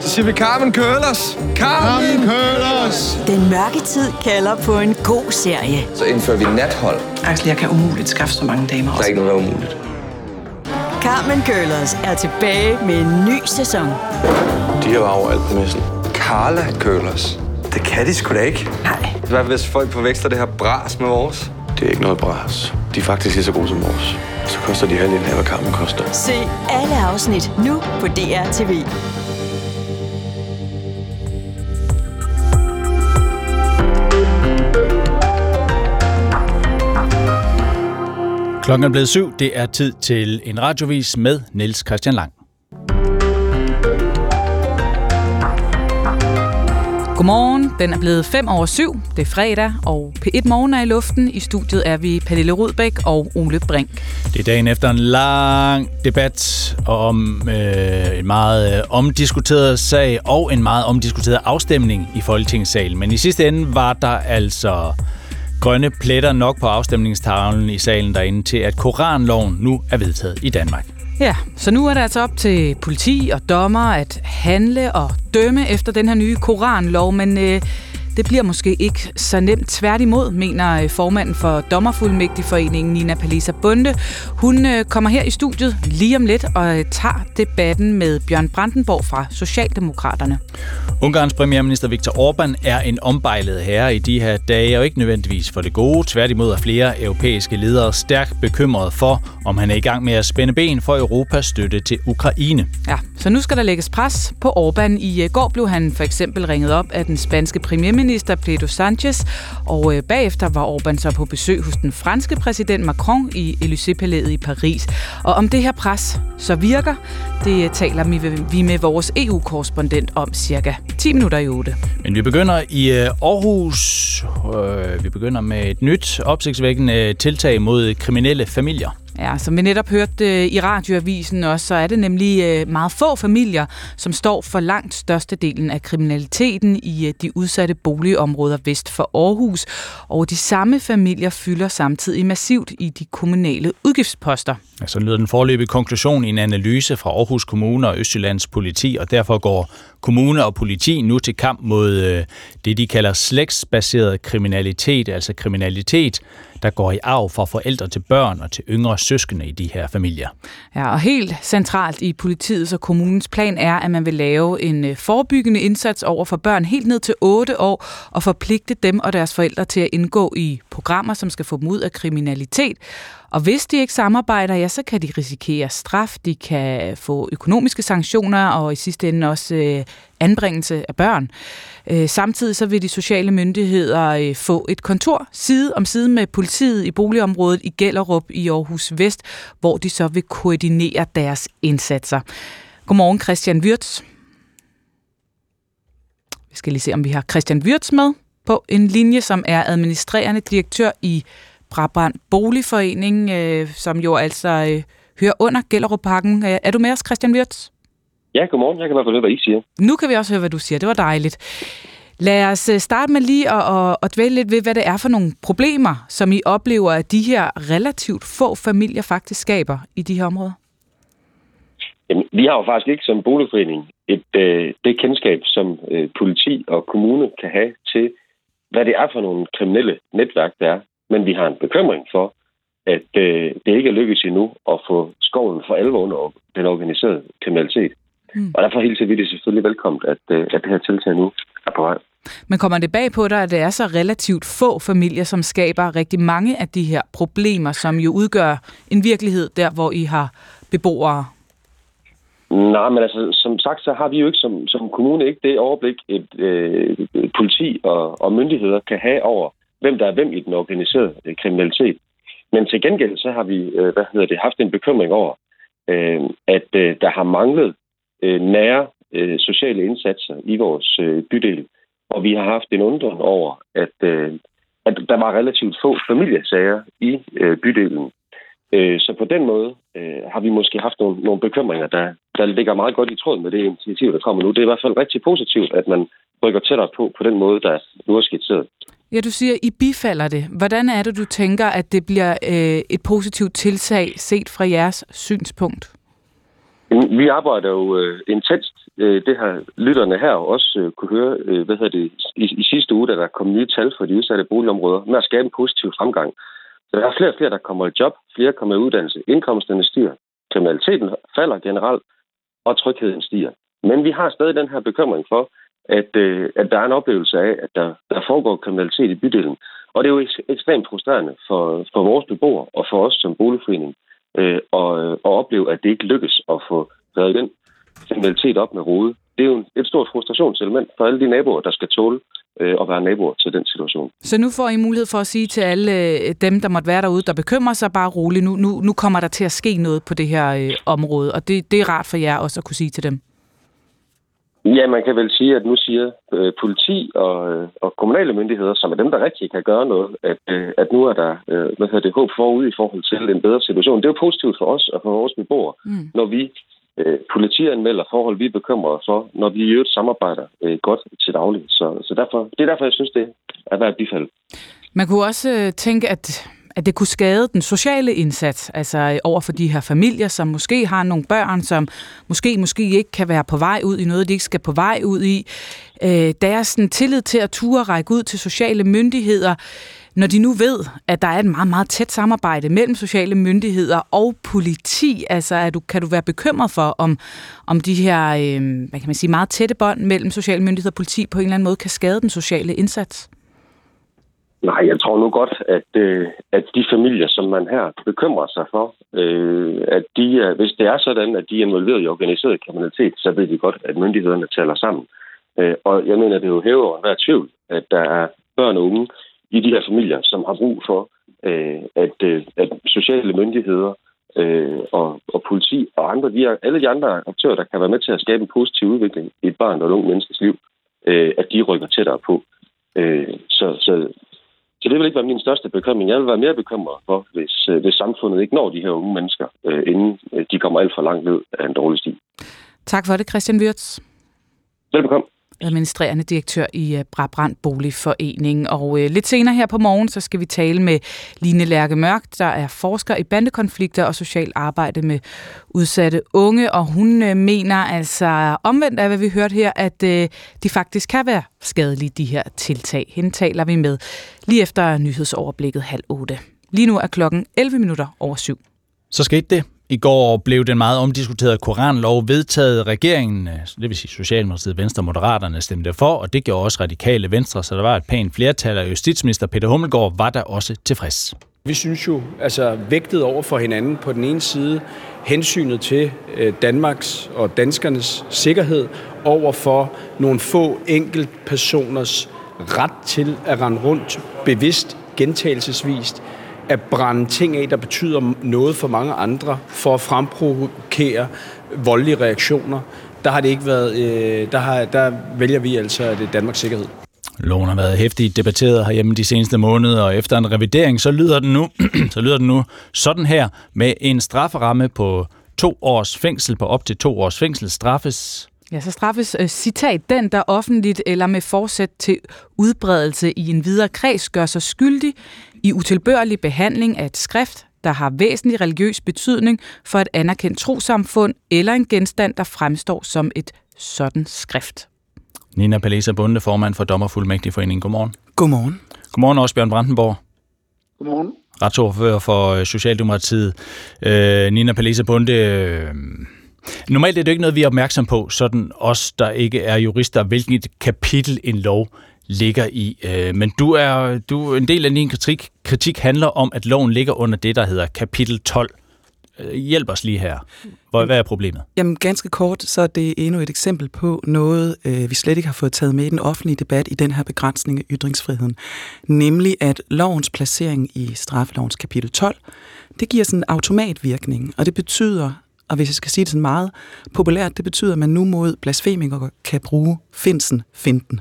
Så siger vi Carmen Køllers. Carmen Køllers. Den mørke tid kalder på en god serie. Så indfører vi nathold. Axel, jeg kan umuligt skaffe så mange damer. Der er ikke noget, der er umuligt. Carmen Køllers er tilbage med en ny sæson. De har overalt på messen. Carla Køllers. Det kan de sgu da ikke. Nej. Hvad hvis folk forveksler det her bras med vores? Det er ikke noget bras. De er faktisk lige så gode som vores. Så koster de halvdelen af, hvad Carmen koster. Se alle afsnit nu på DR TV. Klokken er blevet syv. Det er tid til en radiovis med Niels Christian Lang. Godmorgen. Den er blevet 5 over 7. Det er fredag, og P1 Morgen er i luften. I studiet er vi Pernille Rudbæk og Ole Brink. Det er dagen efter en lang debat om øh, en meget øh, omdiskuteret sag og en meget omdiskuteret afstemning i Folketingssalen. Men i sidste ende var der altså grønne pletter nok på afstemningstavlen i salen derinde til, at Koranloven nu er vedtaget i Danmark. Ja, så nu er det altså op til politi og dommer at handle og dømme efter den her nye koranlov, men øh, det bliver måske ikke så nemt. Tværtimod, mener øh, formanden for Dommerfuldmægtigforeningen, Nina Palisa Bunde. Hun øh, kommer her i studiet lige om lidt og øh, tager debatten med Bjørn Brandenborg fra Socialdemokraterne. Ungarns premierminister Viktor Orbán er en ombejlet herre i de her dage, og ikke nødvendigvis for det gode. Tværtimod er flere europæiske ledere stærkt bekymrede for, om han er i gang med at spænde ben for Europas støtte til Ukraine. Ja, så nu skal der lægges pres på Orbán. I går blev han for eksempel ringet op af den spanske premierminister Pedro Sanchez, og øh, bagefter var Orbán så på besøg hos den franske præsident Macron i Élysée-palæet i Paris. Og om det her pres så virker, det øh, taler vi med vores EU-korrespondent om cirka 10 minutter i 8. Men vi begynder i øh, Aarhus. Øh, vi begynder med et nyt opsigtsvækkende øh, tiltag mod kriminelle familier. Ja, som vi netop hørte øh, i radioavisen også, så er det nemlig øh, meget få familier, som står for langt størstedelen af kriminaliteten i øh, de udsatte boligområder vest for Aarhus. Og de samme familier fylder samtidig massivt i de kommunale udgiftsposter. Ja, så lyder den forløbige konklusion i en analyse fra Aarhus Kommune og Østjyllands politi, og derfor går kommune og politi nu til kamp mod det, de kalder slægtsbaseret kriminalitet, altså kriminalitet, der går i arv fra forældre til børn og til yngre søskende i de her familier. Ja, og helt centralt i politiets og kommunens plan er, at man vil lave en øh, forebyggende indsats over for børn helt ned til 8 år og forpligte dem og deres forældre til at indgå i programmer, som skal få dem ud af kriminalitet. Og hvis de ikke samarbejder, ja, så kan de risikere straf, de kan få økonomiske sanktioner og i sidste ende også øh, anbringelse af børn. Øh, samtidig så vil de sociale myndigheder øh, få et kontor side om side med politiet i boligområdet i Gellerup i Aarhus Vest, hvor de så vil koordinere deres indsatser. Godmorgen Christian Wirtz. Vi skal lige se, om vi har Christian Wirtz med på en linje, som er administrerende direktør i Brabrand Boligforening, øh, som jo altså øh, hører under Gellerup Parken. Øh, er du med os, Christian Wirtz? Ja, godmorgen. Jeg kan i hvert fald høre, hvad I siger. Nu kan vi også høre, hvad du siger. Det var dejligt. Lad os øh, starte med lige at, at, at dvæle lidt ved, hvad det er for nogle problemer, som I oplever, at de her relativt få familier faktisk skaber i de her områder. Jamen, vi har jo faktisk ikke som boligforening et, øh, det kendskab, som øh, politi og kommune kan have til, hvad det er for nogle kriminelle netværk, der er. Men vi har en bekymring for, at øh, det ikke er lykkedes endnu at få skoven for alvor under den organiserede kriminalitet. Mm. Og derfor hilser vi det selvfølgelig velkommen, at, øh, at det her tiltag nu er på vej. Men kommer det bag på dig, at det er så relativt få familier, som skaber rigtig mange af de her problemer, som jo udgør en virkelighed der, hvor I har beboere? Nej, men altså, som sagt, så har vi jo ikke som, som kommune ikke det overblik, et øh, politi og, og myndigheder kan have over, hvem der er hvem i den organiserede øh, kriminalitet. Men til gengæld så har vi øh, hvad hedder det, haft en bekymring over, øh, at øh, der har manglet øh, nære øh, sociale indsatser i vores øh, bydel. Og vi har haft en undren over, at, øh, at der var relativt få familiesager i øh, bydelen. Øh, så på den måde øh, har vi måske haft nogle, nogle bekymringer, der, der ligger meget godt i tråd med det initiativ, der kommer nu. Det er i hvert fald rigtig positivt, at man rykker tættere på på den måde, der nu er skitseret. Ja, du siger, I bifalder det. Hvordan er det, du tænker, at det bliver øh, et positivt tilsag set fra jeres synspunkt? Vi arbejder jo øh, intenst. Øh, det har lytterne her også øh, kunne høre øh, hvad hedder det, i, i sidste uge, da der kom nye tal for de udsatte boligområder, med at skabe en positiv fremgang. Så der er flere og flere, der kommer i job, flere kommer i uddannelse, indkomsterne stiger, kriminaliteten falder generelt, og trygheden stiger. Men vi har stadig den her bekymring for, at, øh, at der er en oplevelse af, at der, der foregår kriminalitet i bydelen. Og det er jo ekstremt frustrerende for, for vores beboere og for os som boligforening øh, og, øh, og opleve, at det ikke lykkes at få reddet den kriminalitet op med rode. Det er jo et stort frustrationselement for alle de naboer, der skal tåle øh, at være naboer til den situation. Så nu får I mulighed for at sige til alle øh, dem, der måtte være derude, der bekymrer sig bare roligt. Nu, nu, nu kommer der til at ske noget på det her øh, område, og det, det er rart for jer også at kunne sige til dem. Ja, man kan vel sige, at nu siger øh, politi og, øh, og kommunale myndigheder, som er dem, der rigtig kan gøre noget, at, øh, at nu er der øh, hvad hedder det, håb forud i forhold til en bedre situation. Det er jo positivt for os og for vores beboere, mm. når vi øh, politianmelder forhold, vi er bekymrede for, når vi i øvrigt samarbejder øh, godt til daglig. Så, så derfor, det er derfor, jeg synes, det er værd at bifalde. Man kunne også øh, tænke, at at det kunne skade den sociale indsats, altså øh, over for de her familier, som måske har nogle børn, som måske måske ikke kan være på vej ud i noget, de ikke skal på vej ud i. Øh, deres sådan, tillid til at ture række ud til sociale myndigheder, når de nu ved, at der er et meget, meget tæt samarbejde mellem sociale myndigheder og politi, altså er du, kan du være bekymret for, om, om de her øh, hvad kan man sige, meget tætte bånd mellem sociale myndigheder og politi på en eller anden måde kan skade den sociale indsats? Nej, jeg tror nu godt, at, øh, at de familier, som man her bekymrer sig for, øh, at de, hvis det er sådan, at de er involveret i organiseret kriminalitet, så ved de godt, at myndighederne taler sammen. Øh, og jeg mener, det er jo hæver hver tvivl, at der er børn og unge i de her familier, som har brug for, øh, at, øh, at sociale myndigheder øh, og, og politi og andre, de er, alle de andre aktører, der kan være med til at skabe en positiv udvikling i et barn og et ung menneskes liv, øh, at de rykker tættere på. Øh, så, så så det vil ikke være min største bekymring. Jeg vil være mere bekymret for, hvis, øh, hvis samfundet ikke når de her unge mennesker, øh, inden øh, de kommer alt for langt ned af en dårlig sti. Tak for det, Christian Wirtz. Velbekomme administrerende direktør i Brabrand Boligforening. Og øh, lidt senere her på morgen, så skal vi tale med Line Lærke Mørk, der er forsker i bandekonflikter og social arbejde med udsatte unge, og hun øh, mener altså omvendt af, hvad vi hørte her, at øh, de faktisk kan være skadelige, de her tiltag. Hende taler vi med lige efter nyhedsoverblikket halv otte. Lige nu er klokken 11 minutter over syv. Så skete det. I går blev den meget omdiskuterede koranlov vedtaget. Regeringen, øh, det vil sige Socialdemokratiet, Venstre og Moderaterne stemte for, og det gjorde også radikale Venstre, så der var et pænt flertal, og justitsminister Peter Hummelgaard var der også tilfreds. Vi synes jo, altså vægtet over for hinanden på den ene side, hensynet til øh, Danmarks og danskernes sikkerhed over for nogle få enkelt personers ret til at rende rundt bevidst, gentagelsesvist, at brænde ting af, der betyder noget for mange andre, for at fremprovokere voldelige reaktioner, der har det ikke været, øh, der, har, der vælger vi altså, at det er Danmarks sikkerhed. Loven har været hæftigt debatteret herhjemme de seneste måneder, og efter en revidering, så lyder den nu, [CLEARS THROAT] så lyder den nu sådan her, med en strafferamme på to års fængsel på op til to års fængsel straffes Ja, så straffes uh, citat, den der offentligt eller med forsæt til udbredelse i en videre kreds gør sig skyldig i utilbørlig behandling af et skrift, der har væsentlig religiøs betydning for et anerkendt trosamfund eller en genstand, der fremstår som et sådan skrift. Nina Palesa Bunde, formand for Dommerfuldmægtigforeningen. Godmorgen. Godmorgen. Godmorgen også, Bjørn Brandenborg. Godmorgen. Retsordfører for øh, Socialdemokratiet. Øh, Nina Palesa Bunde, øh, Normalt er det ikke noget, vi er opmærksom på, sådan os, der ikke er jurister, hvilket kapitel en lov ligger i. Øh, men du er, du, en del af din kritik, kritik handler om, at loven ligger under det, der hedder kapitel 12. Øh, hjælp os lige her. Hvor, hvad er problemet? Jamen ganske kort, så er det endnu et eksempel på noget, øh, vi slet ikke har fået taget med i den offentlige debat i den her begrænsning af ytringsfriheden. Nemlig at lovens placering i straffelovens kapitel 12, det giver sådan en automatvirkning, og det betyder og hvis jeg skal sige det sådan meget populært, det betyder, at man nu mod blasfemikere kan bruge finsen, finten.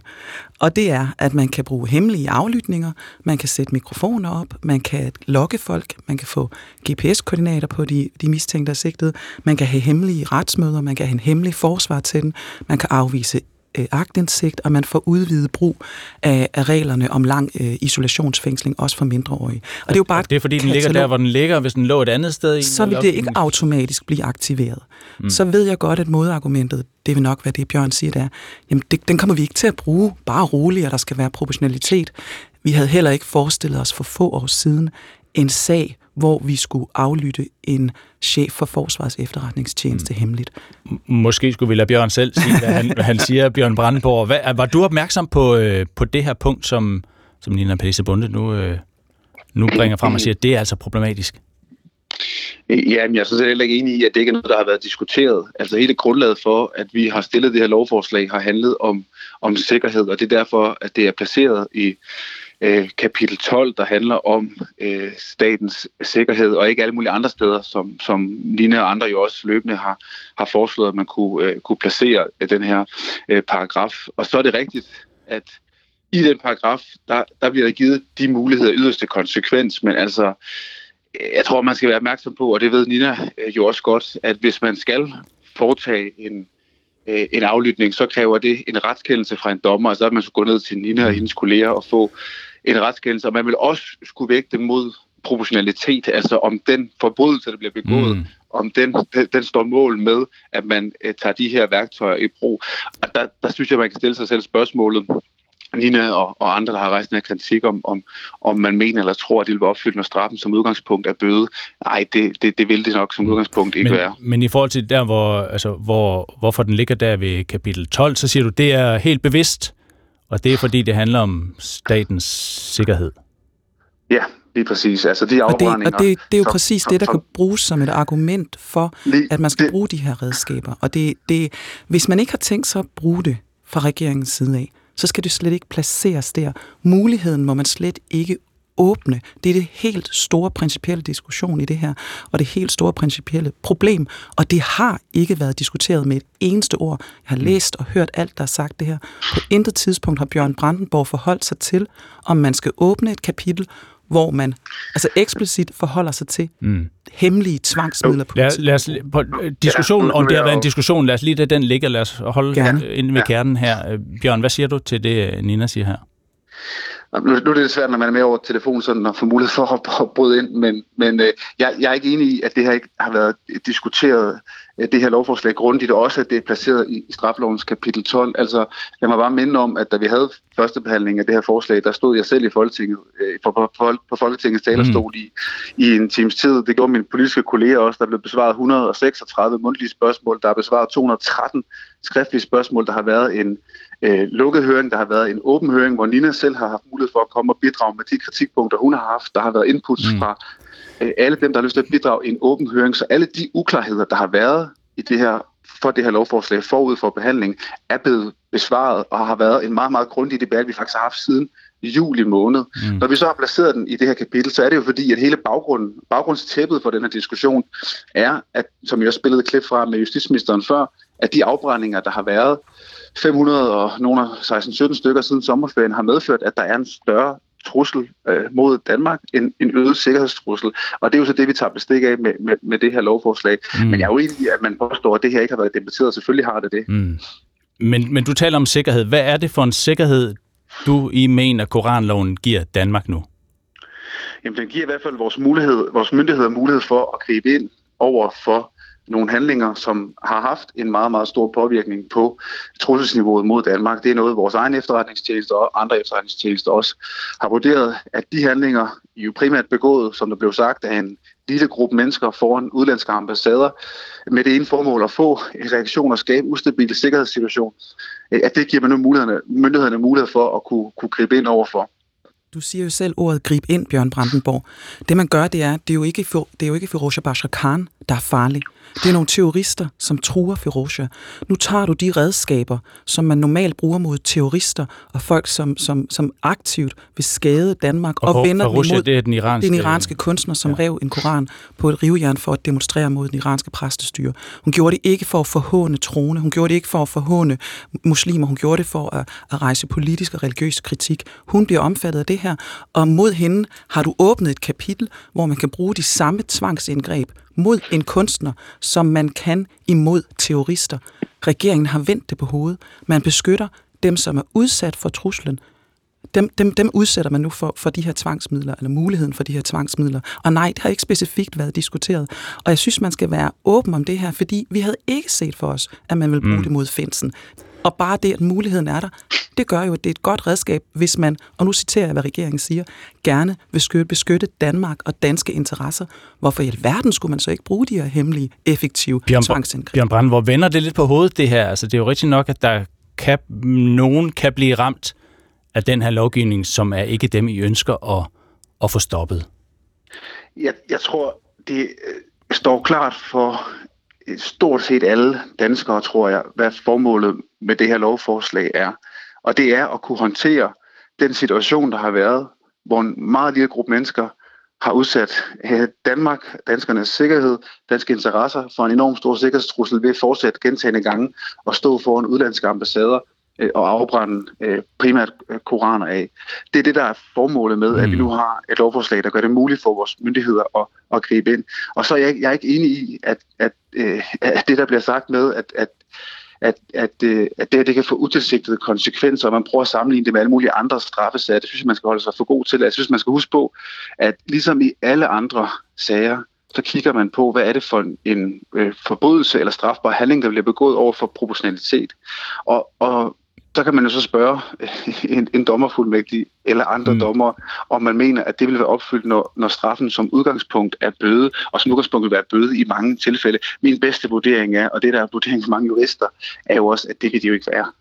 Og det er, at man kan bruge hemmelige aflytninger, man kan sætte mikrofoner op, man kan lokke folk, man kan få GPS-koordinater på de, de mistænkte og sigtede, man kan have hemmelige retsmøder, man kan have en hemmelig forsvar til den, man kan afvise øh, agtindsigt, og man får udvidet brug af, af reglerne om lang øh, isolationsfængsling, også for mindreårige. Og det er jo bare det er fordi, den ligger der, hvor den ligger. Hvis den lå et andet sted... I så vil det ikke automatisk blive aktiveret. Mm. Så ved jeg godt, at modargumentet, det vil nok være det, Bjørn siger, det er, jamen det, den kommer vi ikke til at bruge, bare roligt, og der skal være proportionalitet. Vi havde heller ikke forestillet os for få år siden en sag, hvor vi skulle aflytte en chef for Forsvars efterretningstjeneste mm. hemmeligt. Måske skulle vi lade Bjørn selv sige, hvad han, hvad han siger, Bjørn Brandenborg. Hvad, var du opmærksom på, øh, på det her punkt, som, som Nina Pelisse Bunde nu, øh, nu bringer frem og siger, at det er altså problematisk? Ja, men jeg er sådan set heller ikke enig i, at det ikke er noget, der har været diskuteret. Altså hele grundlaget for, at vi har stillet det her lovforslag, har handlet om, om sikkerhed, og det er derfor, at det er placeret i øh, kapitel 12, der handler om øh, statens sikkerhed, og ikke alle mulige andre steder, som, som Nina og andre jo også løbende har, har foreslået, at man kunne, øh, kunne placere øh, den her øh, paragraf. Og så er det rigtigt, at i den paragraf, der, der bliver der givet de muligheder yderste konsekvens, men altså, jeg tror, man skal være opmærksom på, og det ved Nina øh, jo også godt, at hvis man skal foretage en, øh, en aflytning, så kræver det en retskendelse fra en dommer, og så er man så gå ned til Nina og hendes kolleger og få en retskendelse, og man vil også skulle vægte mod proportionalitet, altså om den forbrydelse, der bliver begået, mm. om den, den, den står mål med, at man uh, tager de her værktøjer i brug. Og der, der synes jeg, man kan stille sig selv spørgsmålet, Nina og, og andre, der har rejst en kritik om, om, om man mener eller tror, at det vil være opfyldt, når straffen som udgangspunkt er bøde. Nej, det, det, det vil det nok som mm. udgangspunkt ikke men, være. Men i forhold til der, hvor, altså, hvor, hvorfor den ligger der ved kapitel 12, så siger du, det er helt bevidst, og det er fordi, det handler om statens sikkerhed. Ja, lige præcis. Altså de og det, og det, det er jo som, præcis som, det, der som, kan bruges som et argument for, lige, at man skal det, bruge de her redskaber. Og det, det, hvis man ikke har tænkt sig at bruge det fra regeringens side af, så skal det slet ikke placeres der. Muligheden må man slet ikke åbne. Det er det helt store principielle diskussion i det her, og det helt store principielle problem. Og det har ikke været diskuteret med et eneste ord. Jeg har mm. læst og hørt alt, der er sagt det her. På intet tidspunkt har Bjørn Brandenborg forholdt sig til, om man skal åbne et kapitel, hvor man altså eksplicit forholder sig til mm. hemmelige tvangsmidler på lad, lad os, på, øh, diskussionen, om det har været en diskussion, lad os lige lade den ligge, lad os holde Gerne. ind ved kernen her. Øh, Bjørn, hvad siger du til det, Nina siger her? Nu, nu er det svært, når man er med over telefon, sådan at få mulighed for at, at bryde ind, men, men øh, jeg, jeg er ikke enig i, at det her ikke har været diskuteret, øh, det her lovforslag grundigt, og også at det er placeret i, i straflovens kapitel 12. Altså, jeg mig bare minde om, at da vi havde første behandling af det her forslag, der stod jeg selv i Folketinget, øh, på, på, på Folketingets talerstol mm. i, i en times tid. Det gjorde mine politiske kolleger også. Der blev besvaret 136 mundtlige spørgsmål, der er besvaret 213 skriftlige spørgsmål, der har været en øh, lukket høring, der har været en åben høring, hvor Nina selv har haft mulighed for at komme og bidrage med de kritikpunkter, hun har haft. Der har været inputs mm. fra øh, alle dem, der har lyst til at bidrage i en åben høring. Så alle de uklarheder, der har været i det her for det her lovforslag forud for behandling, er blevet besvaret og har været en meget, meget grundig debat, vi faktisk har haft siden juli måned. Mm. Når vi så har placeret den i det her kapitel, så er det jo fordi, at hele baggrunden, baggrundstæppet for den her diskussion er, at, som jeg også spillede et klip fra med justitsministeren før, at de afbrændinger, der har været, 500 og nogle 16-17 stykker siden sommerferien har medført, at der er en større trussel øh, mod Danmark, en, en øget sikkerhedstrussel. Og det er jo så det, vi tager bestik af med, med, med det her lovforslag. Mm. Men jeg er jo enig i, at man påstår, at det her ikke har været debatteret. Selvfølgelig har det det. Mm. Men, men du taler om sikkerhed. Hvad er det for en sikkerhed, du i mener, Koranloven giver Danmark nu? Jamen, den giver i hvert fald vores, mulighed, vores myndigheder mulighed for at gribe ind over for nogle handlinger, som har haft en meget, meget stor påvirkning på trusselsniveauet mod Danmark. Det er noget, vores egen efterretningstjeneste og andre efterretningstjenester også har vurderet, at de handlinger jo primært begået, som der blev sagt, af en lille gruppe mennesker foran udlandske ambassader, med det ene formål at få en reaktion og skabe ustabil sikkerhedssituation, øh, at det giver man nu mulighederne, myndighederne mulighed for at kunne, kunne gribe ind overfor. Du siger jo selv ordet grib ind, Bjørn Brandenborg. Det man gør, det er, det er jo ikke, for, det er jo ikke Firouzja Bashar Khan, der er farlig. Det er nogle terrorister, som truer Ferocia. Nu tager du de redskaber, som man normalt bruger mod terrorister og folk, som, som, som aktivt vil skade Danmark og, Og vender dem Ferocia, imod det er den iranske- den iranske kunstner, som ja. rev en koran på et rivjern for at demonstrere mod den iranske præstestyre. Hun gjorde det ikke for at forhåne troende, hun gjorde det ikke for at forhåne muslimer, hun gjorde det for at, at rejse politisk og religiøs kritik. Hun bliver omfattet af det her, og mod hende har du åbnet et kapitel, hvor man kan bruge de samme tvangsindgreb mod en kunstner, som man kan imod terrorister. Regeringen har vendt det på hovedet. Man beskytter dem, som er udsat for truslen, dem, dem, dem udsætter man nu for, for de her tvangsmidler, eller muligheden for de her tvangsmidler. Og nej, det har ikke specifikt været diskuteret. Og jeg synes, man skal være åben om det her, fordi vi havde ikke set for os, at man vil bruge mm. det mod Finsen. Og bare det, at muligheden er der, det gør jo, at det er et godt redskab, hvis man, og nu citerer jeg, hvad regeringen siger, gerne vil beskytte, beskytte Danmark og danske interesser. Hvorfor i alverden skulle man så ikke bruge de her hemmelige, effektive Bjørn, tvangsindgreb? Bjørn Brand, hvor vender det lidt på hovedet, det her? Altså, det er jo rigtigt nok, at der kan, nogen kan blive ramt af den her lovgivning, som er ikke dem, I ønsker at, at få stoppet. Jeg, jeg tror, det øh, står klart for stort set alle danskere, tror jeg, hvad formålet med det her lovforslag er. Og det er at kunne håndtere den situation, der har været, hvor en meget lille gruppe mennesker har udsat øh, Danmark, danskernes sikkerhed, danske interesser for en enorm stor sikkerhedstrussel ved fortsat gentagende gange at stå foran udlandske ambassader øh, og afbrænde øh, primært koraner af. Det er det, der er formålet med, at vi nu har et lovforslag, der gør det muligt for vores myndigheder at, at gribe ind. Og så er jeg, jeg er ikke enig i, at, at, øh, det, der bliver sagt med, at, at at, at, øh, at det, det kan få utilsigtede konsekvenser, og man prøver at sammenligne det med alle mulige andre straffesager. Det synes jeg, man skal holde sig for god til. Altså, jeg synes, man skal huske på, at ligesom i alle andre sager, så kigger man på, hvad er det for en, en øh, forbrydelse eller strafbar handling, der bliver begået over for proportionalitet. Og, og så kan man jo så spørge en, en dommerfuldmægtig eller andre mm. dommer, om man mener, at det vil være opfyldt, når, når straffen som udgangspunkt er bøde, og som udgangspunkt vil være bøde i mange tilfælde. Min bedste vurdering er, og det der er vurdering for mange jurister, er jo også, at det vil det jo ikke være.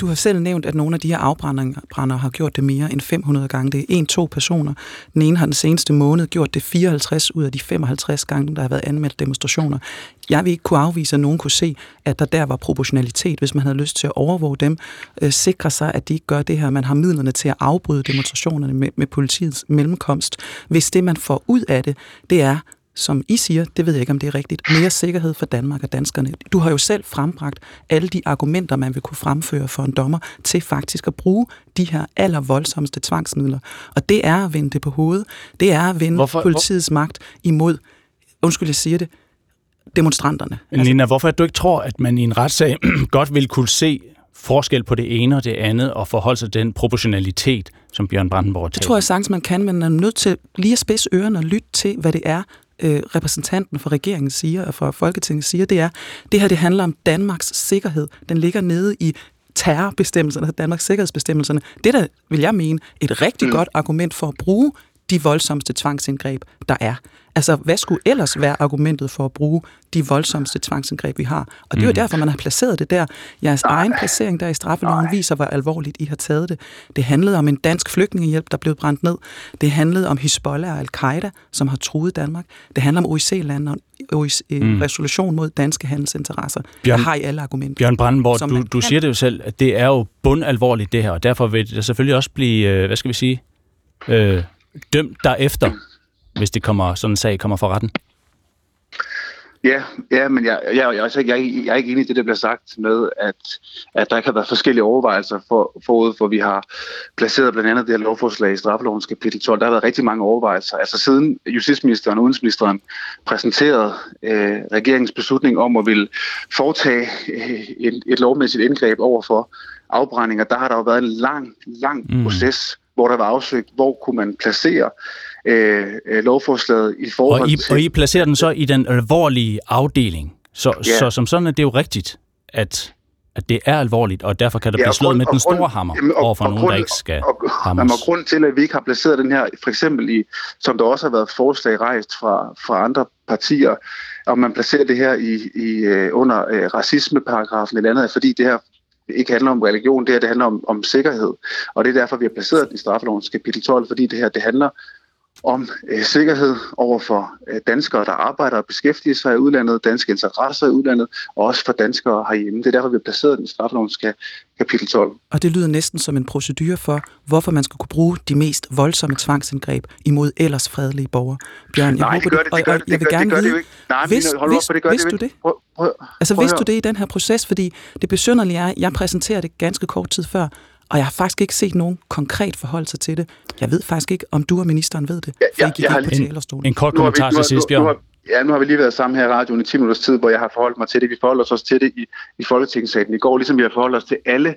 Du har selv nævnt, at nogle af de her afbrændere har gjort det mere end 500 gange. Det er en-to personer. Den ene har den seneste måned gjort det 54 ud af de 55 gange, der har været anmeldt demonstrationer. Jeg vil ikke kunne afvise, at nogen kunne se, at der der var proportionalitet, hvis man havde lyst til at overvåge dem, øh, sikre sig, at de ikke gør det her. Man har midlerne til at afbryde demonstrationerne med, med politiets mellemkomst. Hvis det, man får ud af det, det er som I siger, det ved jeg ikke, om det er rigtigt, mere sikkerhed for Danmark og danskerne. Du har jo selv frembragt alle de argumenter, man vil kunne fremføre for en dommer til faktisk at bruge de her allervoldsomste tvangsmidler. Og det er at vende det på hovedet. Det er at vende Hvorfor? politiets magt imod, undskyld, jeg siger det, demonstranterne. Altså, Nina, hvorfor du ikke tror, at man i en retssag [CLEARS THROAT] godt vil kunne se forskel på det ene og det andet, og forholde sig til den proportionalitet, som Bjørn Brandenborg taler? Det tror jeg sagtens, man kan, men man er nødt til lige at spidse ørerne og lytte til, hvad det er, øh, repræsentanten for regeringen siger, og for Folketinget siger, det er, det her det handler om Danmarks sikkerhed. Den ligger nede i terrorbestemmelserne, Danmarks sikkerhedsbestemmelserne. Det der, vil jeg mene, et rigtig mm. godt argument for at bruge de voldsomste tvangsindgreb, der er. Altså, hvad skulle ellers være argumentet for at bruge de voldsomste tvangsindgreb, vi har? Og det er jo derfor, man har placeret det der. Jeres Ej. egen placering der i straffeloven viser, hvor alvorligt I har taget det. Det handlede om en dansk flygtningehjælp, der blev brændt ned. Det handlede om Hezbollah og Al-Qaida, som har truet Danmark. Det handler om OIC-landet og OIC, mm. resolution mod danske handelsinteresser. Bjørn, der har I alle argumenter. Bjørn Brandenborg, du, du siger det jo selv, at det er jo bundalvorligt det her, og derfor vil det selvfølgelig også blive, øh, hvad skal vi sige, øh, dømt derefter, hvis det kommer, sådan en sag kommer for retten? Ja, ja men jeg, jeg, jeg, jeg, jeg, jeg er ikke enig i det, der bliver sagt med, at, at der kan være forskellige overvejelser for, forud, for vi har placeret blandt andet det her lovforslag i straffelovens kapitel 12. Der har været rigtig mange overvejelser. Altså siden justitsministeren og udenrigsministeren præsenterede øh, regeringens beslutning om at ville foretage øh, et, et lovmæssigt indgreb over for afbrændinger, der har der jo været en lang, lang mm. proces, hvor der var afsøgt, hvor kunne man placere øh, lovforslaget i forhold og I, til... Og I placerer den så i den alvorlige afdeling. Så, ja. så som sådan er det jo rigtigt, at, at det er alvorligt, og derfor kan der ja, blive slået med den store hammer jamen, og, over for og nogen, grund, der ikke skal og, og, hammes. Og grund til, at vi ikke har placeret den her, for eksempel i, som der også har været forslag rejst fra, fra andre partier, om man placerer det her i, i under uh, racismeparagrafen eller andet, fordi det her ikke handler om religion, det her det handler om, om sikkerhed. Og det er derfor, vi har placeret den i straffelovens kapitel 12, fordi det her det handler om øh, sikkerhed over for øh, danskere, der arbejder og beskæftiger sig i udlandet, danske interesser i udlandet, og også for danskere herhjemme. Det er derfor, vi har placeret den i straffelovens kapitel 12. Og det lyder næsten som en procedure for, hvorfor man skal kunne bruge de mest voldsomme tvangsindgreb imod ellers fredelige borgere. Bjørn, Nej, jeg det gør det, det gør det, jeg vil det, gerne det, gør det jo ikke. Nej, vidste, hold op, for det gør vidste det du det? Prøv, prøv, Altså prøv vidste du det i den her proces? Fordi det besynderlige er, at jeg præsenterer det ganske kort tid før, og jeg har faktisk ikke set nogen konkret forhold sig til det. Jeg ved faktisk ikke, om du og ministeren ved det, for Ja, I gik jeg har lige- talerstolen. En kort kommentar nu har- til sidst, Bjørn. Ja, nu har vi lige været sammen her i radioen i 10 minutters tid, hvor jeg har forholdt mig til det. Vi forholder os også til det i, i Folketingssalen i går, ligesom vi har forholdt os til alle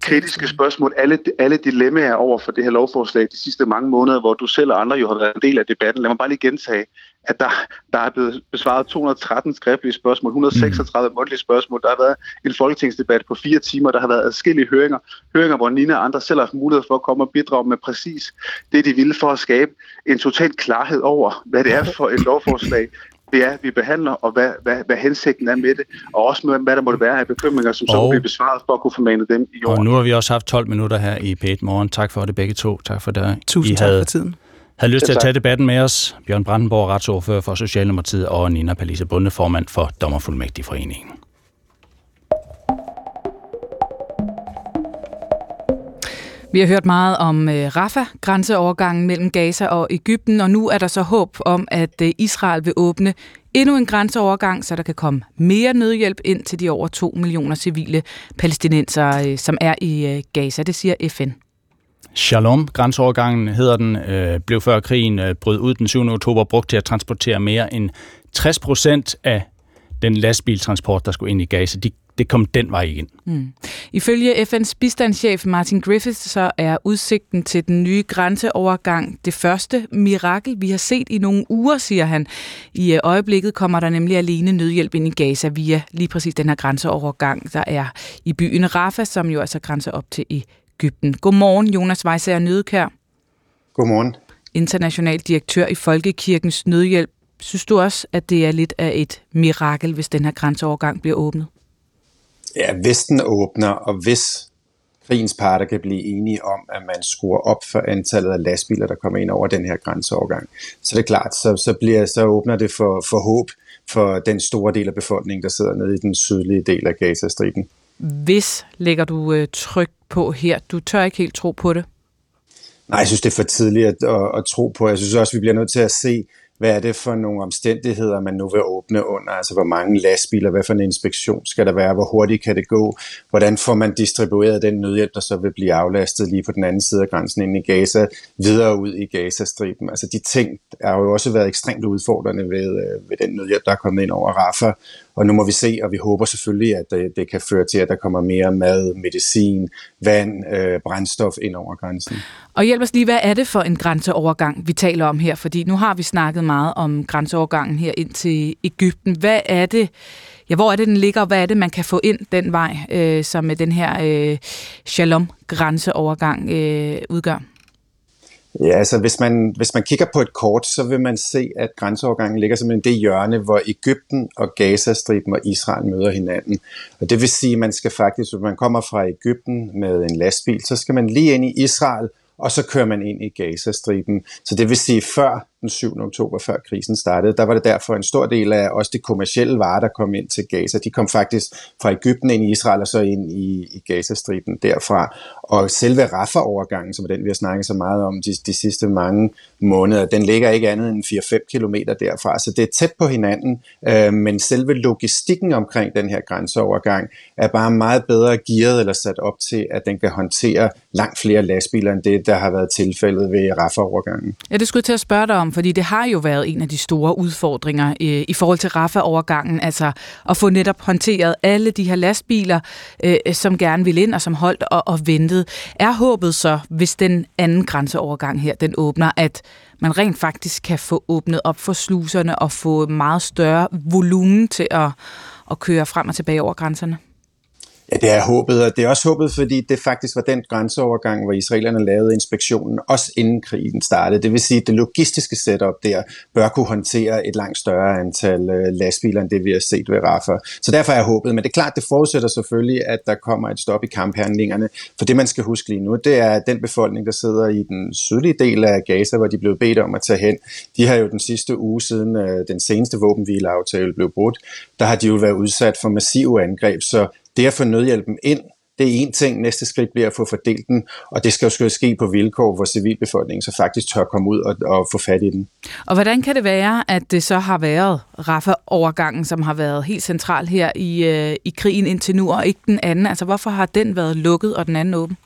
kritiske spørgsmål, alle, alle dilemmaer over for det her lovforslag de sidste mange måneder, hvor du selv og andre jo har været en del af debatten. Lad mig bare lige gentage, at der, der er blevet besvaret 213 skriftlige spørgsmål, 136 mundtlige spørgsmål. Der har været en folketingsdebat på fire timer. Der har været adskillige høringer. Høringer, hvor Nina og andre selv har haft mulighed for at komme og bidrage med præcis det, de ville for at skabe en total klarhed over, hvad det er for et lovforslag, det er, vi behandler, og hvad, hvad, hvad hensigten er med det, og også med, hvad der måtte være af bekymringer, som så Og- vil blive besvaret for at kunne formane dem i Og år. nu har vi også haft 12 minutter her i P1 Morgen. Tak for det begge to. Tak for det. Tusind I tak havde, for tiden. Havde lyst til at tage debatten med os. Bjørn Brandenborg, retsordfører for Socialdemokratiet, og Nina Palise Bunde, formand for Dommerfuldmægtigforeningen. Vi har hørt meget om øh, Rafah, grænseovergangen mellem Gaza og Ægypten, og nu er der så håb om, at øh, Israel vil åbne endnu en grænseovergang, så der kan komme mere nødhjælp ind til de over 2 millioner civile palæstinenser, øh, som er i Gaza. Det siger FN. Shalom, grænseovergangen hedder den, øh, blev før krigen øh, brød ud den 7. oktober brugt til at transportere mere end 60 procent af den lastbiltransport, der skulle ind i Gaza. De, det kom den vej igen. Mm. Ifølge FN's bistandschef Martin Griffiths, så er udsigten til den nye grænseovergang det første mirakel, vi har set i nogle uger, siger han. I øh, øjeblikket kommer der nemlig alene nødhjælp ind i Gaza via lige præcis den her grænseovergang, der er i byen Rafah, som jo altså grænser op til i Ægypten. Godmorgen, Jonas Weissager Nødekær, Godmorgen. international direktør i Folkekirkens Nødhjælp. Synes du også, at det er lidt af et mirakel, hvis den her grænseovergang bliver åbnet? Ja, hvis den åbner, og hvis krigens parter kan blive enige om, at man skruer op for antallet af lastbiler, der kommer ind over den her grænseovergang, så det er klart, så, så, bliver, så åbner det for, for håb for den store del af befolkningen, der sidder nede i den sydlige del af Gazastriben. Hvis lægger du øh, tryk på her? Du tør ikke helt tro på det. Nej, jeg synes, det er for tidligt at, at, at tro på. Jeg synes også, vi bliver nødt til at se, hvad er det for nogle omstændigheder, man nu vil åbne under? Altså, hvor mange lastbiler, hvad for en inspektion skal der være? Hvor hurtigt kan det gå? Hvordan får man distribueret den nødhjælp, der så vil blive aflastet lige på den anden side af grænsen ind i Gaza, videre ud i Gazastriben? Altså, de ting har jo også været ekstremt udfordrende ved, øh, ved den nødhjælp, der er kommet ind over Rafah. Og nu må vi se, og vi håber selvfølgelig, at det, det kan føre til, at der kommer mere mad, medicin, vand, øh, brændstof ind over grænsen. Og hjælp os lige, hvad er det for en grænseovergang, vi taler om her? Fordi nu har vi snakket meget om grænseovergangen her ind til Ægypten. Hvad er det, ja, hvor er det, den ligger, og hvad er det, man kan få ind den vej, øh, som med den her øh, Shalom-grænseovergang øh, udgør? Ja, altså hvis man, hvis man kigger på et kort, så vil man se, at grænseovergangen ligger simpelthen det hjørne, hvor Ægypten og Gazastriben og Israel møder hinanden. Og det vil sige, at man skal faktisk, hvis man kommer fra Ægypten med en lastbil, så skal man lige ind i Israel, og så kører man ind i Gazastriben. Så det vil sige, før den 7. oktober, før krisen startede, der var det derfor en stor del af også det kommercielle varer, der kom ind til Gaza. De kom faktisk fra Ægypten ind i Israel, og så ind i, i Gazastriben derfra. Og selve Rafah-overgangen, som er den, vi har snakket så meget om de, de sidste mange måneder, den ligger ikke andet end 4-5 km derfra. Så det er tæt på hinanden, øh, men selve logistikken omkring den her grænseovergang er bare meget bedre gearet eller sat op til, at den kan håndtere langt flere lastbiler end det, der har været tilfældet ved Rafah-overgangen. Ja, det skulle til at spørge dig om, Øhm, fordi det har jo været en af de store udfordringer øh, i forhold til Rafa-overgangen, altså at få netop håndteret alle de her lastbiler, øh, som gerne vil ind og som holdt og, og ventede. Er håbet så, hvis den anden grænseovergang her, den åbner, at man rent faktisk kan få åbnet op for sluserne og få meget større volumen til at, at køre frem og tilbage over grænserne? Ja, det er håbet, og det er også håbet, fordi det faktisk var den grænseovergang, hvor israelerne lavede inspektionen, også inden krigen startede. Det vil sige, at det logistiske setup der bør kunne håndtere et langt større antal øh, lastbiler, end det vi har set ved Rafah. Så derfor er håbet, men det er klart, det forudsætter selvfølgelig, at der kommer et stop i kamphandlingerne. For det, man skal huske lige nu, det er den befolkning, der sidder i den sydlige del af Gaza, hvor de blev bedt om at tage hen. De har jo den sidste uge siden øh, den seneste våbenhvileaftale blev brudt, der har de jo været udsat for massive angreb, så det at få nødhjælpen ind, det er en ting. Næste skridt bliver at få fordelt den, og det skal jo ske på vilkår, hvor civilbefolkningen så faktisk tør komme ud og, og få fat i den. Og hvordan kan det være, at det så har været Rafah-overgangen, som har været helt central her i, øh, i krigen indtil nu, og ikke den anden? Altså hvorfor har den været lukket, og den anden åben?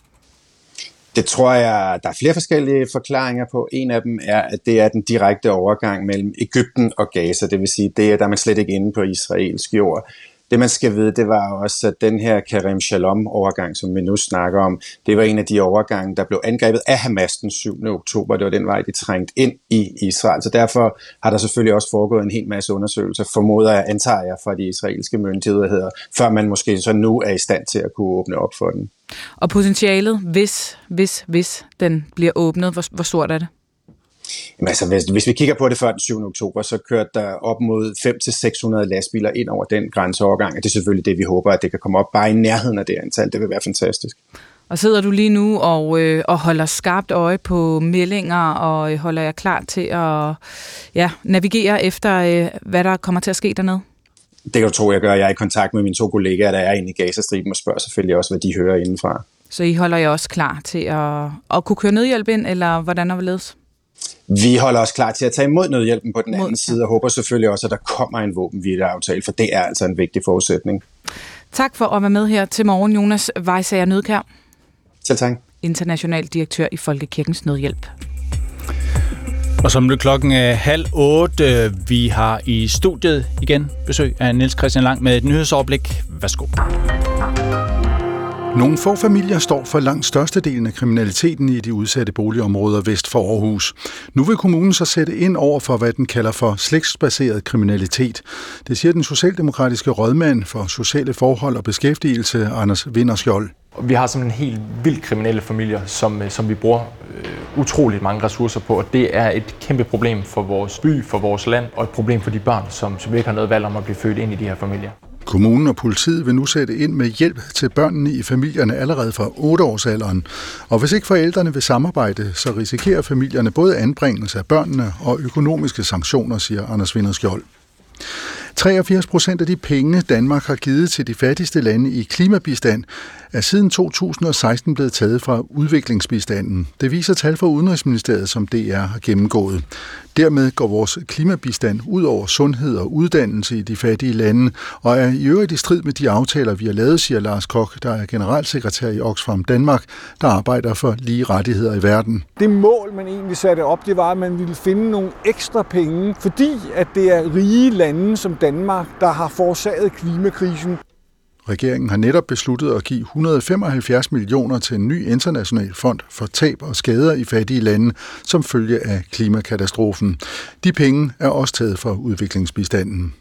Det tror jeg, der er flere forskellige forklaringer på. En af dem er, at det er den direkte overgang mellem Ægypten og Gaza. Det vil sige, det er, der er man slet ikke inde på israelsk jord. Det man skal vide, det var også, at den her Karim Shalom-overgang, som vi nu snakker om, det var en af de overgange, der blev angrebet af Hamas den 7. oktober. Det var den vej, de trængte ind i Israel. Så derfor har der selvfølgelig også foregået en hel masse undersøgelser, formoder jeg, antager jeg, fra de israelske myndigheder, før man måske så nu er i stand til at kunne åbne op for den. Og potentialet, hvis, hvis, hvis den bliver åbnet, hvor, hvor stort er det? Jamen altså, hvis, hvis vi kigger på det før den 7. oktober, så kørte der op mod 500-600 lastbiler ind over den grænseovergang, og det er selvfølgelig det, vi håber, at det kan komme op bare i nærheden af det antal. Det vil være fantastisk. Og sidder du lige nu og, øh, og holder skarpt øje på meldinger, og øh, holder jeg klar til at ja, navigere efter, øh, hvad der kommer til at ske dernede? Det kan du tro, jeg gør. Jeg er i kontakt med mine to kollegaer, der er inde i Gazastriben, og spørger selvfølgelig også, hvad de hører indenfra. Så I holder jeg også klar til at, at kunne køre nødhjælp ind, eller hvordan er det vi holder os klar til at tage imod nødhjælpen på den anden side, og håber selvfølgelig også, at der kommer en våbenhvileaftale, for det er altså en vigtig forudsætning. Tak for at være med her til morgen, Jonas Weissager Nødkær. Selv tak. International direktør i Folkekirkens Nødhjælp. Og som det klokken er halv otte, vi har i studiet igen besøg af Niels Christian Lang med et nyhedsoverblik. Værsgo. Nogle få familier står for langt størstedelen af kriminaliteten i de udsatte boligområder vest for Aarhus. Nu vil kommunen så sætte ind over for, hvad den kalder for slægtsbaseret kriminalitet. Det siger den socialdemokratiske rådmand for sociale forhold og beskæftigelse, Anders Vinderskjold. Vi har sådan en helt vild kriminelle familier, som, øh, som vi bruger øh, utroligt mange ressourcer på, og det er et kæmpe problem for vores by, for vores land, og et problem for de børn, som, som ikke har noget valg om at blive født ind i de her familier. Kommunen og politiet vil nu sætte ind med hjælp til børnene i familierne allerede fra 8-årsalderen. Og hvis ikke forældrene vil samarbejde, så risikerer familierne både anbringelse af børnene og økonomiske sanktioner, siger Anders Vinderskjold. 83 procent af de penge, Danmark har givet til de fattigste lande i klimabistand, er siden 2016 blevet taget fra udviklingsbistanden. Det viser tal fra Udenrigsministeriet, som DR har gennemgået. Dermed går vores klimabistand ud over sundhed og uddannelse i de fattige lande, og er i øvrigt i strid med de aftaler, vi har lavet, siger Lars Kok, der er generalsekretær i Oxfam Danmark, der arbejder for lige rettigheder i verden. Det mål, man egentlig satte op, det var, at man ville finde nogle ekstra penge, fordi at det er rige lande som Danmark, der har forårsaget klimakrisen. Regeringen har netop besluttet at give 175 millioner til en ny international fond for tab og skader i fattige lande som følge af klimakatastrofen. De penge er også taget fra udviklingsbistanden.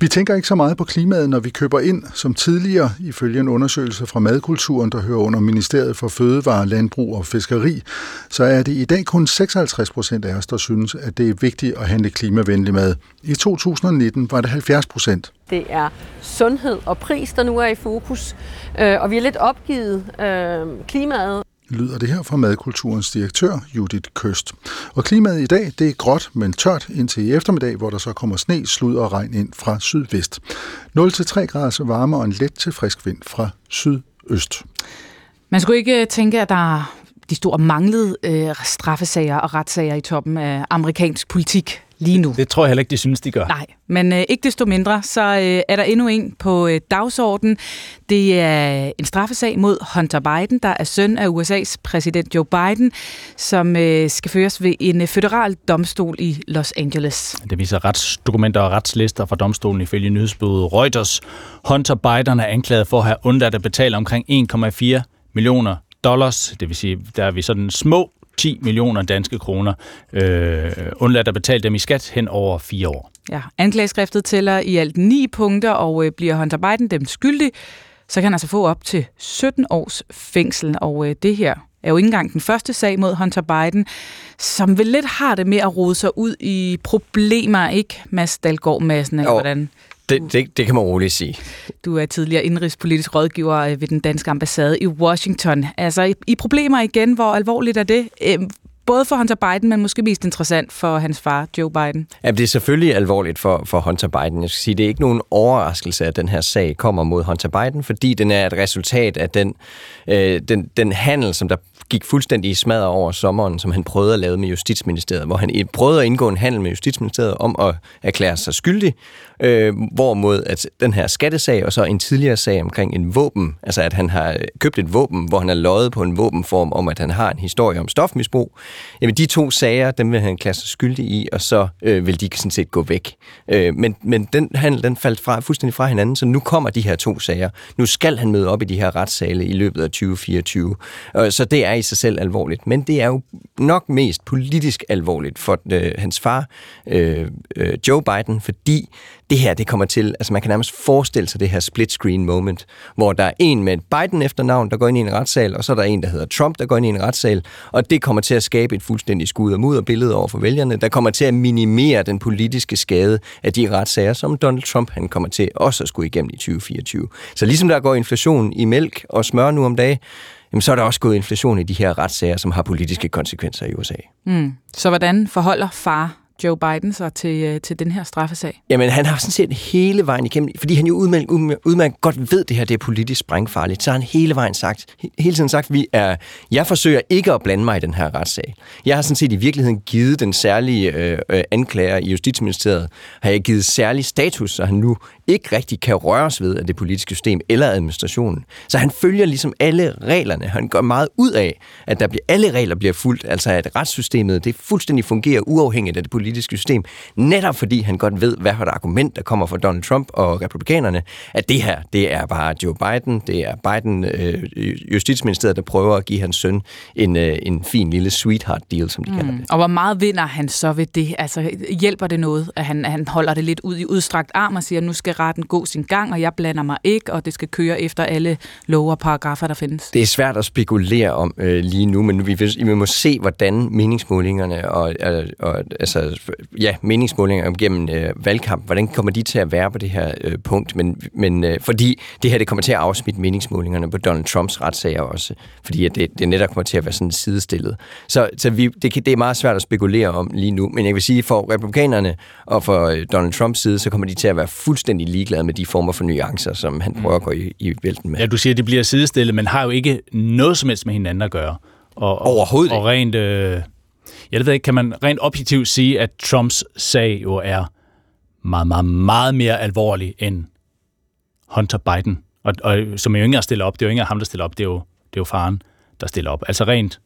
Vi tænker ikke så meget på klimaet, når vi køber ind, som tidligere, ifølge en undersøgelse fra Madkulturen, der hører under Ministeriet for Fødevare, Landbrug og Fiskeri, så er det i dag kun 56 procent af os, der synes, at det er vigtigt at handle klimavenlig mad. I 2019 var det 70 procent. Det er sundhed og pris, der nu er i fokus, øh, og vi er lidt opgivet øh, klimaet lyder det her fra Madkulturens direktør, Judith Køst. Og klimaet i dag, det er gråt, men tørt indtil i eftermiddag, hvor der så kommer sne, slud og regn ind fra sydvest. 0-3 grader varme og en let til frisk vind fra sydøst. Man skulle ikke øh, tænke, at der de store manglede øh, straffesager og retssager i toppen af amerikansk politik lige nu. Det tror jeg heller ikke, de synes, de gør. Nej, men øh, ikke desto mindre, så øh, er der endnu en på øh, dagsordenen. Det er en straffesag mod Hunter Biden, der er søn af USA's præsident Joe Biden, som øh, skal føres ved en øh, federal domstol i Los Angeles. Det viser retsdokumenter og retslister fra domstolen ifølge nyhedsbudet Reuters. Hunter Biden er anklaget for at have undladt at betale omkring 1,4 millioner dollars, det vil sige, der er vi sådan små 10 millioner danske kroner, øh, undladt at betale dem i skat hen over fire år. Ja, anklageskriftet tæller i alt ni punkter, og øh, bliver Hunter Biden dem skyldig, så kan han altså få op til 17 års fængsel. Og øh, det her er jo ikke engang den første sag mod Hunter Biden, som vel lidt har det med at rode sig ud i problemer, ikke Mads Dalgaard Madsen, eller hvordan? Det, det, det kan man roligt sige. Du er tidligere indrigspolitisk rådgiver øh, ved den danske ambassade i Washington. Altså, i, i problemer igen, hvor alvorligt er det? Øhm, både for Hunter Biden, men måske mest interessant for hans far, Joe Biden. Ja, det er selvfølgelig alvorligt for, for Hunter Biden. Jeg skal sige, det er ikke nogen overraskelse, at den her sag kommer mod Hunter Biden, fordi den er et resultat af den, øh, den, den handel, som der gik fuldstændig i smadret over sommeren, som han prøvede at lave med Justitsministeriet, hvor han prøvede at indgå en handel med Justitsministeriet om at erklære sig skyldig, øh, hvorimod at den her skattesag og så en tidligere sag omkring en våben, altså at han har købt et våben, hvor han har løjet på en våbenform om, at han har en historie om stofmisbrug, jamen de to sager, dem vil han erklære sig skyldig i, og så øh, vil de sådan set gå væk. Øh, men, men den handel, den faldt fra, fuldstændig fra hinanden, så nu kommer de her to sager. Nu skal han møde op i de her retssale i løbet af 2024. Øh, så det er i sig selv alvorligt. Men det er jo nok mest politisk alvorligt for øh, hans far, øh, øh, Joe Biden, fordi det her, det kommer til, altså man kan nærmest forestille sig det her split screen moment, hvor der er en med Biden efternavn, der går ind i en retssal, og så er der en, der hedder Trump, der går ind i en retssal, og det kommer til at skabe et fuldstændig skud og mudder billede over for vælgerne, der kommer til at minimere den politiske skade af de retssager, som Donald Trump han kommer til også at skulle igennem i 2024. Så ligesom der går inflation i mælk og smør nu om dagen, jamen så er der også gået inflation i de her retssager, som har politiske konsekvenser i USA. Mm. Så hvordan forholder far Joe Biden sig til, øh, til den her straffesag? Jamen, han har sådan set hele vejen igennem, fordi han jo udmærket, udmærket godt ved, at det her det er politisk sprængfarligt, så har han hele vejen sagt, hele tiden sagt, vi er, jeg forsøger ikke at blande mig i den her retssag. Jeg har sådan set i virkeligheden givet den særlige øh, øh, anklager i Justitsministeriet, har jeg givet særlig status, så han nu ikke rigtig kan røres ved af det politiske system eller administrationen. Så han følger ligesom alle reglerne. Han gør meget ud af, at der bliver, alle regler bliver fuldt, altså at retssystemet det fuldstændig fungerer uafhængigt af det politiske system, netop fordi han godt ved, hvad for et argument, der kommer fra Donald Trump og republikanerne, at det her, det er bare Joe Biden, det er Biden, øh, Justitsministeriet, der prøver at give hans søn en, øh, en fin lille sweetheart deal, som de mm. kalder det. Og hvor meget vinder han så ved det? Altså hjælper det noget, at han, han holder det lidt ud i udstrakt arm og siger, nu skal retten gå sin gang, og jeg blander mig ikke, og det skal køre efter alle lov og paragrafer, der findes? Det er svært at spekulere om øh, lige nu, men vi, vi må se, hvordan meningsmålingerne og, og, og altså, ja, meningsmålinger gennem øh, valgkamp, hvordan kommer de til at være på det her øh, punkt? Men, men øh, fordi det her det kommer til at afsmitte meningsmålingerne på Donald Trumps retssager også, fordi at det, det netop kommer til at være sådan sidestillet. Så, så vi, det, det er meget svært at spekulere om lige nu, men jeg vil sige, for republikanerne og for øh, Donald Trumps side, så kommer de til at være fuldstændig ligeglade med de former for nuancer, som han prøver at gå i, i vælten med. Ja, du siger, at det bliver sidestillet, men har jo ikke noget som helst med hinanden at gøre. Og, Overhovedet og, og rent, øh, jeg ved ikke, kan man rent objektivt sige, at Trumps sag jo er meget, meget, meget mere alvorlig end Hunter Biden. Og, og som jo ikke er stillet op, det er jo ikke ham, der stiller op, det er jo, det er jo faren, der stiller op. Altså rent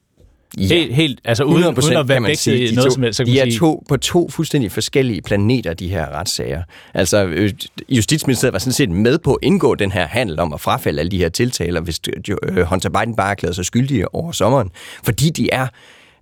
Ja. Helt, helt, altså uden, uden at være væk til noget to, som helst. Så kan de er sige, to, på to fuldstændig forskellige planeter, de her retssager. Altså, øh, Justitsministeriet var sådan set med på at indgå den her handel om at frafalde alle de her tiltaler, hvis øh, Hunter Biden bare erklærede sig skyldige over sommeren. Fordi de er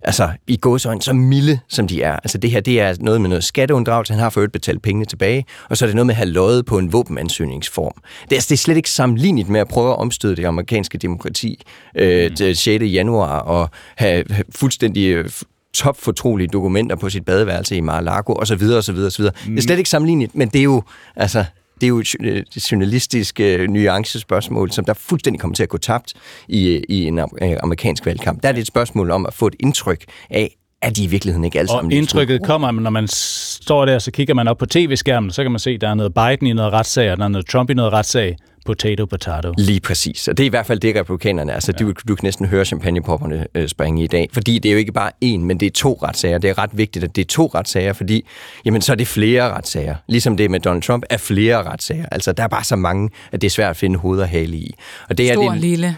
altså i gåsøjne så milde, som de er. Altså det her, det er noget med noget skatteunddragelse, han har for øvrigt betalt pengene tilbage, og så er det noget med at have løjet på en våbenansøgningsform. Det er, altså, det er slet ikke sammenlignet med at prøve at omstøde det amerikanske demokrati øh, mm. til 6. januar og have, fuldstændig øh, topfortrolige dokumenter på sit badeværelse i Mar-a-Lago, og så videre, og så videre, og så videre. Mm. Det er slet ikke sammenlignet, men det er jo, altså, det er jo et øh, journalistisk øh, nuancespørgsmål, som der fuldstændig kommer til at gå tabt i, i en amerikansk valgkamp. Der er det et spørgsmål om at få et indtryk af, at de i virkeligheden ikke alle sammen Og indtrykket kommer, når man står der, så kigger man op på tv-skærmen, så kan man se, at der er noget Biden i noget retssag, og der er noget Trump i noget retssag. Potato, potato. Lige præcis. Og det er i hvert fald det, republikanerne Altså, ja. du, du kan næsten høre champagnepopperne øh, springe i dag. Fordi det er jo ikke bare én, men det er to retssager. Det er ret vigtigt, at det er to retssager, fordi jamen, så er det flere retssager. Ligesom det med Donald Trump er flere retssager. Altså, der er bare så mange, at det er svært at finde hoved og hale i. Og det Stor er det, lille.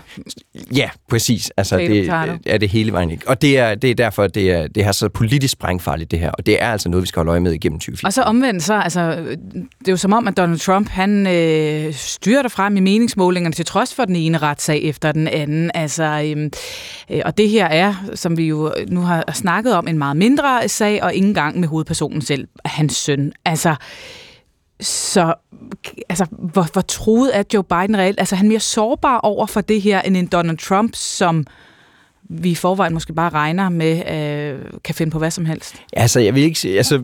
Ja, præcis. Altså, Potato, det potato. er det hele vejen. ikke? Og det er, det er derfor, det er, det er så politisk sprængfarligt, det her. Og det er altså noget, vi skal holde øje med igennem 2024. Og så omvendt så, altså, det er jo som om, at Donald Trump, han øh, styrer frem i meningsmålingerne til trods for den ene retssag efter den anden. Altså, øhm, øh, og det her er, som vi jo nu har snakket om, en meget mindre sag, og ingen gang med hovedpersonen selv, hans søn. Altså, Så altså, hvor, hvor troet er Joe Biden reelt? Altså, han er mere sårbar over for det her, end en Donald Trump, som vi i forvejen måske bare regner med, øh, kan finde på hvad som helst? Altså, jeg vil ikke sige, altså,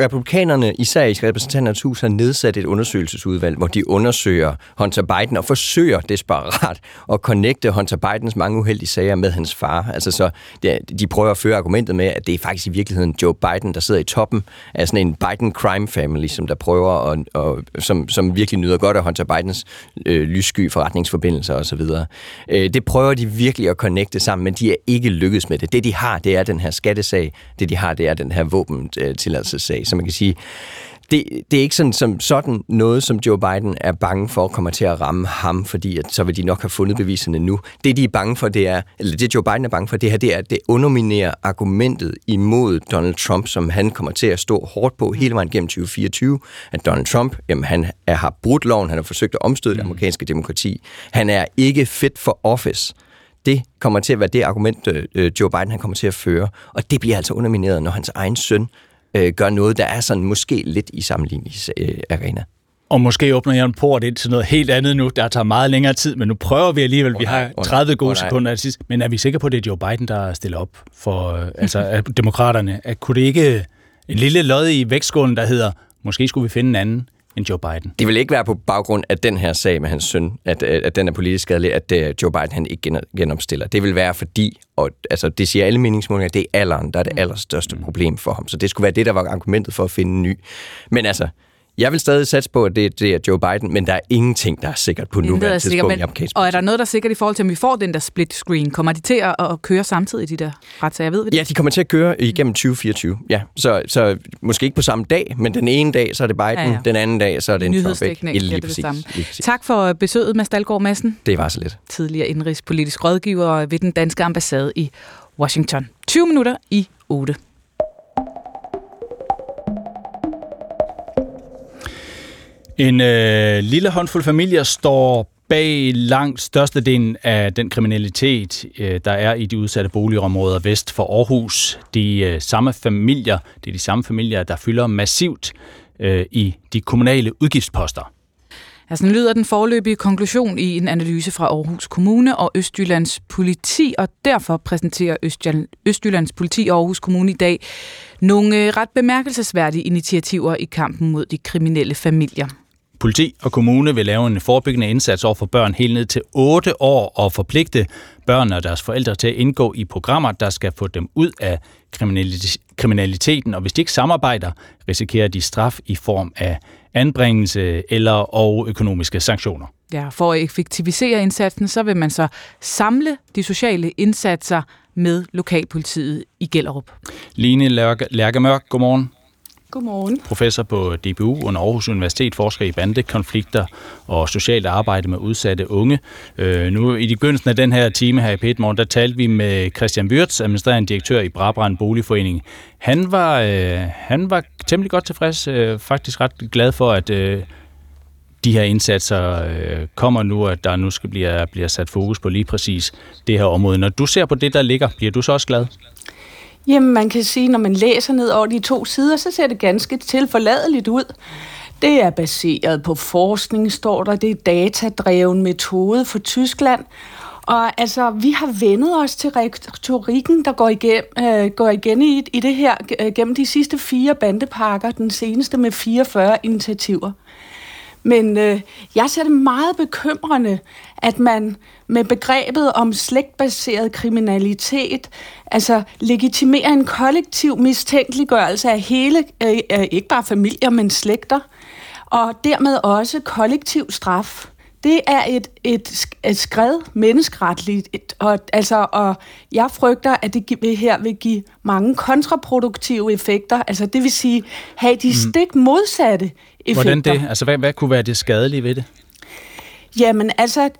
republikanerne, især i repræsentanternes hus, har nedsat et undersøgelsesudvalg, hvor de undersøger Hunter Biden og forsøger desperat at connecte Hunter Bidens mange uheldige sager med hans far. Altså, så de prøver at føre argumentet med, at det er faktisk i virkeligheden Joe Biden, der sidder i toppen af sådan en Biden crime family, som der prøver at, og, som, som virkelig nyder godt af Hunter Bidens øh, lyssky forretningsforbindelser osv. Øh, det prøver de virkelig at connecte sammen men de er ikke lykkedes med det. Det, de har, det er den her skattesag. Det, de har, det er den her våbentilladelsessag. Så man kan sige, det, det er ikke sådan, som sådan noget, som Joe Biden er bange for kommer til at ramme ham, fordi at, så vil de nok have fundet beviserne nu. Det, de er bange for, det er, eller det Joe Biden er bange for, det her, det er, at det underminerer argumentet imod Donald Trump, som han kommer til at stå hårdt på hele vejen gennem 2024. At Donald Trump, jamen han er, har brudt loven, han har forsøgt at omstøde det amerikanske demokrati. Han er ikke fit for office det kommer til at være det argument, øh, øh, Joe Biden han kommer til at føre. Og det bliver altså undermineret, når hans egen søn øh, gør noget, der er sådan måske lidt i sammenligningsarena. Øh, og måske åbner jeg en port ind til noget helt andet nu, der tager meget længere tid, men nu prøver vi alligevel. Oh, vi har 30 oh, gode oh, sekunder til sidst. Men er vi sikre på, at det er Joe Biden, der stiller op for øh, altså, demokraterne? At, kunne det ikke en lille lod i vægtskålen, der hedder, måske skulle vi finde en anden? End Joe Biden. Det vil ikke være på baggrund af den her sag med hans søn, at, at den er politisk skadelig, at uh, Joe Biden han ikke genopstiller. Det vil være fordi, og altså, det siger alle meningsmålinger, det er alderen, der er det mm. allerstørste problem for ham. Så det skulle være det, der var argumentet for at finde en ny. Men altså, jeg vil stadig satse på, at det, det er Joe Biden, men der er ingenting, der er sikkert på nuværende tidspunkt men, i Og er der noget, der er sikkert i forhold til, om vi får den der split screen? Kommer de til at, at køre samtidig, de der retssager? Ved vi det? Ja, de kommer til at køre igennem 2024. Ja, så, så måske ikke på samme dag, men den ene dag, så er det Biden, ja, ja. den anden dag, så er det en Trump. Ikke? Lige, lige, præcis, lige præcis. Tak for besøget, Mads Dahlgaard Madsen. Det var så lidt. Tidligere indrigspolitisk rådgiver ved den danske ambassade i Washington. 20 minutter i 8. En øh, lille håndfuld familier står bag langt størstedelen af den kriminalitet, øh, der er i de udsatte boligområder vest for Aarhus. De øh, samme familier, det er de samme familier, der fylder massivt øh, i de kommunale udgiftsposter. Altså, lyder den forløbige konklusion i en analyse fra Aarhus Kommune og Østjyllands Politi, og derfor præsenterer Østjyllands Politi og Aarhus Kommune i dag nogle øh, ret bemærkelsesværdige initiativer i kampen mod de kriminelle familier. Politi og kommune vil lave en forebyggende indsats over for børn helt ned til 8 år og forpligte børn og deres forældre til at indgå i programmer, der skal få dem ud af kriminaliteten. Og hvis de ikke samarbejder, risikerer de straf i form af anbringelse eller og økonomiske sanktioner. Ja, for at effektivisere indsatsen, så vil man så samle de sociale indsatser med lokalpolitiet i Gellerup. Line Lærkemørk, godmorgen. Godmorgen. Professor på DBU under Aarhus Universitet, forsker i bandekonflikter og socialt arbejde med udsatte unge. Øh, nu i begyndelsen af den her time her i Pet Morgen, der talte vi med Christian Wirtz, administrerende direktør i Brabrand Boligforening. Han var, øh, han var temmelig godt tilfreds, øh, faktisk ret glad for, at øh, de her indsatser øh, kommer nu, at der nu skal blive, bliver sat fokus på lige præcis det her område. Når du ser på det, der ligger, bliver du så også glad? Jamen, man kan sige, når man læser ned over de to sider, så ser det ganske tilforladeligt ud. Det er baseret på forskning, står der. Det er datadreven metode for Tyskland. Og altså, vi har vendet os til retorikken, der går, igen, øh, går igen i, i det her øh, gennem de sidste fire bandepakker, den seneste med 44 initiativer. Men øh, jeg ser det meget bekymrende, at man med begrebet om slægtbaseret kriminalitet, altså legitimerer en kollektiv mistænkeliggørelse af hele, øh, øh, ikke bare familier, men slægter, og dermed også kollektiv straf. Det er et, et, et skred menneskeretligt, et, og, altså, og jeg frygter, at det her vil give mange kontraproduktive effekter, altså det vil sige, have de mm. stik modsatte effekter. Hvordan det? Altså hvad, hvad kunne være det skadelige ved det? Jamen altså,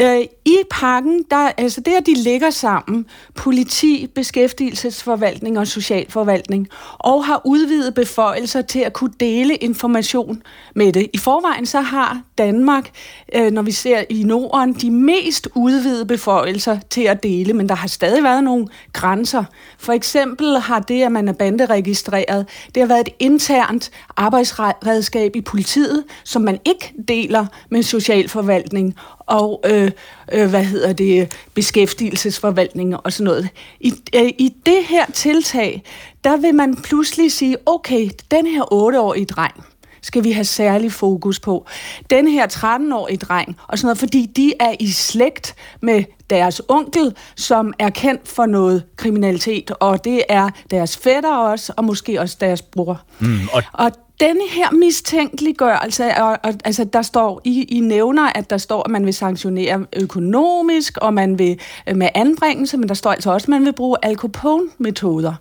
øh, i pakken, der, altså det, der de ligger sammen, politi, beskæftigelsesforvaltning og socialforvaltning, og har udvidet beføjelser til at kunne dele information med det. I forvejen så har Danmark, øh, når vi ser i Norden, de mest udvidede beføjelser til at dele, men der har stadig været nogle grænser. For eksempel har det, at man er banderegistreret, det har været et internt arbejdsredskab i politiet, som man ikke deler med socialforvaltning og øh, øh, hvad hedder det, beskæftigelsesforvaltning og sådan noget. I, øh, I det her tiltag, der vil man pludselig sige, okay, den her 8-årige dreng, skal vi have særlig fokus på. Den her 13-årige dreng, og sådan noget, fordi de er i slægt med deres onkel, som er kendt for noget kriminalitet, og det er deres fætter også, og måske også deres bror. Mm, og... og denne her mistænkeliggørelse, og, og, altså der står, I, I nævner, at der står, at man vil sanktionere økonomisk, og man vil øh, med anbringelse, men der står altså også, at man vil bruge Al Capone-metoder.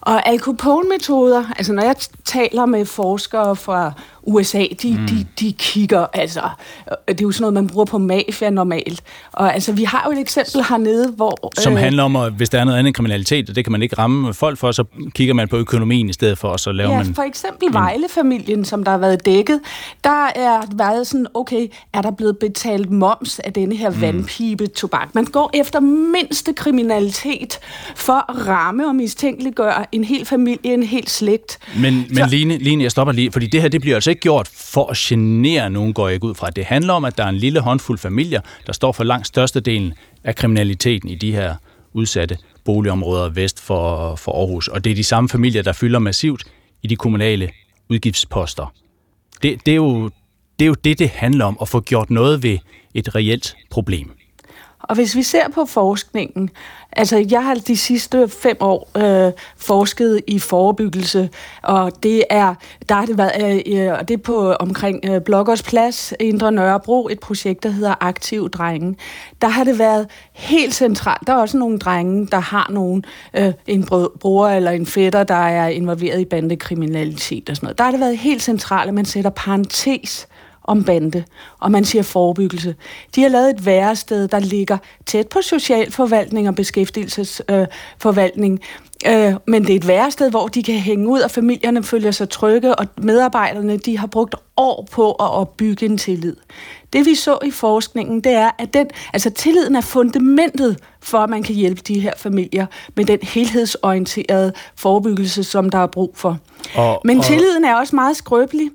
Og Al Capone-metoder, altså når jeg taler med forskere fra USA, de, mm. de, de kigger, altså, det er jo sådan noget, man bruger på mafia normalt. Og altså, vi har jo et eksempel hernede, hvor... Som øh, handler om, at hvis der er noget andet kriminalitet, og det kan man ikke ramme folk for, så kigger man på økonomien i stedet for, og så laver ja, man... for eksempel Vejle-familien, som der har været dækket, der er været sådan, okay, er der blevet betalt moms af denne her mm. vandpibe tobak? Man går efter mindste kriminalitet for at ramme og mistænkeliggøre en hel familie, en hel slægt. Men, men så, Line, Line, jeg stopper lige, fordi det her, det bliver altså ikke gjort for at genere nogen, går jeg ikke ud fra. Det handler om, at der er en lille håndfuld familier, der står for langt størstedelen af kriminaliteten i de her udsatte boligområder vest for, for Aarhus. Og det er de samme familier, der fylder massivt i de kommunale udgiftsposter. Det, det, er jo, det er jo det, det handler om, at få gjort noget ved et reelt problem. Og hvis vi ser på forskningen, altså jeg har de sidste fem år øh, forsket i forebyggelse, og det er, der har det været, øh, det er på omkring øh, Bloggers Plads, Indre Nørrebro, et projekt, der hedder Aktiv Drenge. Der har det været helt centralt. Der er også nogle drenge, der har nogen, øh, en bror eller en fætter, der er involveret i bandekriminalitet og sådan noget. Der har det været helt centralt, at man sætter parentes om bande, og man siger forebyggelse. De har lavet et værested, der ligger tæt på socialforvaltning og beskæftigelsesforvaltning, øh, øh, men det er et værested, hvor de kan hænge ud, og familierne føler sig trygge, og medarbejderne de har brugt år på at opbygge en tillid. Det vi så i forskningen, det er, at den, altså tilliden er fundamentet for, at man kan hjælpe de her familier med den helhedsorienterede forebyggelse, som der er brug for. Og, Men tilliden er også meget skrøbelig.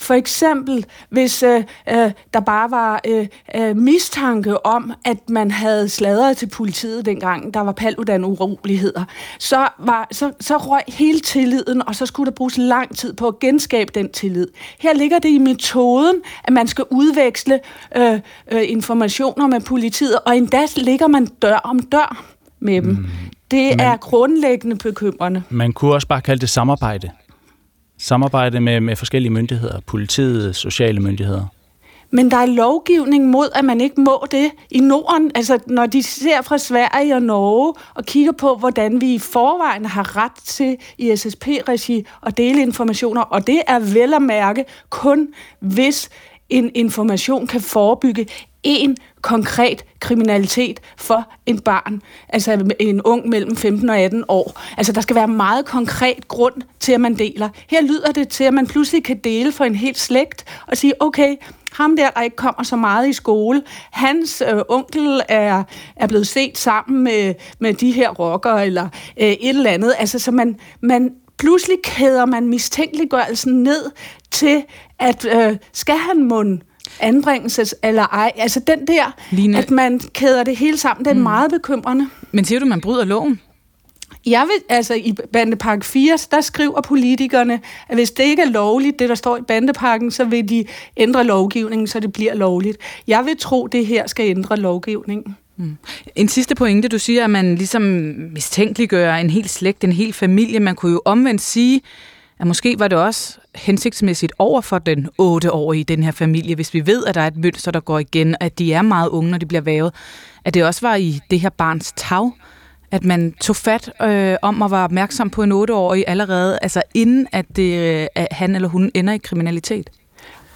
For eksempel, hvis øh, øh, der bare var øh, øh, mistanke om, at man havde sladret til politiet dengang, der var paludan uroligheder, så, var, så, så røg hele tilliden, og så skulle der bruges lang tid på at genskabe den tillid. Her ligger det i metoden, at man skal udveksle øh, øh, informationer med politiet, og endda ligger man dør om dør med dem. Mm. Det Men, er grundlæggende bekymrende. Man kunne også bare kalde det samarbejde samarbejde med, med forskellige myndigheder, politiet, sociale myndigheder? Men der er lovgivning mod, at man ikke må det i Norden. Altså, når de ser fra Sverige og Norge og kigger på, hvordan vi i forvejen har ret til i SSP-regi at dele informationer, og det er vel at mærke kun, hvis en information kan forebygge en konkret kriminalitet for en barn, altså en ung mellem 15 og 18 år. Altså der skal være meget konkret grund til, at man deler. Her lyder det til, at man pludselig kan dele for en helt slægt og sige, okay, ham der, der ikke kommer så meget i skole, hans øh, onkel er, er blevet set sammen med, med de her rocker eller øh, et eller andet. Altså så man, man pludselig kæder man mistænkeliggørelsen ned til, at øh, skal han mund anbringelses eller ej. Altså den der, Line... at man kæder det hele sammen, det er mm. meget bekymrende. Men siger du, man bryder loven? Jeg vil, altså i bandepakke 4, der skriver politikerne, at hvis det ikke er lovligt, det der står i bandepakken, så vil de ændre lovgivningen, så det bliver lovligt. Jeg vil tro, det her skal ændre lovgivningen. Mm. En sidste pointe, du siger, at man ligesom mistænkeliggør en hel slægt, en hel familie. Man kunne jo omvendt sige, at måske var det også hensigtsmæssigt over for den 8-årige i den her familie, hvis vi ved, at der er et mønster, der går igen, at de er meget unge, når de bliver vævet, at det også var i det her barns tag, at man tog fat øh, om at være opmærksom på en 8-årig allerede, altså inden at, det, øh, at han eller hun ender i kriminalitet?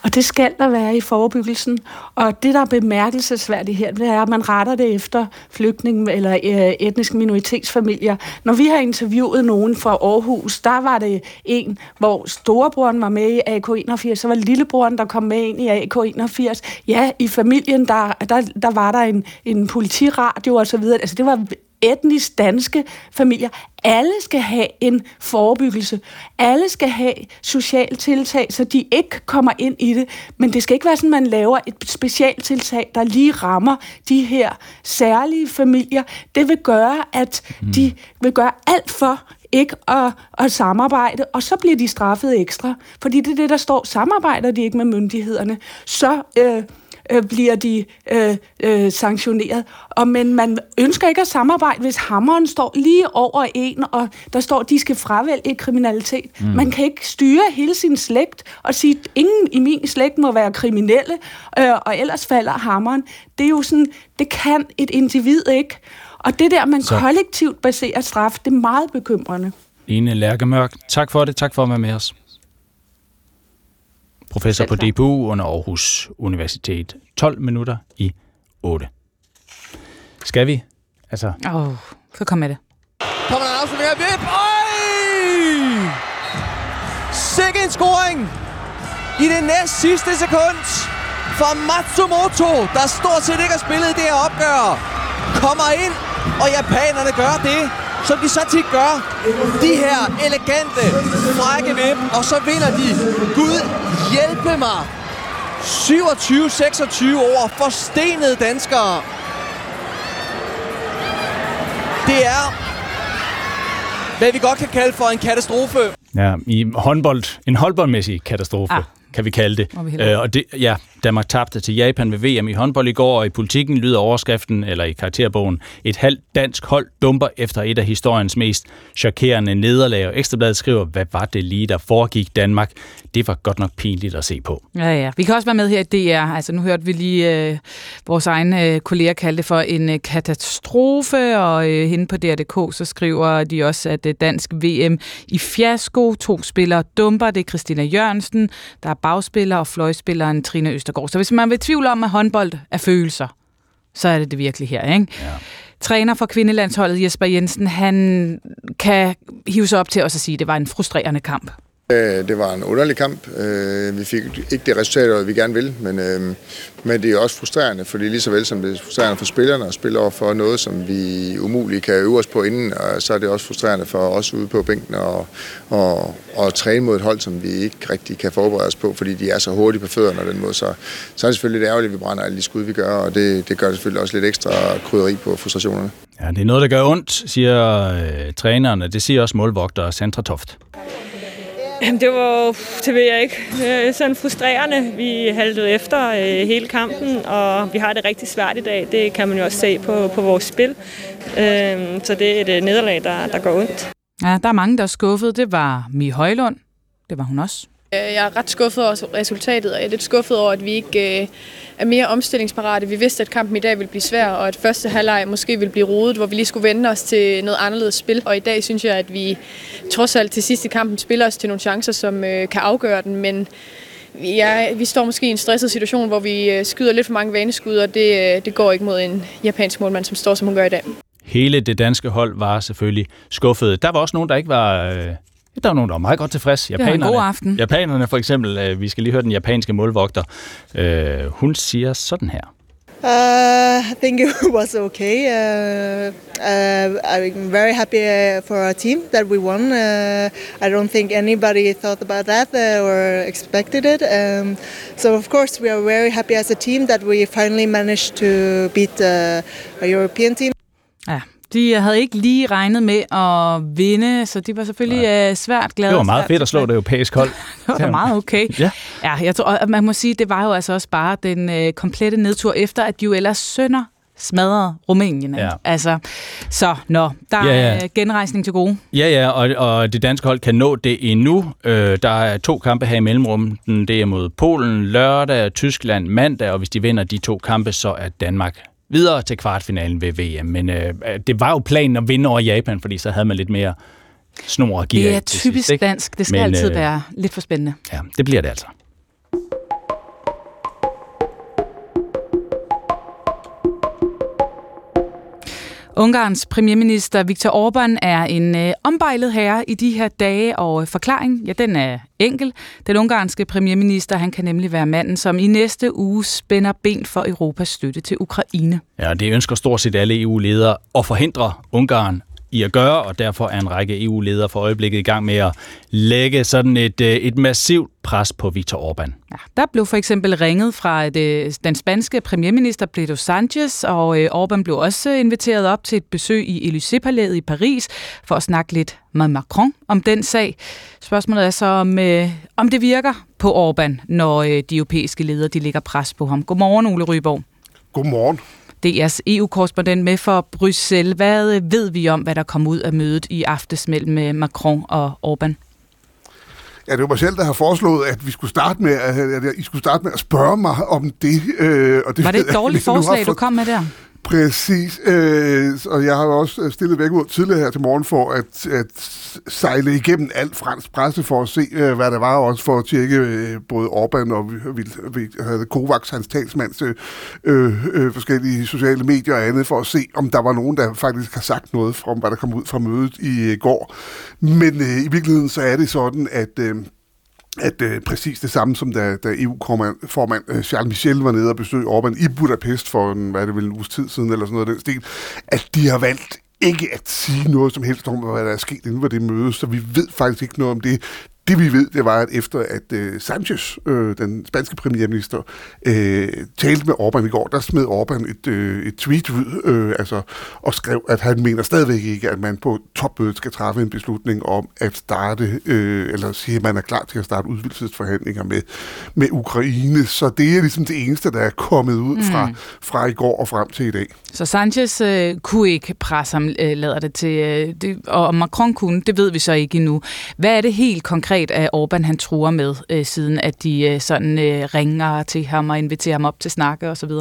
Og det skal der være i forebyggelsen. Og det, der er bemærkelsesværdigt her, det er, at man retter det efter flygtninge eller øh, etniske minoritetsfamilier. Når vi har interviewet nogen fra Aarhus, der var det en, hvor storebroren var med i AK81, så var lillebroren, der kom med ind i AK81. Ja, i familien, der, der, der var der en, en politiradio og så videre. Altså, det var etnisk danske familier. Alle skal have en forebyggelse. Alle skal have social tiltag, så de ikke kommer ind i det. Men det skal ikke være sådan, at man laver et specialtiltag, der lige rammer de her særlige familier. Det vil gøre, at mm. de vil gøre alt for ikke at, at samarbejde, og så bliver de straffet ekstra. Fordi det er det, der står, samarbejder de ikke med myndighederne, så... Øh, øh, bliver de øh, øh, sanktioneret. Og, men man ønsker ikke at samarbejde, hvis hammeren står lige over en, og der står, at de skal fravælge kriminalitet. Mm. Man kan ikke styre hele sin slægt og sige, at ingen i min slægt må være kriminelle, øh, og ellers falder hammeren. Det er jo sådan, det kan et individ ikke. Og det der, man Så. kollektivt baserer straf, det er meget bekymrende. Ine Lærkemørk, tak for det. Tak for at være med os professor på DPU under Aarhus Universitet. 12 minutter i 8. Skal vi? Altså... Åh, oh, så kom med det. Kommer der en afslutning Vip! Øj! Sikke en scoring! I det næst sidste sekund for Matsumoto, der stort set ikke har spillet det her opgør, kommer ind, og japanerne gør det, som de så tit gør. De her elegante, frække vip, og så vinder de. Gud hjælpe mig! 27-26 over forstenede danskere. Det er, hvad vi godt kan kalde for en katastrofe. Ja, i håndbold, en håndboldmæssig katastrofe. Ah kan vi kalde det. Vi øh, og det, ja, Danmark tabte til Japan ved VM i håndbold i går, og i politikken lyder overskriften, eller i karakterbogen, et halvt dansk hold dumper efter et af historiens mest chokerende nederlag. Og Ekstrabladet skriver, hvad var det lige, der foregik Danmark? Det var godt nok pinligt at se på. Ja, ja. Vi kan også være med her i DR. Altså, nu hørte vi lige øh, vores egne øh, kolleger kalde det for en øh, katastrofe, og øh, hende på DR.dk, så skriver de også, at øh, dansk VM i fiasko, to spillere dumper, det er Christina Jørgensen, der er bagspiller og fløjspilleren Trine Østergaard. Så hvis man vil tvivle om, at håndbold er følelser, så er det det virkelig her, ikke? Ja. Træner for kvindelandsholdet Jesper Jensen, han kan hive sig op til os at sige, at det var en frustrerende kamp. Øh, det var en underlig kamp. Øh, vi fik ikke det resultat, vi gerne ville, men, øh, men det er også frustrerende, fordi lige så vel som det er frustrerende for spillerne at spille over for noget, som vi umuligt kan øve os på inden, og så er det også frustrerende for os ude på bænken og, og, og træne mod et hold, som vi ikke rigtig kan forberede os på, fordi de er så hurtige på fødderne og den måde. Så, så er det selvfølgelig lidt ærgerligt, at vi brænder alle de skud, vi gør, og det, det gør det selvfølgelig også lidt ekstra krydderi på frustrationerne. Ja, det er noget, der gør ondt, siger øh, trænerne. Det siger også målvogter Sandra Toft. Jamen, det var det ved jeg ikke. Det er sådan frustrerende. Vi haltede efter øh, hele kampen, og vi har det rigtig svært i dag. Det kan man jo også se på, på vores spil. Øh, så det er et øh, nederlag, der, der går ondt. Ja, der er mange, der er skuffet. Det var Mi Højlund. Det var hun også. Øh, jeg er ret skuffet over resultatet, og jeg er lidt skuffet over, at vi ikke øh, er mere omstillingsparate. Vi vidste, at kampen i dag ville blive svær, og at første halvleg måske ville blive rodet, hvor vi lige skulle vende os til noget anderledes spil. Og i dag synes jeg, at vi trods alt til sidst i kampen spiller os til nogle chancer, som øh, kan afgøre den, men Ja, vi står måske i en stresset situation, hvor vi øh, skyder lidt for mange vaneskud, og det, øh, det går ikke mod en japansk målmand, som står, som hun gør i dag. Hele det danske hold var selvfølgelig skuffet. Der var også nogen, der ikke var der var nogen, der var meget godt tilfreds. Japanerne, det var en god aften. Japanerne for eksempel, øh, vi skal lige høre den japanske målvogter, øh, hun siger sådan her. Uh, I think it [LAUGHS] was okay. Uh, uh, I'm very happy uh, for our team that we won. Uh, I don't think anybody thought about that uh, or expected it. Um, so of course we are very happy as a team that we finally managed to beat uh, a European team. Ja, de havde ikke lige regnet med at vinde, så de var selvfølgelig Nej. Øh, svært glade. Det var meget fedt at slå det europæiske hold. [LAUGHS] det var meget okay. [LAUGHS] ja. ja, jeg tror, at man må sige, det var jo altså også bare den øh, komplette nedtur, efter at de jo ellers sønder smadrede Rumænien. Ja. Altså, så nå, der ja, ja. er genrejsning til gode. Ja, ja, og, og det danske hold kan nå det endnu. Øh, der er to kampe her i mellemrummet. Det er mod Polen lørdag, Tyskland mandag, og hvis de vinder de to kampe, så er Danmark videre til kvartfinalen ved VM. Men øh, det var jo planen at vinde over Japan, fordi så havde man lidt mere snor at give Det er typisk sidst, dansk. Det skal Men, altid øh, være lidt for spændende. Ja, det bliver det altså. Ungarns premierminister Viktor Orbán er en øh, ombejlet herre i de her dage, og øh, forklaring, ja, den er enkel. Den ungarske premierminister, han kan nemlig være manden, som i næste uge spænder ben for Europas støtte til Ukraine. Ja, det ønsker stort set alle EU-ledere at forhindre Ungarn i at gøre, og derfor er en række EU-ledere for øjeblikket i gang med at lægge sådan et, øh, et massivt pres på Viktor Orbán. Ja, der blev for eksempel ringet fra det, øh, den spanske premierminister Pedro Sanchez, og øh, Orbán blev også inviteret op til et besøg i Élysée-palæet i Paris for at snakke lidt med Macron om den sag. Spørgsmålet er så, om, øh, om det virker på Orbán, når øh, de europæiske ledere de lægger pres på ham. Godmorgen, Ole Ryborg. Godmorgen. DR's EU-korrespondent med for Bruxelles. Hvad ved vi om, hvad der kom ud af mødet i aftes mellem øh, Macron og Orbán? Ja, det var mig selv, der har foreslået, at vi skulle starte med, at I skulle starte med at spørge mig om det. Øh, og det var det et [LAUGHS] dårligt forslag, du kom med der? Præcis, øh, og jeg har også øh, stillet væk ud tidligere her til morgen for at, at sejle igennem alt fransk presse for at se, øh, hvad der var, også for at tjekke øh, både Orbán og vi, vi, havde Kovacs, hans talsmands øh, øh, øh, forskellige sociale medier og andet, for at se, om der var nogen, der faktisk har sagt noget om, hvad der kom ud fra mødet i øh, går. Men øh, i virkeligheden så er det sådan, at øh, at øh, præcis det samme som da, da EU-formand øh, Charles Michel var nede og besøgte Orbán i Budapest for en, hvad er det vel, en uges tid siden, eller sådan noget af den stil, at de har valgt ikke at sige noget som helst om, hvad der er sket inden for det møde, så vi ved faktisk ikke noget om det. Det vi ved, det var, at efter at øh, Sanchez, øh, den spanske premierminister, øh, talte med Orbán i går, der smed Orbán et, øh, et tweet ud, øh, altså, og skrev, at han mener stadigvæk ikke, at man på topmødet skal træffe en beslutning om at starte, øh, eller sige, at man er klar til at starte udvidelsesforhandlinger med, med Ukraine. Så det er ligesom det eneste, der er kommet ud fra, mm. fra i går og frem til i dag. Så Sanchez øh, kunne ikke presse ham, øh, lader det til, øh, det, og Macron kunne, det ved vi så ikke endnu. Hvad er det helt konkret, at Orbán han truer med, øh, siden at de øh, sådan øh, ringer til ham og inviterer ham op til snakke osv.?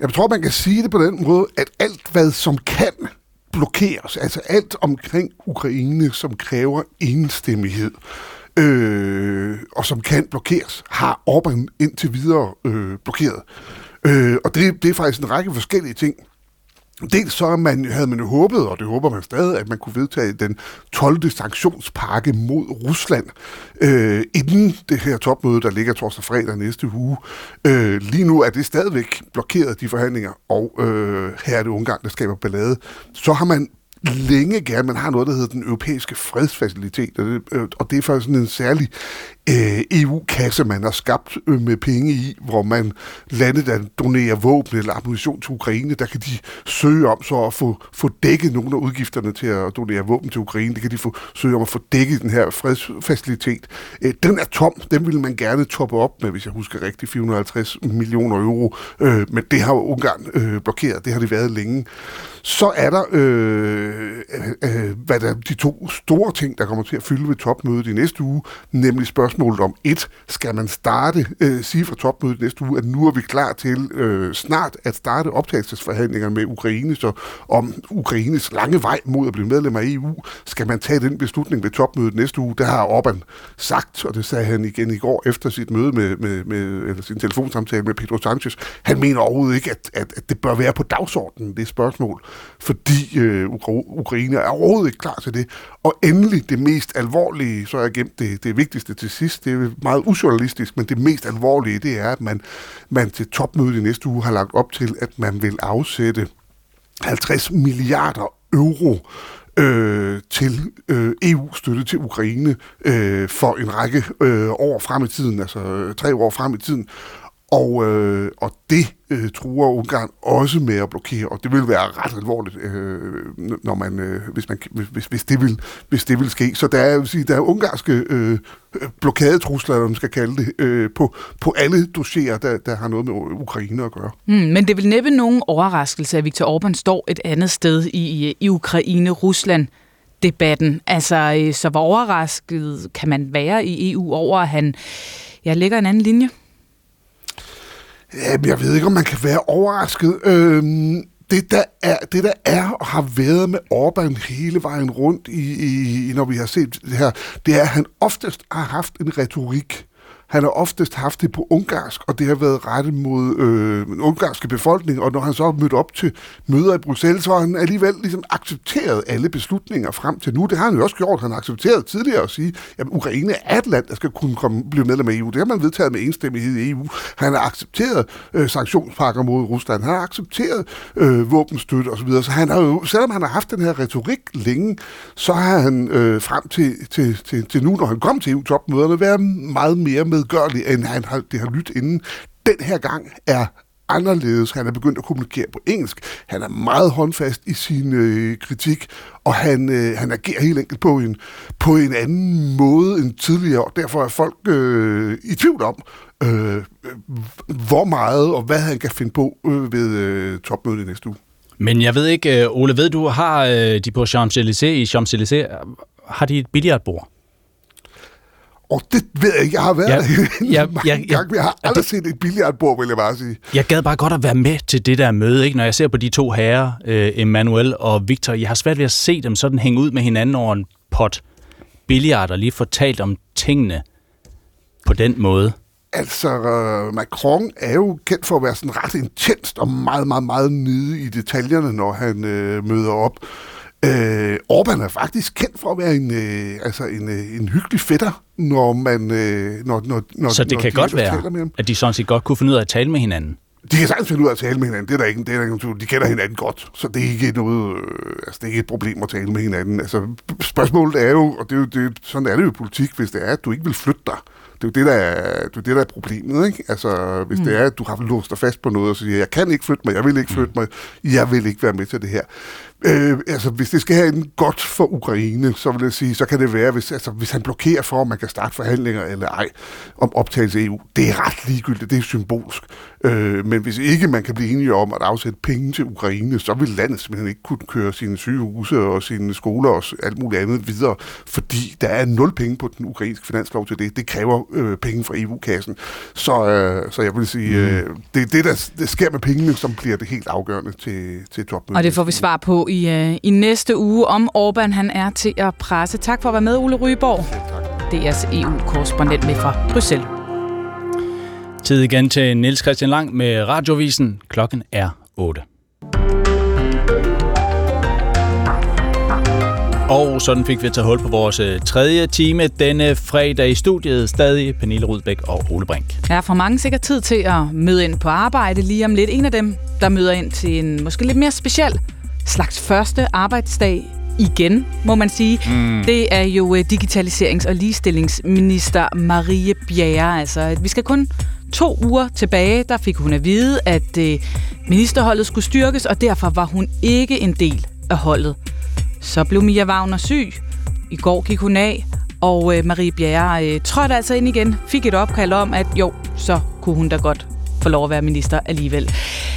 Jeg tror, man kan sige det på den måde, at alt, hvad som kan blokeres, altså alt omkring Ukraine, som kræver enstemmighed, øh, og som kan blokeres, har Orbán indtil videre øh, blokeret. Øh, og det, det er faktisk en række forskellige ting. Dels så man, havde man jo håbet, og det håber man stadig, at man kunne vedtage den 12. sanktionspakke mod Rusland øh, inden det her topmøde, der ligger torsdag fredag næste uge. Øh, lige nu er det stadigvæk blokeret, de forhandlinger, og øh, her er det Ungarn, der skaber ballade. Så har man længe gerne, man har noget, der hedder den europæiske fredsfacilitet, og det, øh, og det er faktisk sådan en særlig øh, EU-kasse, man har skabt øh, med penge i, hvor man lande, der donerer våben eller ammunition til Ukraine, der kan de søge om så at få, få dækket nogle af udgifterne til at donere våben til Ukraine. Det kan de få, søge om at få dækket den her fredsfacilitet. Øh, den er tom. Den vil man gerne toppe op med, hvis jeg husker rigtigt, 450 millioner euro. Øh, men det har Ungarn øh, blokeret. Det har det været længe. Så er der, øh, øh, øh, hvad der de to store ting, der kommer til at fylde ved topmødet i næste uge, nemlig spørgsmålet om et, skal man starte, øh, sige fra topmødet næste uge, at nu er vi klar til øh, snart at starte optagelsesforhandlinger med Ukraine, så om Ukraines lange vej mod at blive medlem af EU, skal man tage den beslutning ved topmødet næste uge. Det har Orbán sagt, og det sagde han igen i går efter sit møde med, med, med eller sin telefonsamtale med Pedro Sanchez. Han mener overhovedet ikke, at, at, at det bør være på dagsordenen, det spørgsmål fordi øh, Ukraine er overhovedet ikke klar til det. Og endelig det mest alvorlige, så er jeg gemt det, det vigtigste til sidst, det er meget usjournalistisk, men det mest alvorlige, det er, at man, man til topmødet i næste uge har lagt op til, at man vil afsætte 50 milliarder euro øh, til øh, EU-støtte til Ukraine øh, for en række øh, år frem i tiden, altså øh, tre år frem i tiden. Og, øh, og det øh, truer Ungarn også med at blokere, og det vil være ret alvorligt, øh, når man, øh, hvis, man, hvis, hvis, det vil, hvis det vil ske. Så der er, sige, der er ungarske øh, blokadetrusler, eller man skal kalde det, øh, på, på alle dossier, der, der har noget med Ukraine at gøre. Mm, men det vil næppe nogen overraskelse, at Viktor Orbán står et andet sted i, i Ukraine-Rusland debatten. Altså, øh, så hvor overrasket kan man være i EU over, at han ja, lægger en anden linje? Jamen, jeg ved ikke, om man kan være overrasket. Øhm, det, der er, det, der er og har været med Orbán hele vejen rundt, i, i, når vi har set det her, det er, at han oftest har haft en retorik, han har oftest haft det på ungarsk, og det har været rettet mod øh, den ungarske befolkning, og når han så har mødt op til møder i Bruxelles, så har han alligevel ligesom accepteret alle beslutninger frem til nu. Det har han jo også gjort. Han har accepteret tidligere at sige, at Ukraine er et land, der skal kunne komme, blive medlem af EU. Det har man vedtaget med enstemmighed i EU. Han har accepteret øh, sanktionspakker mod Rusland. Han har accepteret øh, våbenstøtte osv. Så han har jo, selvom han har haft den her retorik længe, så har han øh, frem til, til, til, til nu, når han kom til EU-topmøderne, været meget mere medgørlig, end han har, det har lyttet inden. Den her gang er anderledes. Han er begyndt at kommunikere på engelsk. Han er meget håndfast i sin øh, kritik, og han, øh, han agerer helt enkelt på en, på en anden måde end tidligere, og derfor er folk øh, i tvivl om, øh, øh hvor meget og hvad han kan finde på øh, ved øh, topmødet i næste uge. Men jeg ved ikke, øh, Ole, ved du, har øh, de på Champs-Élysées, i Champs-Élysées, har de et billiardbord? Og det ved jeg ikke. Jeg har været ja, ja, mange ja, ja, gange. Jeg har aldrig det, set et billiardbord, vil jeg bare sige. Jeg gad bare godt at være med til det der møde, ikke? når jeg ser på de to herrer, øh, Emmanuel og Victor. Jeg har svært ved at se dem sådan hænge ud med hinanden over en pot billiard og lige fortalt om tingene på den måde. Altså, uh, Macron er jo kendt for at være sådan ret intenst og meget, meget, meget nede i detaljerne, når han øh, møder op. Øh, Orbán er faktisk kendt for at være en, øh, altså en, øh, en hyggelig fætter, når man... Øh, når, når, når, Så det når kan de godt være, at de sådan set godt kunne finde ud af at tale med hinanden? De kan sagtens finde ud af at tale med hinanden, det er der ikke, det er der ikke De kender hinanden godt, så det er ikke noget, øh, altså det er ikke et problem at tale med hinanden. Altså spørgsmålet er jo, og det er jo, det, sådan er det jo i politik, hvis det er, at du ikke vil flytte dig, det er jo det, der er, det er, det, der er problemet. Ikke? Altså, hvis mm. det er, at du har låst dig fast på noget og siger, jeg kan ikke flytte mig, jeg vil ikke flytte mig, jeg vil ikke være med til det her. Øh, altså, hvis det skal have en godt for Ukraine, så vil jeg sige, så kan det være, hvis, altså, hvis han blokerer for, at man kan starte forhandlinger eller ej om optagelse af EU. Det er ret ligegyldigt, det er symbolsk. Øh, men hvis ikke man kan blive enige om at afsætte penge til Ukraine, så vil landet simpelthen ikke kunne køre sine sygehuse og sine skoler og alt muligt andet videre, fordi der er nul penge på den ukrainske finanslov til det. Det kræver øh, penge fra EU-kassen. Så, øh, så jeg vil sige, øh, det er det, der det sker med pengene, som bliver det helt afgørende til, til topmødet. Og det får vi svar på i, øh, i næste uge, om Orbán han er til at presse. Tak for at være med, Ole Ryborg. DR's EU-korrespondent med fra Bruxelles. Tid igen til Niels Christian Lang med Radiovisen. Klokken er 8. Og sådan fik vi taget hul på vores øh, tredje time denne fredag i studiet. Stadig Pernille Rudbæk og Ole Brink. Jeg har for mange sikkert tid til at møde ind på arbejde lige om lidt. En af dem, der møder ind til en måske lidt mere speciel slags første arbejdsdag igen, må man sige. Mm. Det er jo øh, digitaliserings- og ligestillingsminister Marie Bjerre. Altså, vi skal kun to uger tilbage, der fik hun at vide, at øh, ministerholdet skulle styrkes, og derfor var hun ikke en del af holdet. Så blev Mia Wagner syg. I går gik hun af, og øh, Marie Bjerre øh, trådte altså ind igen, fik et opkald om, at jo, så kunne hun da godt få lov at være minister alligevel.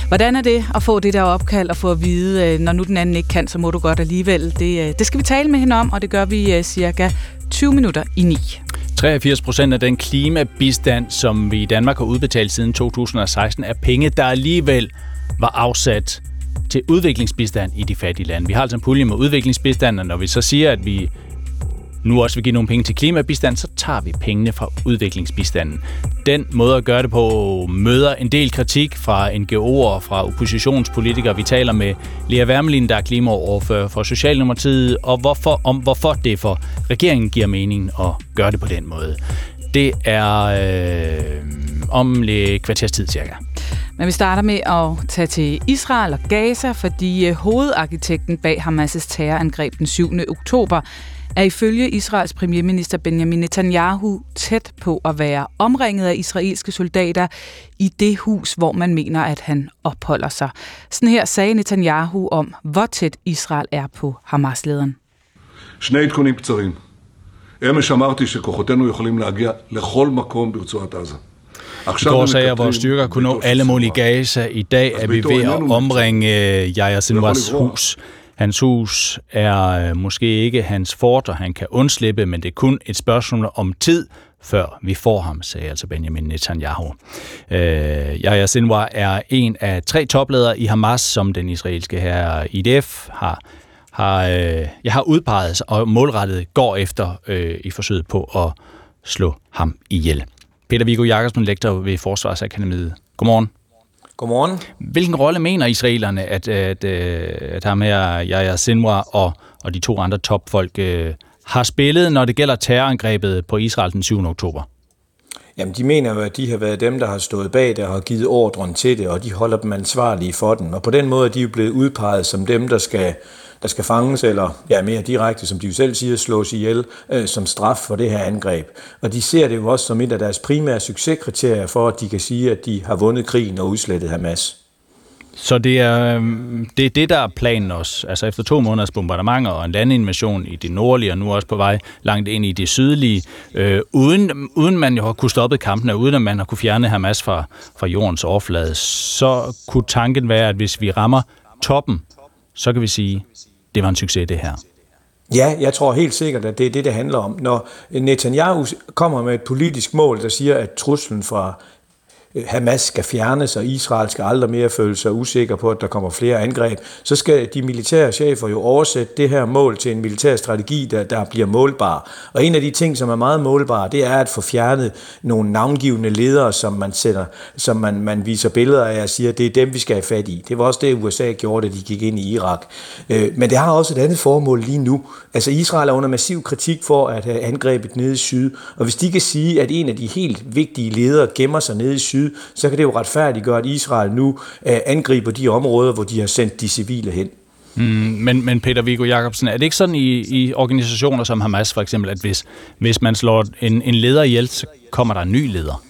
Hvordan er det at få det der opkald og få at vide, øh, når nu den anden ikke kan, så må du godt alligevel? Det, øh, det skal vi tale med hende om, og det gør vi øh, cirka 20 minutter i 9. 83 procent af den klimabistand, som vi i Danmark har udbetalt siden 2016, er penge, der alligevel var afsat til udviklingsbistand i de fattige lande. Vi har altså en pulje med udviklingsbistand, og når vi så siger, at vi nu også vil give nogle penge til klimabistand, så tager vi pengene fra udviklingsbistanden. Den måde at gøre det på møder en del kritik fra NGO'er og fra oppositionspolitikere. Vi taler med Lea Wermelin, der er klimaoverfører for Socialdemokratiet, og hvorfor, om hvorfor det for regeringen giver mening at gøre det på den måde. Det er øh, om lidt kvarters tid cirka. Men vi starter med at tage til Israel og Gaza, fordi øh, hovedarkitekten bag Hamas' terrorangreb den 7. oktober er ifølge Israels premierminister Benjamin Netanyahu tæt på at være omringet af israelske soldater i det hus, hvor man mener, at han opholder sig. Sådan her sagde Netanyahu om, hvor tæt Israel er på Hamas-lederen. שני עדכונים קצרים. אמש אמרתי שכוחותינו יכולים להגיע לכל מקום ברצועת עזה. I går sagde jeg, at vores styrker kunne nå alle mål i Gaza. I dag er vi ved at omringe Yahya Sinwars hus. Hans hus er øh, måske ikke hans fort, og han kan undslippe, men det er kun et spørgsmål om tid, før vi får ham, sagde altså Benjamin Netanyahu. Øh, Yahya Sinwar er en af tre topledere i Hamas, som den israelske her IDF har har, øh, jeg har udpeget og målrettet går efter øh, i forsøget på at slå ham ihjel. Peter Viggo Jakobsen, lektor ved Forsvarsakademiet. Godmorgen. Godmorgen. Hvilken rolle mener israelerne, at, at, at ham her, Yahya Sinwar og, og de to andre topfolk øh, har spillet, når det gælder terrorangrebet på Israel den 7. oktober? Jamen, de mener jo, at de har været dem, der har stået bag det og har givet ordren til det, og de holder dem ansvarlige for den. Og på den måde er de jo blevet udpeget som dem, der skal, der skal fanges, eller ja, mere direkte, som de jo selv siger, slås ihjel øh, som straf for det her angreb. Og de ser det jo også som et af deres primære succeskriterier for, at de kan sige, at de har vundet krigen og udslettet Hamas. Så det er, øhm, det er det, der er planen også. Altså efter to måneders bombardementer og en landinvasion i det nordlige, og nu også på vej langt ind i det sydlige, øh, uden, uden man jo har kunne stoppe kampene, uden at man har kunne fjerne Hamas fra, fra jordens overflade, så kunne tanken være, at hvis vi rammer toppen, så kan vi sige, det var en succes det her. Ja, jeg tror helt sikkert, at det er det, det handler om. Når Netanyahu kommer med et politisk mål, der siger, at truslen fra Øh, Hamas skal fjernes, og Israel skal aldrig mere føle sig usikker på, at der kommer flere angreb, så skal de militære chefer jo oversætte det her mål til en militær strategi, der, der bliver målbar. Og en af de ting, som er meget målbare, det er at få fjernet nogle navngivende ledere, som man sender, som man, man viser billeder af og siger, det er dem, vi skal have fat i. Det var også det, USA gjorde, da de gik ind i Irak. Øh, men det har også et andet formål lige nu. Altså Israel er under massiv kritik for at have angrebet nede i syd, og hvis de kan sige, at en af de helt vigtige ledere gemmer sig nede i syd, syd, så kan det jo retfærdiggøre, at Israel nu øh, angriber de områder, hvor de har sendt de civile hen. Mm, men, men Peter Viggo Jacobsen, er det ikke sådan i, i organisationer som Hamas for eksempel, at hvis, hvis man slår en, en leder ihjel, så kommer der en ny leder?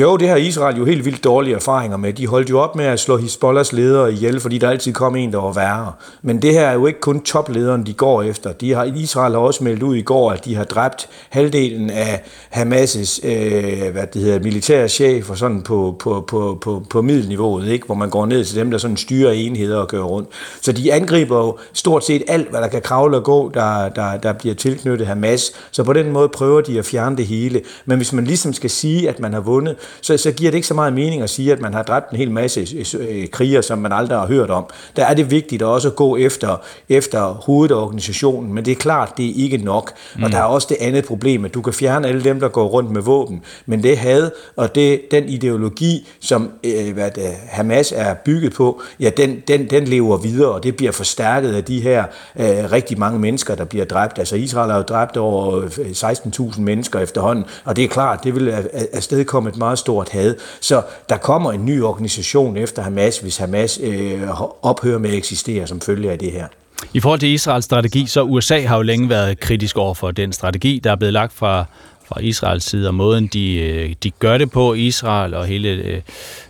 Jo, det har Israel jo helt vildt dårlige erfaringer med. De holdt jo op med at slå Hezbollahs ledere ihjel, fordi der altid kom en, der var værre. Men det her er jo ikke kun toplederen, de går efter. De har, Israel har også meldt ud i går, at de har dræbt halvdelen af Hamas' øh, hvad det hedder, militære chef og sådan på, på, på, på, på middelniveauet, ikke? hvor man går ned til dem, der sådan styrer enheder og kører rundt. Så de angriber jo stort set alt, hvad der kan kravle og gå, der, der, der bliver tilknyttet Hamas. Så på den måde prøver de at fjerne det hele. Men hvis man ligesom skal sige, at man har vundet, så, så giver det ikke så meget mening at sige, at man har dræbt en hel masse øh, kriger, som man aldrig har hørt om. Der er det vigtigt at også gå efter, efter hovedet af organisationen, men det er klart, det er ikke nok. Mm. Og der er også det andet problem, at du kan fjerne alle dem, der går rundt med våben, men det had og det, den ideologi, som øh, hvad det, Hamas er bygget på, ja, den, den, den lever videre, og det bliver forstærket af de her øh, rigtig mange mennesker, der bliver dræbt. Altså Israel har jo dræbt over 16.000 øh, mennesker efterhånden, og det er klart, det vil afstedkomme et meget meget stort had. Så der kommer en ny organisation efter Hamas, hvis Hamas øh, ophører med at eksistere som følge af det her. I forhold til Israels strategi, så USA har jo længe været kritisk over for den strategi, der er blevet lagt fra, fra Israels side, og måden de, øh, de gør det på, Israel og hele... Øh,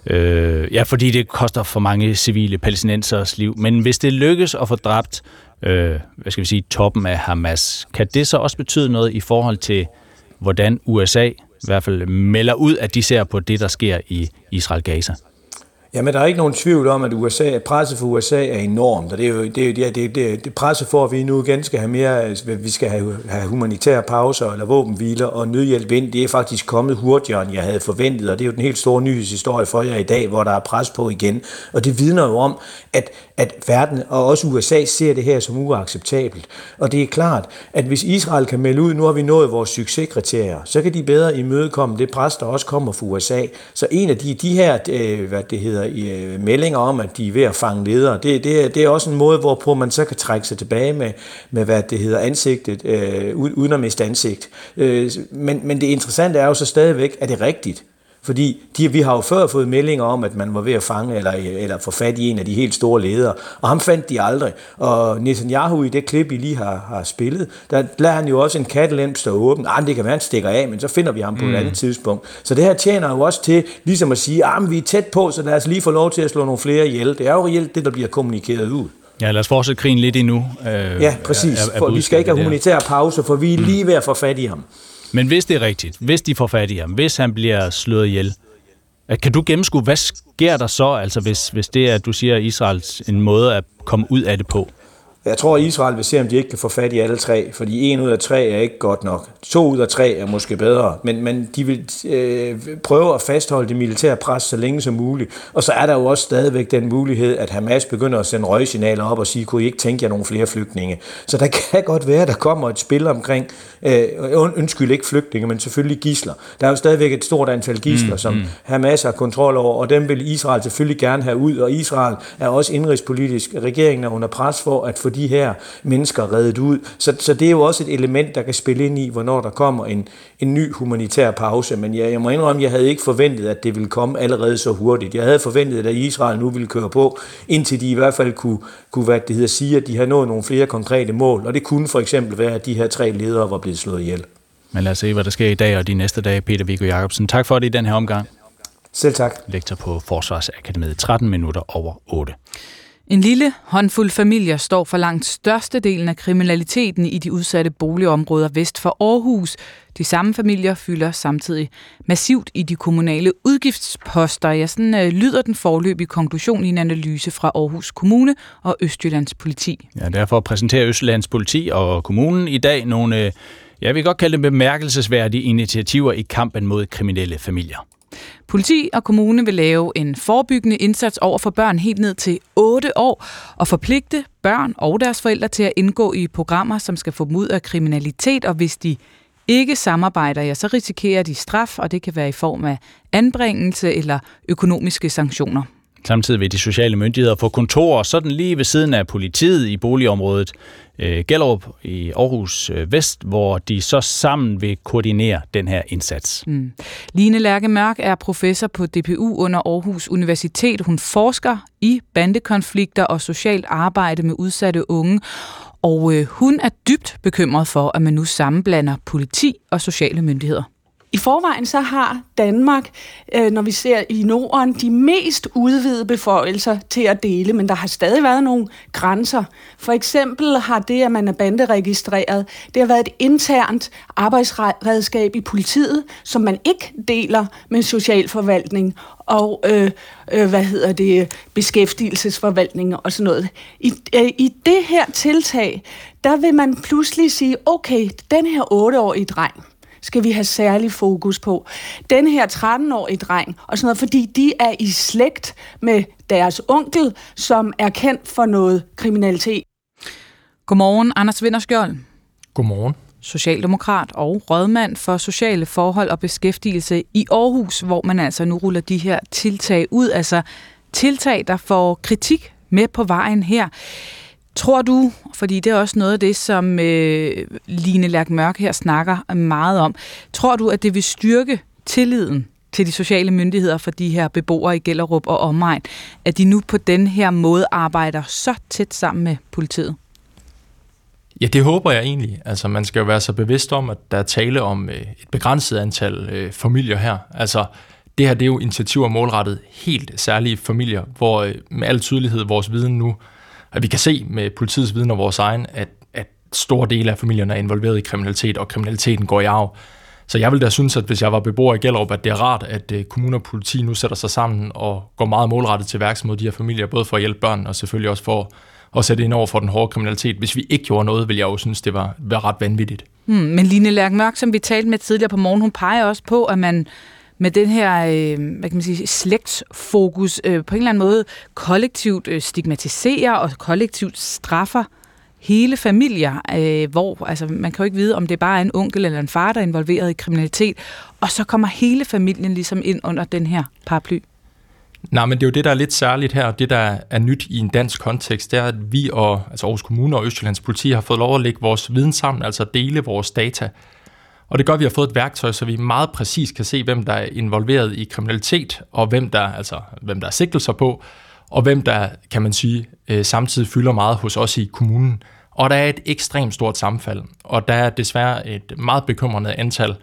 øh, ja, fordi det koster for mange civile palæstinensers liv. Men hvis det lykkes at få dræbt, øh, hvad skal vi sige, toppen af Hamas, kan det så også betyde noget i forhold til, hvordan USA i hvert fald melder ud, at de ser på det, der sker i Israel-Gaza. Jamen, der er ikke nogen tvivl om, at USA, presset for USA er enormt, og det er jo det, er, det, det, det, det presset for, at vi nu igen skal have mere, altså, vi skal have, have humanitære pauser eller våbenhviler og nødhjælp ind, det er faktisk kommet hurtigere, end jeg havde forventet, og det er jo den helt store nyhedshistorie for jer i dag, hvor der er pres på igen, og det vidner jo om, at, at verden og også USA ser det her som uacceptabelt, og det er klart, at hvis Israel kan melde ud, nu har vi nået vores succeskriterier, så kan de bedre imødekomme det pres, der også kommer fra USA, så en af de, de her, øh, hvad det hedder, Øh, i øh, meldinger om, at de er ved at fange ledere. Det, det, det er også en måde, hvorpå man så kan trække sig tilbage med, med hvad det hedder, ansigtet, øh, uden at miste ansigt. Øh, men, men det interessante er jo så stadigvæk, er det rigtigt? Fordi de, vi har jo før fået meldinger om, at man var ved at fange eller, eller få fat i en af de helt store ledere, og ham fandt de aldrig. Og Netanyahu i det klip, I lige har, har spillet, der lader han jo også en kattelem stå åben. Ah, det kan være, han stikker af, men så finder vi ham på mm. et andet tidspunkt. Så det her tjener jo også til ligesom at sige, at ah, vi er tæt på, så lad os lige få lov til at slå nogle flere ihjel. Det er jo reelt det, der bliver kommunikeret ud. Ja, lad os fortsætte krigen lidt endnu. Øh, ja, præcis. Er, er for vi skal ikke have humanitær pause, for vi er mm. lige ved at få fat i ham. Men hvis det er rigtigt, hvis de får fat i ham, hvis han bliver slået ihjel, kan du gennemskue, hvad sker der så, altså hvis, hvis det er, at du siger, Israels en måde at komme ud af det på? Jeg tror, at Israel vil se, om de ikke kan få fat i alle tre, fordi en ud af tre er ikke godt nok. To ud af tre er måske bedre, men, men de vil øh, prøve at fastholde det militære pres så længe som muligt. Og så er der jo også stadigvæk den mulighed, at Hamas begynder at sende røgsignaler op og sige, kunne I ikke tænke jer nogle flere flygtninge? Så der [LAUGHS] kan godt være, at der kommer et spil omkring, øh, undskyld ikke flygtninge, men selvfølgelig gisler. Der er jo stadigvæk et stort antal gisler, mm, som mm. Hamas har kontrol over, og dem vil Israel selvfølgelig gerne have ud, og Israel er også indrigspolitisk. Regeringen er under pres for at få de her mennesker reddet ud. Så, så det er jo også et element, der kan spille ind i, hvornår der kommer en, en ny humanitær pause. Men jeg, jeg må indrømme, at jeg havde ikke forventet, at det ville komme allerede så hurtigt. Jeg havde forventet, at Israel nu ville køre på, indtil de i hvert fald kunne, kunne hvad det hedder, sige, at de har nået nogle flere konkrete mål. Og det kunne for eksempel være, at de her tre ledere var blevet slået ihjel. Men lad os se, hvad der sker i dag og de næste dage, Peter Viggo Jacobsen. Tak for det i den her omgang. Selv tak. Lektor på Forsvarsakademiet 13 minutter over 8. En lille håndfuld familier står for langt størstedelen af kriminaliteten i de udsatte boligområder vest for Aarhus. De samme familier fylder samtidig massivt i de kommunale udgiftsposter. Ja, sådan øh, lyder den forløbige konklusion i en analyse fra Aarhus Kommune og Østjyllands Politi. Ja, derfor præsenterer Østjyllands Politi og kommunen i dag nogle, øh, jeg vil godt kalde dem bemærkelsesværdige initiativer i kampen mod kriminelle familier. Politi og kommune vil lave en forebyggende indsats over for børn helt ned til 8 år og forpligte børn og deres forældre til at indgå i programmer, som skal få dem ud af kriminalitet, og hvis de ikke samarbejder, ja, så risikerer de straf, og det kan være i form af anbringelse eller økonomiske sanktioner. Samtidig vil de sociale myndigheder få kontorer sådan lige ved siden af politiet i boligområdet øh, Gellerup i Aarhus øh, Vest, hvor de så sammen vil koordinere den her indsats. Mm. Line Lærke Mørk er professor på DPU under Aarhus Universitet. Hun forsker i bandekonflikter og socialt arbejde med udsatte unge, og øh, hun er dybt bekymret for, at man nu sammenblander politi og sociale myndigheder. I forvejen så har Danmark, øh, når vi ser i Norden, de mest udvidede beføjelser til at dele, men der har stadig været nogle grænser. For eksempel har det, at man er banderegistreret, det har været et internt arbejdsredskab i politiet, som man ikke deler med socialforvaltning og øh, øh, hvad hedder det, beskæftigelsesforvaltning og sådan noget. I, øh, I det her tiltag, der vil man pludselig sige, okay, den her 8-årige dreng, skal vi have særlig fokus på. Den her 13-årige dreng, og sådan noget, fordi de er i slægt med deres onkel, som er kendt for noget kriminalitet. Godmorgen, Anders Vinderskjold. Godmorgen. Socialdemokrat og rådmand for sociale forhold og beskæftigelse i Aarhus, hvor man altså nu ruller de her tiltag ud, altså tiltag, der får kritik med på vejen her. Tror du, fordi det er også noget af det, som øh, Line Lærk Mørk her snakker meget om, tror du, at det vil styrke tilliden til de sociale myndigheder for de her beboere i Gellerup og omegn, at de nu på den her måde arbejder så tæt sammen med politiet? Ja, det håber jeg egentlig. Altså, man skal jo være så bevidst om, at der er tale om øh, et begrænset antal øh, familier her. Altså, det her det er jo initiativer målrettet helt særlige familier, hvor øh, med al tydelighed vores viden nu at vi kan se med politiets viden og vores egen, at, at store dele af familierne er involveret i kriminalitet, og kriminaliteten går i arv. Så jeg vil da synes, at hvis jeg var beboer i Gellerup, at det er rart, at øh, kommuner og politi nu sætter sig sammen og går meget målrettet til værks mod de her familier, både for at hjælpe børn og selvfølgelig også for at sætte ind over for den hårde kriminalitet. Hvis vi ikke gjorde noget, ville jeg jo synes, det var, var ret vanvittigt. Hmm, men Line Lærk Mørk, som vi talte med tidligere på morgen, hun peger også på, at man med den her øh, hvad kan man sige, slægtsfokus øh, på en eller anden måde kollektivt øh, stigmatiserer og kollektivt straffer hele familier, øh, hvor altså, man kan jo ikke vide, om det bare er en onkel eller en far, der er involveret i kriminalitet, og så kommer hele familien ligesom ind under den her paraply. Nej, men det er jo det, der er lidt særligt her, og det, der er nyt i en dansk kontekst, det er, at vi og altså Aarhus Kommune og Østjyllands Politi har fået lov at lægge vores viden sammen, altså dele vores data. Og det gør, at vi har fået et værktøj, så vi meget præcis kan se, hvem der er involveret i kriminalitet, og hvem der, altså, hvem der er sigtelser på, og hvem der, kan man sige, øh, samtidig fylder meget hos os i kommunen. Og der er et ekstremt stort sammenfald, og der er desværre et meget bekymrende antal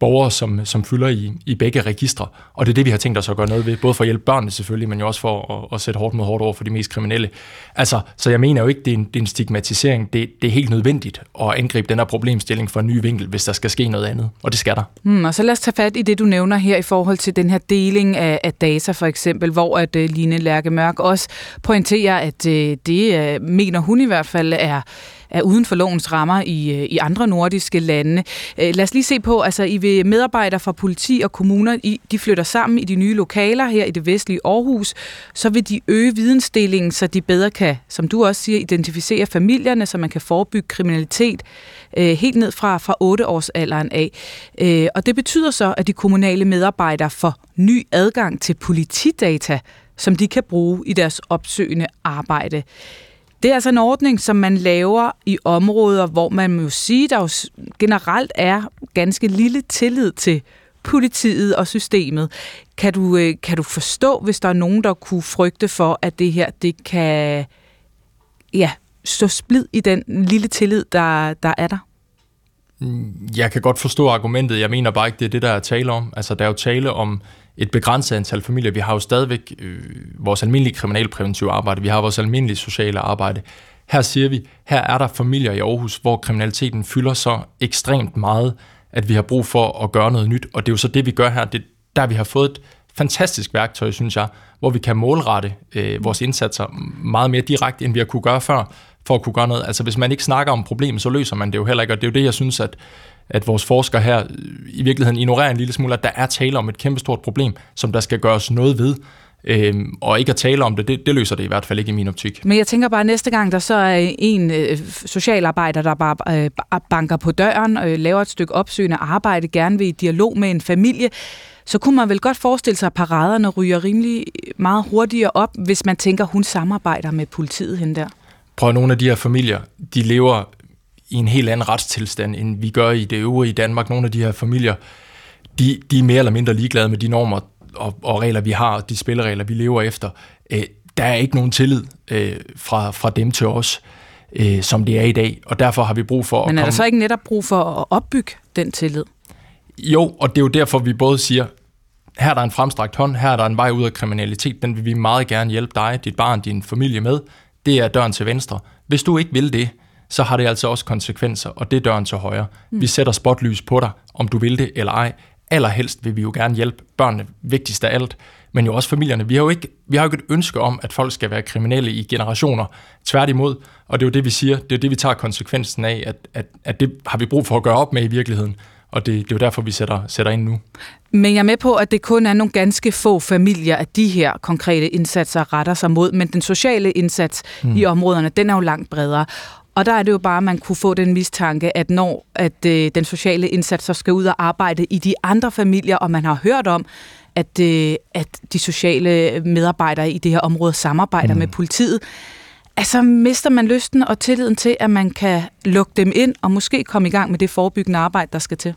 borgere, som, som fylder i, i begge registre. Og det er det, vi har tænkt os at gøre noget ved, både for at hjælpe børnene selvfølgelig, men jo også for at, at sætte hårdt mod hårdt over for de mest kriminelle. Altså, så jeg mener jo ikke, det er en, det er en stigmatisering. Det, det er helt nødvendigt at angribe den her problemstilling fra en ny vinkel, hvis der skal ske noget andet. Og det skal der. Mm, og så lad os tage fat i det, du nævner her i forhold til den her deling af, af data for eksempel, hvor at uh, Line Lærke Mørk også pointerer, at uh, det uh, mener hun i hvert fald er er uden for lovens rammer i, øh, i andre nordiske lande. Øh, lad os lige se på, altså I vil medarbejdere fra politi og kommuner, I, de flytter sammen i de nye lokaler her i det vestlige Aarhus, så vil de øge vidensdelingen, så de bedre kan, som du også siger, identificere familierne, så man kan forebygge kriminalitet øh, helt ned fra, fra 8 års alderen af. Og det betyder så, at de kommunale medarbejdere får ny adgang til politidata, som de kan bruge i deres opsøgende arbejde. Det er altså en ordning, som man laver i områder, hvor man må sige, der jo generelt er ganske lille tillid til politiet og systemet. Kan du, øh, kan du forstå, hvis der er nogen, der kunne frygte for, at det her det kan ja, stå splid i den lille tillid, der, der er der? Mm, jeg kan godt forstå argumentet. Jeg mener bare ikke, det er det, der er tale om. Altså, der er jo tale om et begrænset antal familier. Vi har jo stadigvæk øh, vores almindelige kriminalpræventive arbejde, vi har vores almindelige sociale arbejde. Her siger vi, her er der familier i Aarhus, hvor kriminaliteten fylder så ekstremt meget, at vi har brug for at gøre noget nyt, og det er jo så det, vi gør her. Det der, vi har fået et fantastisk værktøj, synes jeg, hvor vi kan målrette øh, vores indsatser meget mere direkte, end vi har kunne gøre før, for at kunne gøre noget. Altså, hvis man ikke snakker om problemet, så løser man det jo heller ikke, og det er jo det, jeg synes, at at vores forskere her i virkeligheden ignorerer en lille smule, at der er tale om et kæmpestort problem, som der skal gøres noget ved. Øhm, og ikke at tale om det, det, det løser det i hvert fald ikke i min optik. Men jeg tænker bare, at næste gang der så er en øh, socialarbejder, der bare øh, banker på døren, øh, laver et stykke opsøgende arbejde, gerne vil i dialog med en familie, så kunne man vel godt forestille sig, at paraderne ryger rimelig meget hurtigere op, hvis man tænker, hun samarbejder med politiet hen der. Prøv nogle af de her familier, de lever i en helt anden retstilstand, end vi gør i det øvrige i Danmark. Nogle af de her familier, de, de er mere eller mindre ligeglade med de normer og, og regler, vi har, de spilleregler, vi lever efter. Øh, der er ikke nogen tillid øh, fra, fra dem til os, øh, som det er i dag, og derfor har vi brug for at Men er komme... der så ikke netop brug for at opbygge den tillid? Jo, og det er jo derfor, vi både siger, her er der en fremstrakt hånd, her er der en vej ud af kriminalitet, den vil vi meget gerne hjælpe dig, dit barn, din familie med. Det er døren til venstre. Hvis du ikke vil det, så har det altså også konsekvenser, og det er døren til højre. Mm. Vi sætter spotlys på dig, om du vil det eller ej. Allerhelst vil vi jo gerne hjælpe børnene, vigtigst af alt, men jo også familierne. Vi har jo ikke, vi har jo ikke et ønske om, at folk skal være kriminelle i generationer. Tværtimod, og det er jo det, vi siger, det er det, vi tager konsekvensen af, at, at, at det har vi brug for at gøre op med i virkeligheden. Og det, det er jo derfor, vi sætter, sætter ind nu. Men jeg er med på, at det kun er nogle ganske få familier, at de her konkrete indsatser retter sig mod, men den sociale indsats mm. i områderne, den er jo langt bredere. Og der er det jo bare, at man kunne få den mistanke, at når at øh, den sociale indsats så skal ud og arbejde i de andre familier, og man har hørt om, at, øh, at de sociale medarbejdere i det her område samarbejder mm. med politiet, altså mister man lysten og tilliden til, at man kan lukke dem ind og måske komme i gang med det forebyggende arbejde, der skal til.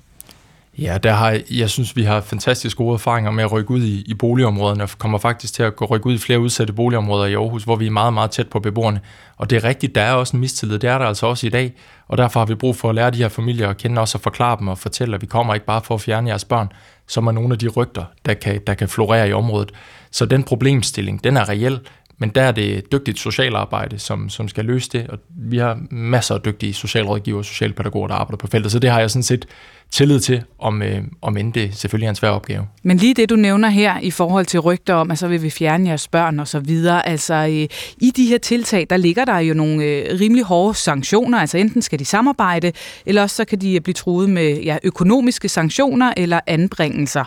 Ja, der har, jeg synes, vi har fantastisk gode erfaringer med at rykke ud i, i boligområderne, og kommer faktisk til at gå rykke ud i flere udsatte boligområder i Aarhus, hvor vi er meget, meget tæt på beboerne. Og det er rigtigt, der er også en mistillid, det er der altså også i dag, og derfor har vi brug for at lære de her familier at kende, os og forklare dem og fortælle, at vi kommer ikke bare for at fjerne jeres børn, som er nogle af de rygter, der kan, der kan florere i området. Så den problemstilling, den er reel, men der er det dygtigt socialarbejde, som, som skal løse det, og vi har masser af dygtige socialrådgivere og socialpædagoger, der arbejder på feltet, så det har jeg sådan set tillid til, om, øh, om end det selvfølgelig er en svær opgave. Men lige det, du nævner her i forhold til rygter om, at så vil vi fjerne jeres børn og så videre, altså øh, i de her tiltag, der ligger der jo nogle øh, rimelig hårde sanktioner, altså enten skal de samarbejde, eller også så kan de blive truet med ja, økonomiske sanktioner eller anbringelser.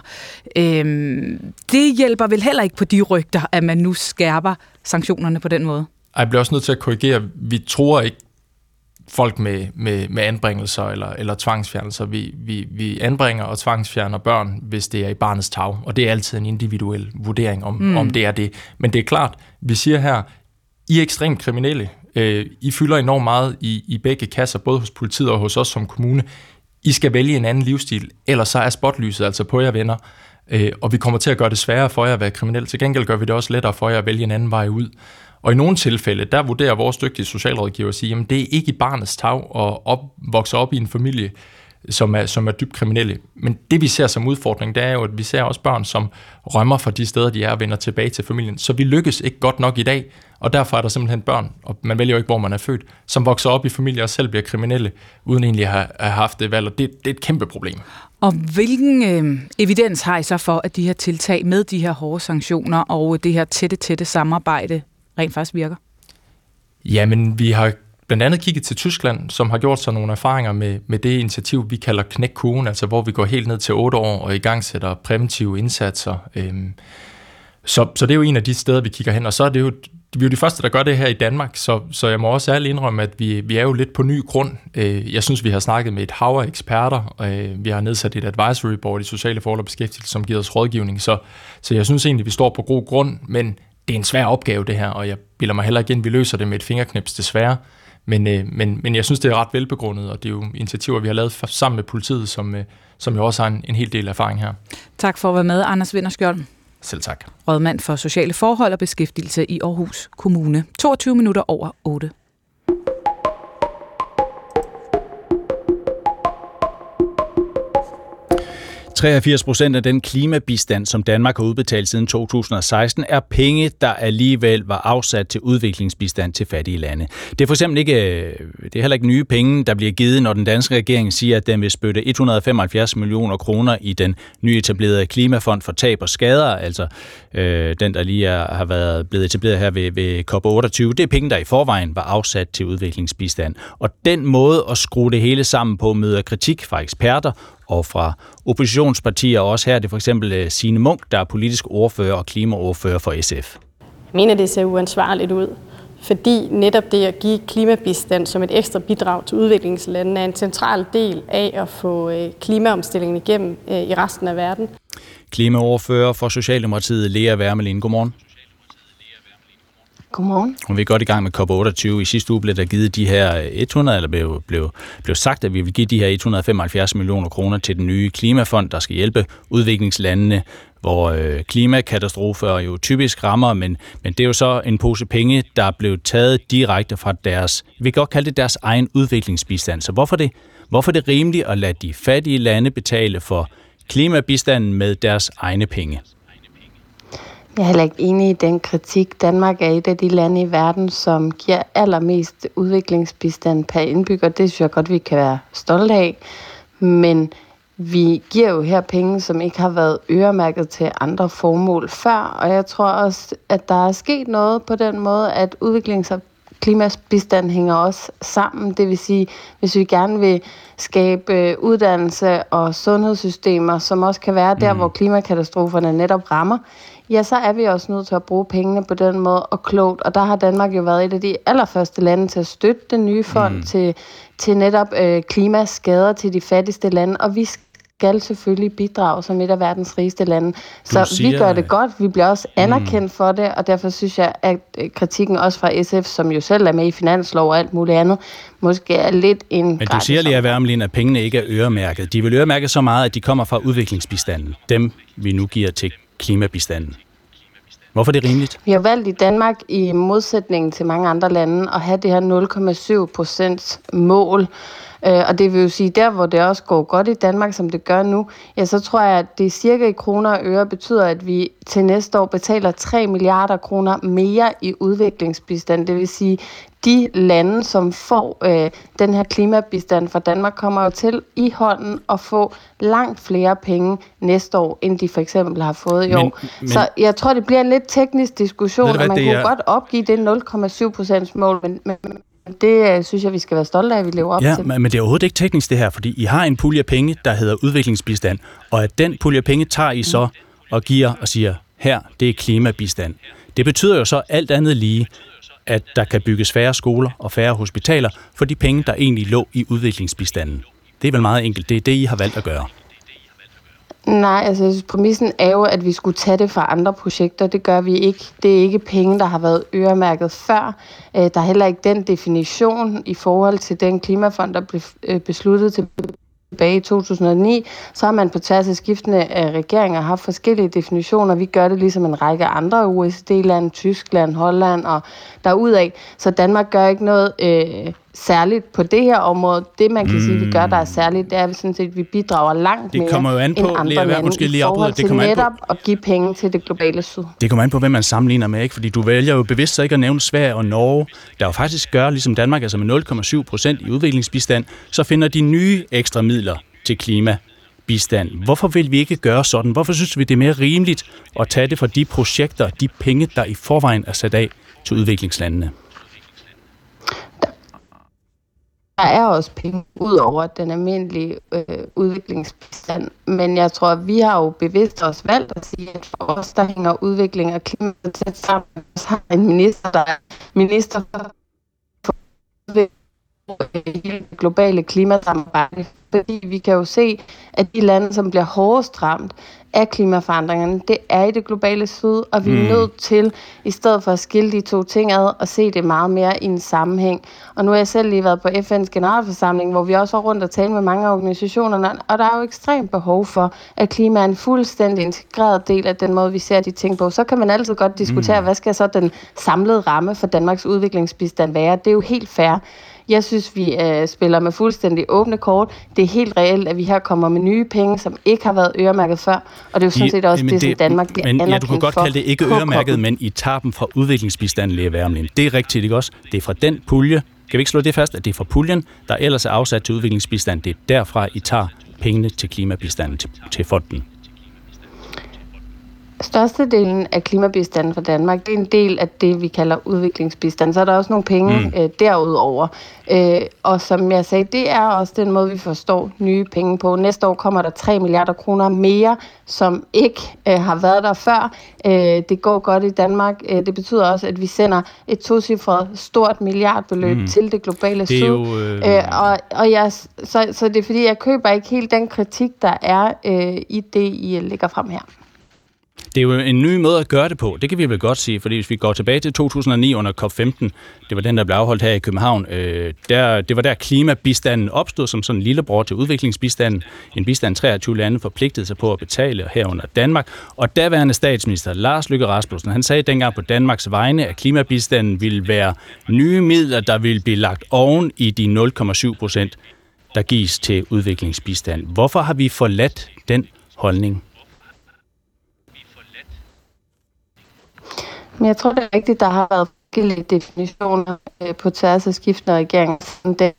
Øh, det hjælper vel heller ikke på de rygter, at man nu skærper sanktionerne på den måde? Jeg bliver også nødt til at korrigere. Vi tror ikke folk med, med, med anbringelser eller, eller tvangsfjernelser. Vi, vi, vi anbringer og tvangsfjerner børn, hvis det er i barnets tag, og det er altid en individuel vurdering, om, mm. om det er det. Men det er klart, vi siger her, I er ekstremt kriminelle. Øh, I fylder enormt meget i, i begge kasser, både hos politiet og hos os som kommune. I skal vælge en anden livsstil, ellers så er spotlyset altså på jer venner. Øh, og vi kommer til at gøre det sværere for jer at være kriminel. Til gengæld gør vi det også lettere for jer at vælge en anden vej ud. Og i nogle tilfælde, der vurderer vores dygtige socialrådgiver at sige, at det er ikke i barnets tag at op, vokse op i en familie, som er, som er dybt kriminelle. Men det vi ser som udfordring, det er jo, at vi ser også børn, som rømmer fra de steder, de er og vender tilbage til familien. Så vi lykkes ikke godt nok i dag, og derfor er der simpelthen børn, og man vælger jo ikke, hvor man er født, som vokser op i familier og selv bliver kriminelle, uden egentlig at have, have haft det valg, og det, det er et kæmpe problem. Og hvilken øh, evidens har I så for, at de her tiltag med de her hårde sanktioner og det her tætte, tætte samarbejde rent faktisk virker? Jamen, vi har blandt andet kigget til Tyskland, som har gjort sig nogle erfaringer med, med det initiativ, vi kalder Knæk Kugen, altså hvor vi går helt ned til 8 år og i gang sætter præventive indsatser. Øhm, så, så det er jo en af de steder, vi kigger hen, og så er det jo vi er jo de første, der gør det her i Danmark, så, så jeg må også ærligt indrømme, at vi, vi er jo lidt på ny grund. Øh, jeg synes, vi har snakket med et hav af eksperter, og vi har nedsat et advisory board i sociale forhold og beskæftigelse, som giver os rådgivning, så, så jeg synes egentlig, vi står på god grund, men det er en svær opgave det her, og jeg bilder mig heller igen, at vi løser det med et fingerknips desværre. Men, øh, men, men jeg synes, det er ret velbegrundet, og det er jo initiativer, vi har lavet sammen med politiet, som, som jo også har en, en hel del erfaring her. Tak for at være med, Anders Vinderskjold. Selv tak. Rådmand for Sociale Forhold og Beskæftigelse i Aarhus Kommune. 22 minutter over 8. 83 procent af den klimabistand, som Danmark har udbetalt siden 2016, er penge, der alligevel var afsat til udviklingsbistand til fattige lande. Det er for eksempel ikke, øh, det er heller ikke nye penge, der bliver givet, når den danske regering siger, at den vil spytte 175 millioner kroner i den nyetablerede klimafond for tab og skader, altså øh, den, der lige er, har været blevet etableret her ved, ved COP28. Det er penge, der i forvejen var afsat til udviklingsbistand. Og den måde at skrue det hele sammen på møder kritik fra eksperter og fra oppositionspartier. Også her er det for eksempel øh, Signe Munk, der er politisk ordfører og klimaordfører for SF. Jeg mener, det ser uansvarligt ud, fordi netop det at give klimabistand som et ekstra bidrag til udviklingslandene er en central del af at få øh, klimaomstillingen igennem øh, i resten af verden. Klimaordfører for Socialdemokratiet, Lea Wermelin. Godmorgen. Godmorgen. Og vi er godt i gang med COP28. I sidste uge blev der givet de her øh, 100, eller blev, blev, blev sagt, at vi vil give de her 175 millioner kroner til den nye klimafond, der skal hjælpe udviklingslandene, hvor øh, klimakatastrofer jo typisk rammer, men, men det er jo så en pose penge, der blev taget direkte fra deres, vi kan godt kalde det deres egen udviklingsbistand. Så hvorfor det, hvorfor er det rimeligt at lade de fattige lande betale for klimabistanden med deres egne penge? Jeg er heller ikke enig i den kritik. Danmark er et af de lande i verden, som giver allermest udviklingsbistand per indbygger. Det synes jeg godt, vi kan være stolte af. Men vi giver jo her penge, som ikke har været øremærket til andre formål før, og jeg tror også, at der er sket noget på den måde, at udviklings- og klimabistand hænger også sammen. Det vil sige, hvis vi gerne vil skabe uddannelse og sundhedssystemer, som også kan være der, mm. hvor klimakatastroferne netop rammer, ja, så er vi også nødt til at bruge pengene på den måde og klogt. Og der har Danmark jo været et af de allerførste lande til at støtte den nye fond mm. til, til netop øh, klimaskader til de fattigste lande. Og vi skal selvfølgelig bidrage som et af verdens rigeste lande. Så siger, vi gør det godt, vi bliver også mm. anerkendt mm. for det, og derfor synes jeg, at øh, kritikken også fra SF, som jo selv er med i finanslov og alt muligt andet, måske er lidt en... Men du siger lige, Værmelin, at pengene ikke er øremærket. De vil øremærke så meget, at de kommer fra udviklingsbistanden. Dem, vi nu giver til klimabistanden. Hvorfor er det rimeligt? Vi har valgt i Danmark, i modsætning til mange andre lande, at have det her 0,7 procents mål. Øh, og det vil jo sige, der hvor det også går godt i Danmark, som det gør nu, ja, så tror jeg, at det cirka i kroner og øre betyder, at vi til næste år betaler 3 milliarder kroner mere i udviklingsbistand. Det vil sige, de lande, som får øh, den her klimabistand fra Danmark, kommer jo til i hånden at få langt flere penge næste år, end de for eksempel har fået i men, år. Men, så jeg tror, det bliver en lidt teknisk diskussion, og man kunne er... godt opgive det 0,7 procents mål, men, men det øh, synes jeg, vi skal være stolte af, at vi lever op ja, til. men det er overhovedet ikke teknisk det her, fordi I har en pulje penge, der hedder udviklingsbistand, og at den pulje penge tager I så og giver og siger, her, det er klimabistand. Det betyder jo så alt andet lige, at der kan bygges færre skoler og færre hospitaler for de penge, der egentlig lå i udviklingsbistanden. Det er vel meget enkelt. Det er det, I har valgt at gøre. Nej, altså præmissen er jo, at vi skulle tage det fra andre projekter. Det gør vi ikke. Det er ikke penge, der har været øremærket før. Øh, der er heller ikke den definition i forhold til den klimafond, der blev øh, besluttet til tilbage i 2009, så har man på tværs af skiftende øh, regeringer haft forskellige definitioner. Vi gør det ligesom en række andre OECD-lande, Tyskland, Holland og derudaf. Så Danmark gør ikke noget øh, særligt på det her område. Det, man kan mm. sige, vi gør, der er særligt, det er, sådan set, at vi bidrager langt det mere kommer jo an på, end andre Lea, lande måske lige i forhold det kommer netop an på. at give penge til det globale syd. Det kommer an på, hvem man sammenligner med, ikke? fordi du vælger jo bevidst så ikke at nævne Sverige og Norge, der jo faktisk gør, ligesom Danmark, altså med 0,7 procent i udviklingsbistand, så finder de nye ekstra midler til klimabistand. Hvorfor vil vi ikke gøre sådan? Hvorfor synes vi, det er mere rimeligt at tage det fra de projekter, de penge, der i forvejen er sat af til udviklingslandene? Der er også penge ud over den almindelige øh, udviklingsbistand, men jeg tror, at vi har jo bevidst os valgt at sige, at for os, der hænger udvikling og klima tæt sammen, så har en minister, der er minister for udvikling globale klimasamarbejde, fordi vi kan jo se, at de lande, som bliver hårdest ramt af klimaforandringerne, det er i det globale syd, og vi er Mm. nødt til, i stedet for at skille de to ting ad, og se det meget mere i en sammenhæng. Og nu har jeg selv lige været på FN's generalforsamling, hvor vi også var rundt og tale med mange af organisationerne, og der er jo ekstremt behov for, at klima er en fuldstændig integreret del af den måde, vi ser de ting på. Så kan man altid godt diskutere, Mm. hvad skal så den samlede ramme for Danmarks udviklingsbistand være? Det er jo helt fair. Jeg synes, vi øh, spiller med fuldstændig åbne kort. Det er helt reelt, at vi her kommer med nye penge, som ikke har været øremærket før. Og det er jo sådan set også Jamen, det, som Danmark bliver men, anerkendt ja, du kan godt kalde det ikke øremærket, men I tager dem fra udviklingsbistanden, Lea Wermelin. Det er rigtigt, ikke også? Det er fra den pulje. Kan vi ikke slå det fast, at det er fra puljen, der ellers er afsat til udviklingsbistand. Det er derfra, I tager pengene til klimabistanden, til, til fonden. Størstedelen af klimabistanden fra Danmark, det er en del af det, vi kalder udviklingsbistand. Så er der også nogle penge Mm. øh, derudover. Øh, og som jeg sagde, det er også den måde, vi forstår nye penge på. Næste år kommer der 3 milliarder kroner mere, som ikke øh, har været der før. Øh, det går godt i Danmark. Øh, det betyder også, at vi sender et tocifret stort milliardbeløb Mm. til det globale Det syd. jo, øh, Øh, og, og jeg, så, så det er fordi, jeg køber ikke helt den kritik, der er øh, i det, I lægger frem her. Det er jo en ny måde at gøre det på. Det kan vi vel godt sige, fordi hvis vi går tilbage til 2009 under COP15, det var den, der blev afholdt her i København, øh, der, det var der klimabistanden opstod som sådan en lillebror til udviklingsbistanden. En bistand 23 lande forpligtede sig på at betale herunder Danmark. Og daværende statsminister Lars Løkke Rasmussen, han sagde dengang på Danmarks vegne, at klimabistanden ville være nye midler, der ville blive lagt oven i de 0,7 procent, der gives til udviklingsbistand. Hvorfor har vi forladt den holdning? Jeg tror, det er rigtigt, der har været forskellige definitioner øh, på tværs af skiftende regeringer. siden da.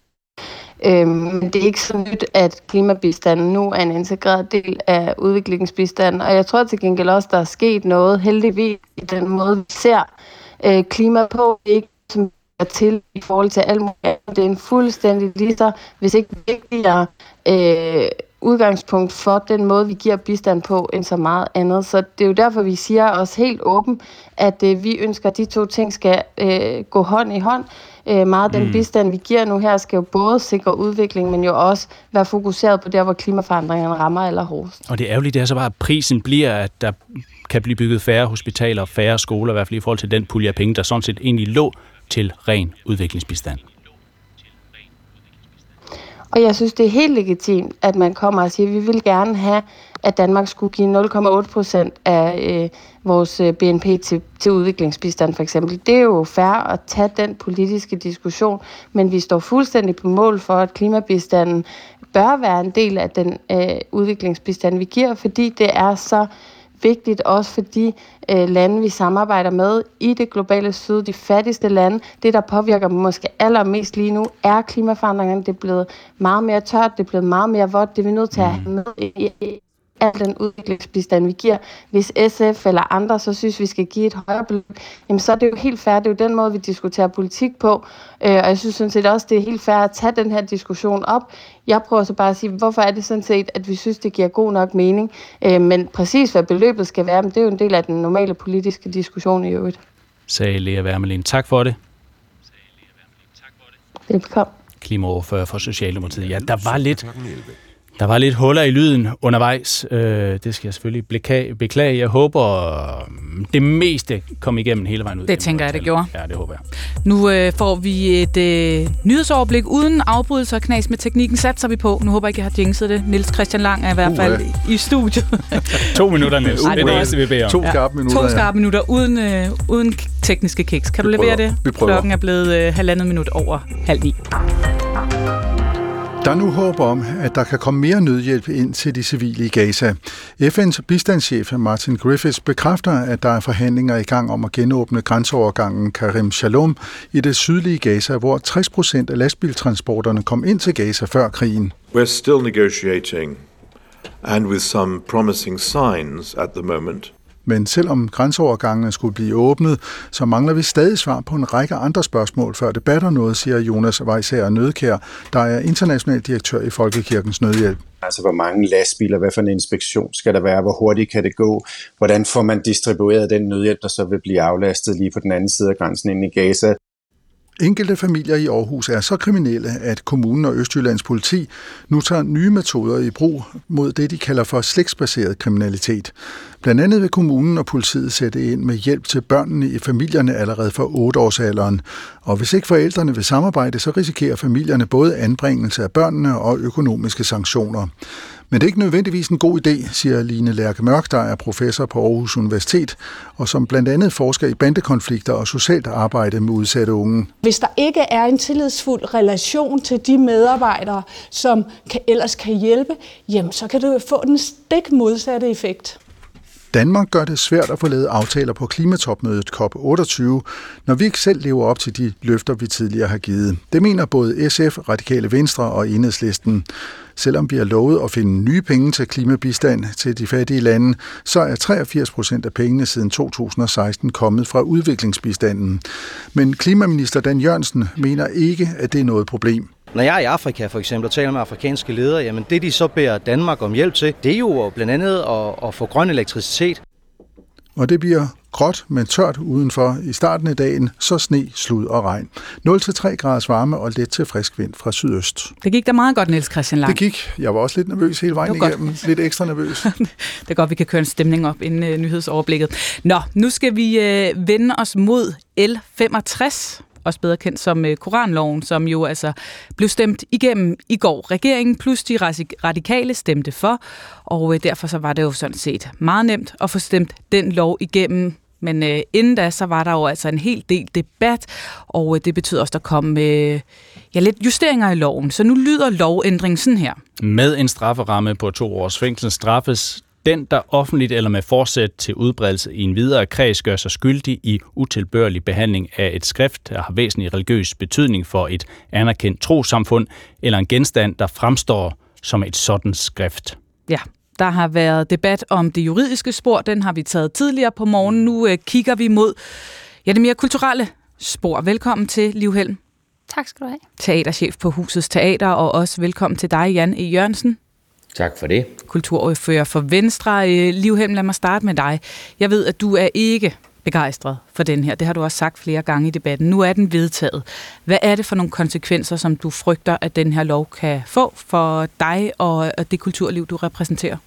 Øhm, Men det er ikke så nyt, at klimabistanden nu er en integreret del af udviklingsbistanden. Og jeg tror til gengæld også, der er sket noget heldigvis i den måde, vi ser øh, klima på. Ikke som er til i forhold til alt muligt andet. Det er en fuldstændig lige så, hvis ikke vigtigere, øh, udgangspunkt for den måde, vi giver bistand på, end så meget andet. Så det er jo derfor, vi siger også helt åben, at øh, vi ønsker, at de to ting skal øh, gå hånd i hånd. Øh, meget af den Mm. bistand, vi giver nu her, skal jo både sikre udvikling, men jo også være fokuseret på der, hvor klimaforandringerne rammer allerhårdest. Og det ærgerlige det er så bare, at prisen bliver, at der kan blive bygget færre hospitaler og færre skoler, i hvert fald i forhold til den pulje af penge, der sådan set egentlig lå til ren udviklingsbistand. Og jeg synes, det er helt legitimt, at man kommer og siger, at vi vil gerne have, at Danmark skulle give 0,8 procent af øh, vores øh, BNP til, til udviklingsbistand for eksempel. Det er jo fair at tage den politiske diskussion, men vi står fuldstændig på mål for, at klimabistanden bør være en del af den øh, udviklingsbistand, vi giver, fordi det er så vigtigt også for de øh, lande, vi samarbejder med i det globale syd, de fattigste lande. Det, der påvirker dem måske allermest lige nu, er klimaforandringerne. Det er blevet meget mere tørt, det er blevet meget mere vådt. Det er vi nødt til at have med i, i al den udviklingsbistand, vi giver. Hvis SF eller andre så synes, vi skal give et højere beløb, jamen så er det jo helt fair. Det er jo den måde, vi diskuterer politik på. Øh, og jeg synes sådan set også, det er helt fair at tage den her diskussion op. Jeg prøver så bare at sige, hvorfor er det sådan set, at vi synes, det giver god nok mening. Øh, men præcis hvad beløbet skal være, men det er jo en del af den normale politiske diskussion i øvrigt. Sagde Lea Wermelin. Tak for det. Velkommen. Klimaoverfører for Socialdemokratiet. Ja, der var lidt... Der var lidt huller i lyden undervejs. Øh, det skal jeg selvfølgelig beklage. Jeg håber, øh, det meste kom igennem hele vejen ud. Det tænker jeg, det gjorde. Ja, det håber jeg. Nu øh, får vi et øh, nyhedsoverblik uden afbrydelser og knas med teknikken. Satser vi på. Nu håber jeg ikke, jeg har jinxet det. Niels Christian Lang er i hvert Uh, fald ja. i studiet. [LAUGHS] to minutter, Niels. Ej, det er det eneste, vi beder om. To skarpe minutter, To ja. skarpe minutter uden, øh, uden tekniske kiks. Kan du levere prøver. det? Vi prøver. Klokken er blevet øh, halvandet minut over halv ni. Der er nu håb om, at der kan komme mere nødhjælp ind til de civile i Gaza. FN's bistandschef Martin Griffiths bekræfter, at der er forhandlinger i gang om at genåbne grænseovergangen Karim Shalom i det sydlige Gaza, hvor 60 procent af lastbiltransporterne kom ind til Gaza før krigen. We're still negotiating, and with some promising signs at the moment. Men selvom grænseovergangene skulle blive åbnet, så mangler vi stadig svar på en række andre spørgsmål, før det batter noget, siger Jonas Weissager Nødkær, der er international direktør i Folkekirkens Nødhjælp. Altså, hvor mange lastbiler, hvad for en inspektion skal der være, hvor hurtigt kan det gå, hvordan får man distribueret den nødhjælp, der så vil blive aflastet lige på den anden side af grænsen ind i Gaza. Enkelte familier i Aarhus er så kriminelle, at kommunen og Østjyllands politi nu tager nye metoder i brug mod det, de kalder for slægtsbaseret kriminalitet. Blandt andet vil kommunen og politiet sætte ind med hjælp til børnene i familierne allerede fra 8-årsalderen. Og hvis ikke forældrene vil samarbejde, så risikerer familierne både anbringelse af børnene og økonomiske sanktioner. Men det er ikke nødvendigvis en god idé, siger Line Lærke Mørk, der er professor på Aarhus Universitet, og som blandt andet forsker i bandekonflikter og socialt arbejde med udsatte unge. Hvis der ikke er en tillidsfuld relation til de medarbejdere, som kan, ellers kan hjælpe, jamen så kan det få den stik modsatte effekt. Danmark gør det svært at få lavet aftaler på klimatopmødet COP28, når vi ikke selv lever op til de løfter, vi tidligere har givet. Det mener både SF, Radikale Venstre og Enhedslisten. Selvom vi har lovet at finde nye penge til klimabistand til de fattige lande, så er 83 procent af pengene siden 2016 kommet fra udviklingsbistanden. Men klimaminister Dan Jørgensen mener ikke, at det er noget problem. Når jeg er i Afrika for eksempel og taler med afrikanske ledere, jamen det de så beder Danmark om hjælp til, det er jo blandt andet at, at få grøn elektricitet. Og det bliver gråt, men tørt udenfor i starten af dagen, så sne, slud og regn. 0-3 graders varme og let til frisk vind fra sydøst. Det gik da meget godt, Niels Christian Lang. Det gik. Jeg var også lidt nervøs hele vejen igennem. Lidt ekstra nervøs. [LAUGHS] det er godt, vi kan køre en stemning op inden øh, nyhedsoverblikket. Nå, nu skal vi øh, vende os mod L65 også bedre kendt som øh, Koranloven, som jo altså blev stemt igennem i går. Regeringen plus de radikale stemte for, og øh, derfor så var det jo sådan set meget nemt at få stemt den lov igennem. Men øh, inden da, så var der jo altså en hel del debat, og øh, det betød også, at der kom øh, ja, lidt justeringer i loven. Så nu lyder lovændringen sådan her. Med en strafferamme på to års fængsel straffes den, der offentligt eller med forsæt til udbredelse i en videre kreds gør sig skyldig i utilbørlig behandling af et skrift, der har væsentlig religiøs betydning for et anerkendt trosamfund, eller en genstand, der fremstår som et sådan skrift. Ja, der har været debat om det juridiske spor, den har vi taget tidligere på morgen. Nu øh, kigger vi mod ja, det mere kulturelle spor. Velkommen til Liv Helm. Tak skal du have. Teaterchef på Husets Teater, og også velkommen til dig, Jan E. Jørgensen. Tak for det. Kulturordfører for Venstre. Livhem, lad mig starte med dig. Jeg ved, at du er ikke begejstret for den her. Det har du også sagt flere gange i debatten. Nu er den vedtaget. Hvad er det for nogle konsekvenser, som du frygter, at den her lov kan få for dig og det kulturliv, du repræsenterer?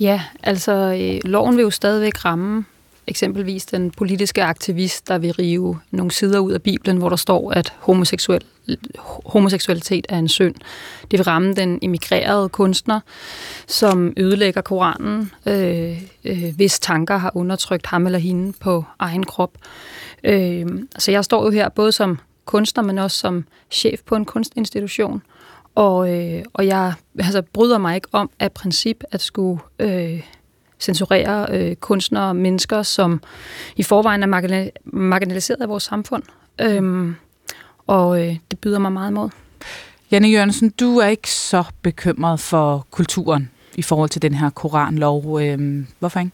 Ja, altså øh, loven vil jo stadigvæk ramme eksempelvis den politiske aktivist, der vil rive nogle sider ud af Bibelen, hvor der står, at homoseksuel, homoseksualitet er en synd. Det vil ramme den emigrerede kunstner, som ødelægger Koranen, øh, øh, hvis tanker har undertrykt ham eller hende på egen krop. Øh, så jeg står jo her både som kunstner, men også som chef på en kunstinstitution. Og, øh, og jeg altså, bryder mig ikke om af princip at skulle øh, censurere øh, kunstnere og mennesker, som i forvejen er marginaliseret af vores samfund. Øhm, og øh, det byder mig meget imod. Janne Jørgensen, du er ikke så bekymret for kulturen i forhold til den her koranlov. Øhm, hvorfor ikke?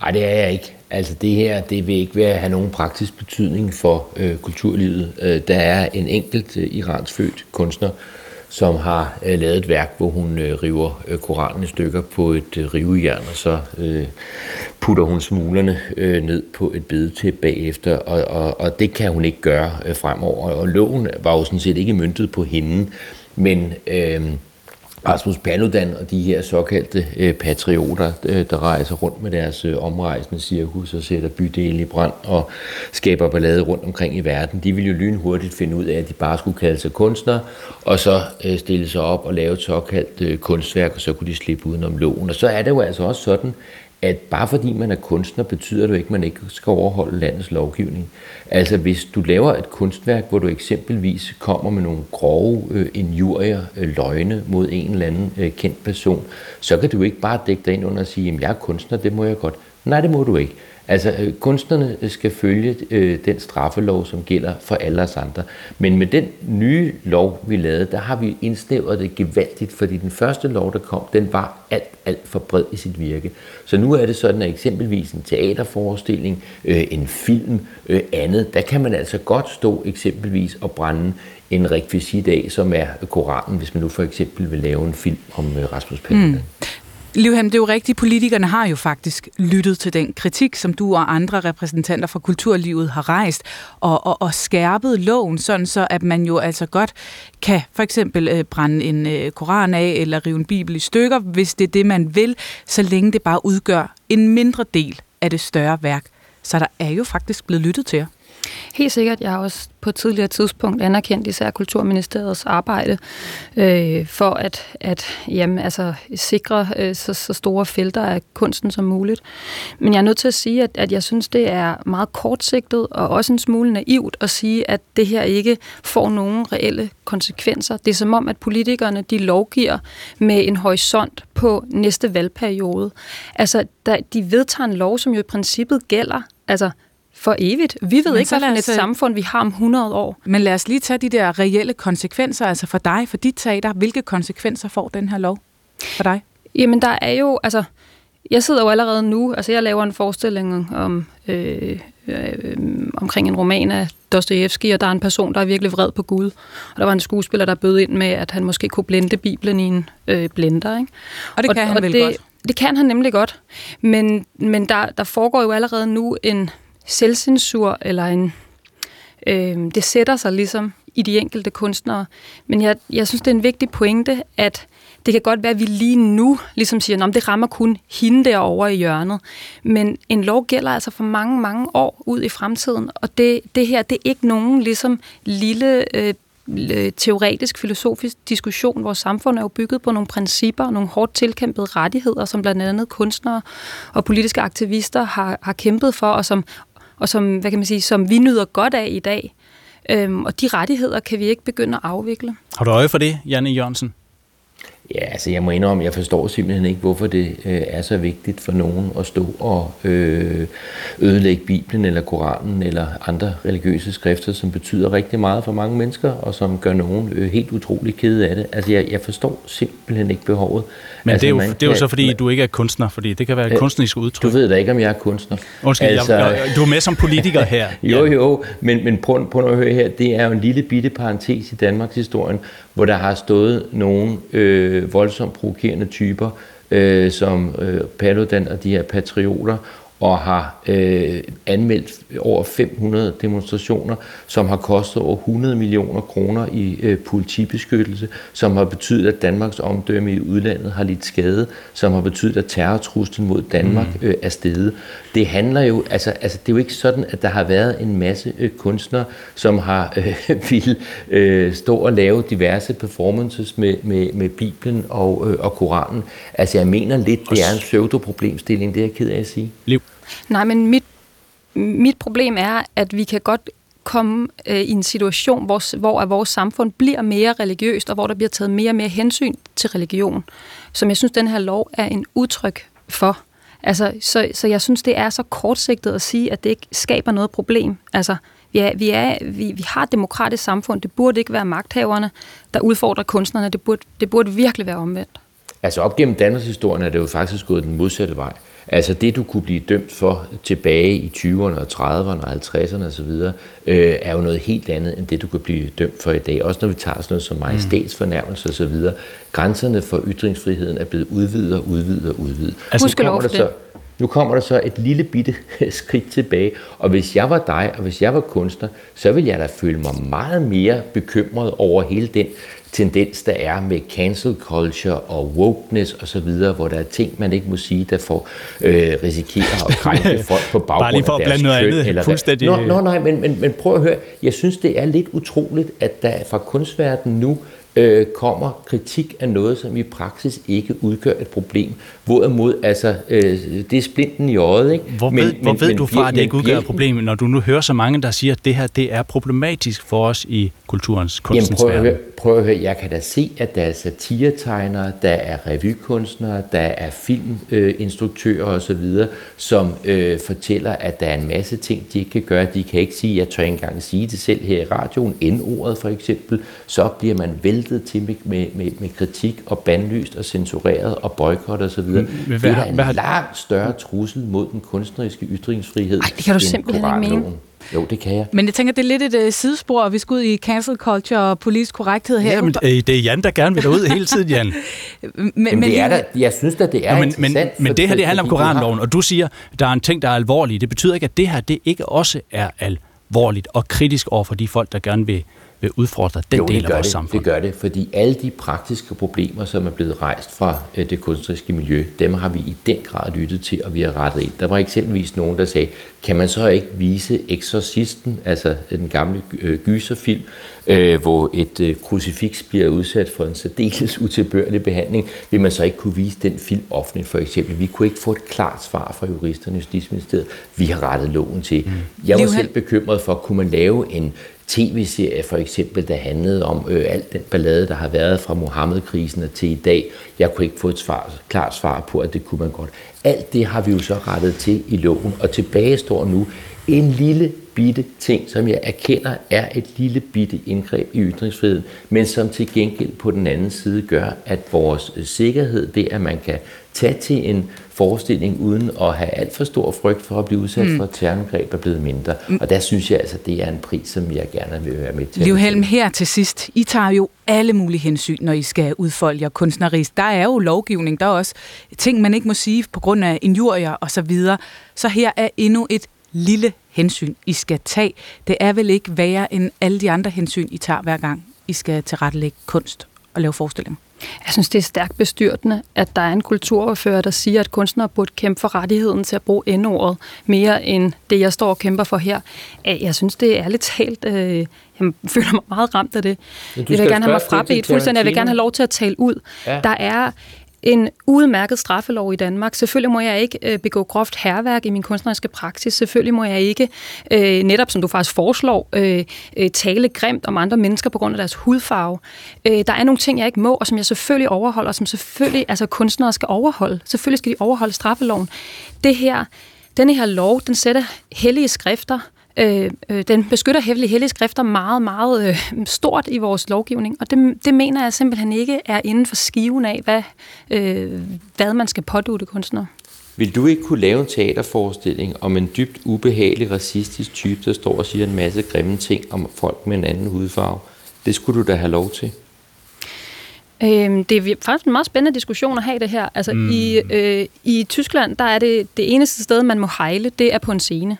Nej, det er jeg ikke. Altså det her, det vil ikke være, have nogen praktisk betydning for øh, kulturlivet. Øh, der er en enkelt øh, iransfødt kunstner, som har øh, lavet et værk, hvor hun øh, river øh, Koranen i stykker på et øh, rivejern, og så øh, putter hun smulerne øh, ned på et bedetæp bagefter, og, og, og det kan hun ikke gøre øh, fremover. Og loven var jo sådan set ikke myntet på hende, men... Øh, Rasmus Paludan og de her såkaldte øh, patrioter, øh, der rejser rundt med deres øh, omrejsende cirkus og sætter bydelen i brand og skaber ballade rundt omkring i verden, de vil jo lynhurtigt finde ud af, at de bare skulle kalde sig kunstnere, og så øh, stille sig op og lave et såkaldt øh, kunstværk, og så kunne de slippe udenom loven. Og så er det jo altså også sådan, at bare fordi man er kunstner, betyder det ikke, at man ikke skal overholde landets lovgivning. Altså hvis du laver et kunstværk, hvor du eksempelvis kommer med nogle grove øh, injurier, øh, løgne mod en eller anden øh, kendt person, så kan du ikke bare dække dig ind under og sige, at jeg er kunstner, det må jeg godt. Nej, det må du ikke. Altså, øh, kunstnerne skal følge øh, den straffelov, som gælder for alle os andre. Men med den nye lov, vi lavede, der har vi indsnævret det gevaldigt, fordi den første lov, der kom, den var alt, alt for bred i sit virke. Så nu er det sådan, at eksempelvis en teaterforestilling, øh, en film, øh, andet, der kan man altså godt stå eksempelvis og brænde en rekvisit af, som er Koranen, hvis man nu for eksempel vil lave en film om øh, Rasmus Paludan. Mm. Livham, det er jo rigtigt, politikerne har jo faktisk lyttet til den kritik, som du og andre repræsentanter fra kulturlivet har rejst, og, og, og skærpet loven, sådan så at man jo altså godt kan for eksempel øh, brænde en øh, koran af, eller rive en bibel i stykker, hvis det er det, man vil, så længe det bare udgør en mindre del af det større værk. Så der er jo faktisk blevet lyttet til jer. Helt sikkert. Jeg har også på et tidligere tidspunkt anerkendt især Kulturministeriets arbejde øh, for at, at jamen, altså, sikre øh, så, så store felter af kunsten som muligt. Men jeg er nødt til at sige, at, at jeg synes, det er meget kortsigtet og også en smule naivt at sige, at det her ikke får nogen reelle konsekvenser. Det er som om, at politikerne de lovgiver med en horisont på næste valgperiode. Altså, der, de vedtager en lov, som jo i princippet gælder altså for evigt. Vi ved Men ikke, hvad for et samfund vi har om 100 år. Men lad os lige tage de der reelle konsekvenser, altså for dig, for dit teater. Hvilke konsekvenser får den her lov for dig? Jamen, der er jo, altså, jeg sidder jo allerede nu, altså jeg laver en forestilling om, øh, øh, omkring en roman af Dostoyevsky, og der er en person, der er virkelig vred på Gud. Og der var en skuespiller, der bød ind med, at han måske kunne blende Bibelen i en øh, blender. Ikke? Og det kan og, han og vel det, godt? Det kan han nemlig godt. Men, men der, der foregår jo allerede nu en selvcensur eller en... Øh, det sætter sig ligesom i de enkelte kunstnere. Men jeg, jeg synes, det er en vigtig pointe, at det kan godt være, at vi lige nu ligesom siger, at det rammer kun hende derovre i hjørnet. Men en lov gælder altså for mange, mange år ud i fremtiden. Og det, det her, det er ikke nogen ligesom lille øh, teoretisk, filosofisk diskussion. Vores samfund er jo bygget på nogle principper, nogle hårdt tilkæmpede rettigheder, som blandt andet kunstnere og politiske aktivister har, har kæmpet for, og som, og som, hvad kan man sige, som vi nyder godt af i dag. Øhm, og de rettigheder kan vi ikke begynde at afvikle. Har du øje for det, Janne Jørgensen? Ja, altså jeg må indrømme, jeg forstår simpelthen ikke, hvorfor det øh, er så vigtigt for nogen at stå og øh, ødelægge Bibelen eller Koranen eller andre religiøse skrifter, som betyder rigtig meget for mange mennesker, og som gør nogen øh, helt utrolig kede af det. Altså jeg, jeg forstår simpelthen ikke behovet. Men altså, det, er jo, det er jo så fordi, man, du ikke er kunstner, fordi det kan være et øh, kunstnerisk udtryk. Du ved da ikke, om jeg er kunstner. Undskyld, altså, jeg, du er med som politiker her. [LAUGHS] jo, jo, men, men prøv, prøv at høre her, det er jo en lille bitte parentes i Danmarks historien, hvor der har stået nogle øh, Øh, voldsomt provokerende typer, øh, som øh, Paludan og de her patrioter, og har øh, anmeldt over 500 demonstrationer, som har kostet over 100 millioner kroner i øh, politibeskyttelse, som har betydet, at Danmarks omdømme i udlandet har lidt skade, som har betydet, at terrortruslen mod Danmark mm. øh, er steget. Det handler jo, altså, altså det er jo ikke sådan, at der har været en masse øh, kunstnere, som har øh, [LAUGHS] vil øh, stå og lave diverse performances med, med, med Bibelen og, øh, og Koranen. Altså jeg mener lidt, det er en pseudoproblemstilling, det er jeg ked af at sige. Liv. Nej, men mit, mit problem er, at vi kan godt komme øh, i en situation, hvor, hvor at vores samfund bliver mere religiøst, og hvor der bliver taget mere og mere hensyn til religion, som jeg synes, den her lov er en udtryk for. Altså, så, så jeg synes, det er så kortsigtet at sige, at det ikke skaber noget problem. Altså, vi, er, vi, er, vi, vi har et demokratisk samfund. Det burde ikke være magthaverne, der udfordrer kunstnerne. Det burde, det burde virkelig være omvendt. Altså op gennem Danmarks historien er det jo faktisk gået den modsatte vej. Altså det, du kunne blive dømt for tilbage i 20'erne og 30'erne og 50'erne osv., øh, er jo noget helt andet, end det, du kan blive dømt for i dag. Også når vi tager sådan noget som majestætsfornærmelse osv. Grænserne for ytringsfriheden er blevet udvidet og udvidet og udvidet. Altså, nu kommer der så, nu kommer der så et lille bitte [LAUGHS] skridt tilbage, og hvis jeg var dig, og hvis jeg var kunstner, så ville jeg da føle mig meget mere bekymret over hele den tendens, der er med cancel culture og wokeness osv., hvor der er ting, man ikke må sige, der får øh, risikerer at krænke [LAUGHS] folk på baggrund Bare lige for at blande noget andet. Eller fuldstændig... Nå, nå, nej, men, men, men prøv at høre. Jeg synes, det er lidt utroligt, at der fra kunstverdenen nu øh, kommer kritik af noget, som i praksis ikke udgør et problem. Hvorimod, altså, øh, det er splinten i øjet, ikke? Hvor ved, men, hvor ved men, du fra, at det ikke udgør et problem, når du nu hører så mange, der siger, at det her det er problematisk for os i kulturens kunstens Jamen, prøv, at høre, prøv at høre, jeg kan da se, at der er satiretegnere, der er revykunstnere, der er filminstruktører osv., som øh, fortæller, at der er en masse ting, de ikke kan gøre. De kan ikke sige, jeg tør ikke engang sige det selv her i radioen, N-ordet for eksempel. Så bliver man væltet til med, med, med, med kritik og bandlyst og censureret og boykot osv. Men, det er en hvad, langt større trussel mod den kunstneriske ytringsfrihed. Ej, det kan du simpelthen ikke mene. Jo, det kan jeg. Men jeg tænker, det er lidt et uh, sidespor, og vi skal ud i cancel culture og politisk korrekthed her. Jamen, øh, det er Jan, der gerne vil derud hele tiden, Jan. [LAUGHS] men, men, det er da, jeg synes da, det er ja, men, men, men det her, det handler om koranloven, og du siger, der er en ting, der er alvorlig. Det betyder ikke, at det her, det ikke også er alvorligt og kritisk over for de folk, der gerne vil vil udfordre den jo, del af vores det, samfund. det gør det, fordi alle de praktiske problemer, som er blevet rejst fra øh, det kunstneriske miljø, dem har vi i den grad lyttet til, og vi har rettet ind. Der var eksempelvis nogen, der sagde, kan man så ikke vise Exorcisten, altså den gamle øh, gyserfilm, øh, hvor et øh, krucifiks bliver udsat for en særdeles [LAUGHS] utilbørlig behandling, vil man så ikke kunne vise den film offentligt, for eksempel. Vi kunne ikke få et klart svar fra juristerne i Justitsministeriet. Vi har rettet loven til. Mm. Jeg var selv bekymret for, kunne man lave en tv-serie for eksempel, der handlede om øh, alt den ballade, der har været fra Mohammed-krisen til i dag. Jeg kunne ikke få et svar, klart svar på, at det kunne man godt. Alt det har vi jo så rettet til i loven, og tilbage står nu en lille bitte ting, som jeg erkender er et lille bitte indgreb i ytringsfriheden, men som til gengæld på den anden side gør, at vores øh, sikkerhed, det at man kan tage til en forestilling uden at have alt for stor frygt for at blive udsat mm. for et terrorangreb, er blevet mindre. Mm. Og der synes jeg altså, det er en pris, som jeg gerne vil være med til. Liv Helm, her til sidst. I tager jo alle mulige hensyn, når I skal udfolde jer kunstnerisk. Der er jo lovgivning, der er også ting, man ikke må sige på grund af injurier osv. Så, videre. så her er endnu et lille hensyn, I skal tage. Det er vel ikke værre end alle de andre hensyn, I tager hver gang, I skal tilrettelægge kunst og lave forestillinger. Jeg synes, det er stærkt bestyrtende, at der er en kulturordfører, der siger, at kunstnere burde kæmpe for rettigheden til at bruge endordet mere end det, jeg står og kæmper for her. Jeg synes, det er ærligt talt... Øh, [LAUGHS] jeg føler mig meget ramt af det. Jeg vil gerne have mig frabedt fuldstændig. Jeg vil gerne have lov til at tale ud. Ja. Der er en udmærket straffelov i Danmark. Selvfølgelig må jeg ikke øh, begå groft herværk i min kunstneriske praksis. Selvfølgelig må jeg ikke, øh, netop som du faktisk foreslår, øh, øh, tale grimt om andre mennesker på grund af deres hudfarve. Øh, der er nogle ting, jeg ikke må, og som jeg selvfølgelig overholder, og som selvfølgelig altså, kunstnere skal overholde. Selvfølgelig skal de overholde straffeloven. Det her, denne her lov, den sætter hellige skrifter Øh, øh, den beskytter hævlige hellige skrifter meget, meget øh, stort i vores lovgivning, og det, det mener jeg simpelthen ikke er inden for skiven af, hvad, øh, hvad man skal pådute kunstnere. Vil du ikke kunne lave en teaterforestilling om en dybt ubehagelig racistisk type, der står og siger en masse grimme ting om folk med en anden hudfarve? Det skulle du da have lov til. Øhm, det er faktisk en meget spændende diskussion at have det her. Altså mm. i, øh, i Tyskland, der er det det eneste sted, man må hejle, det er på en scene.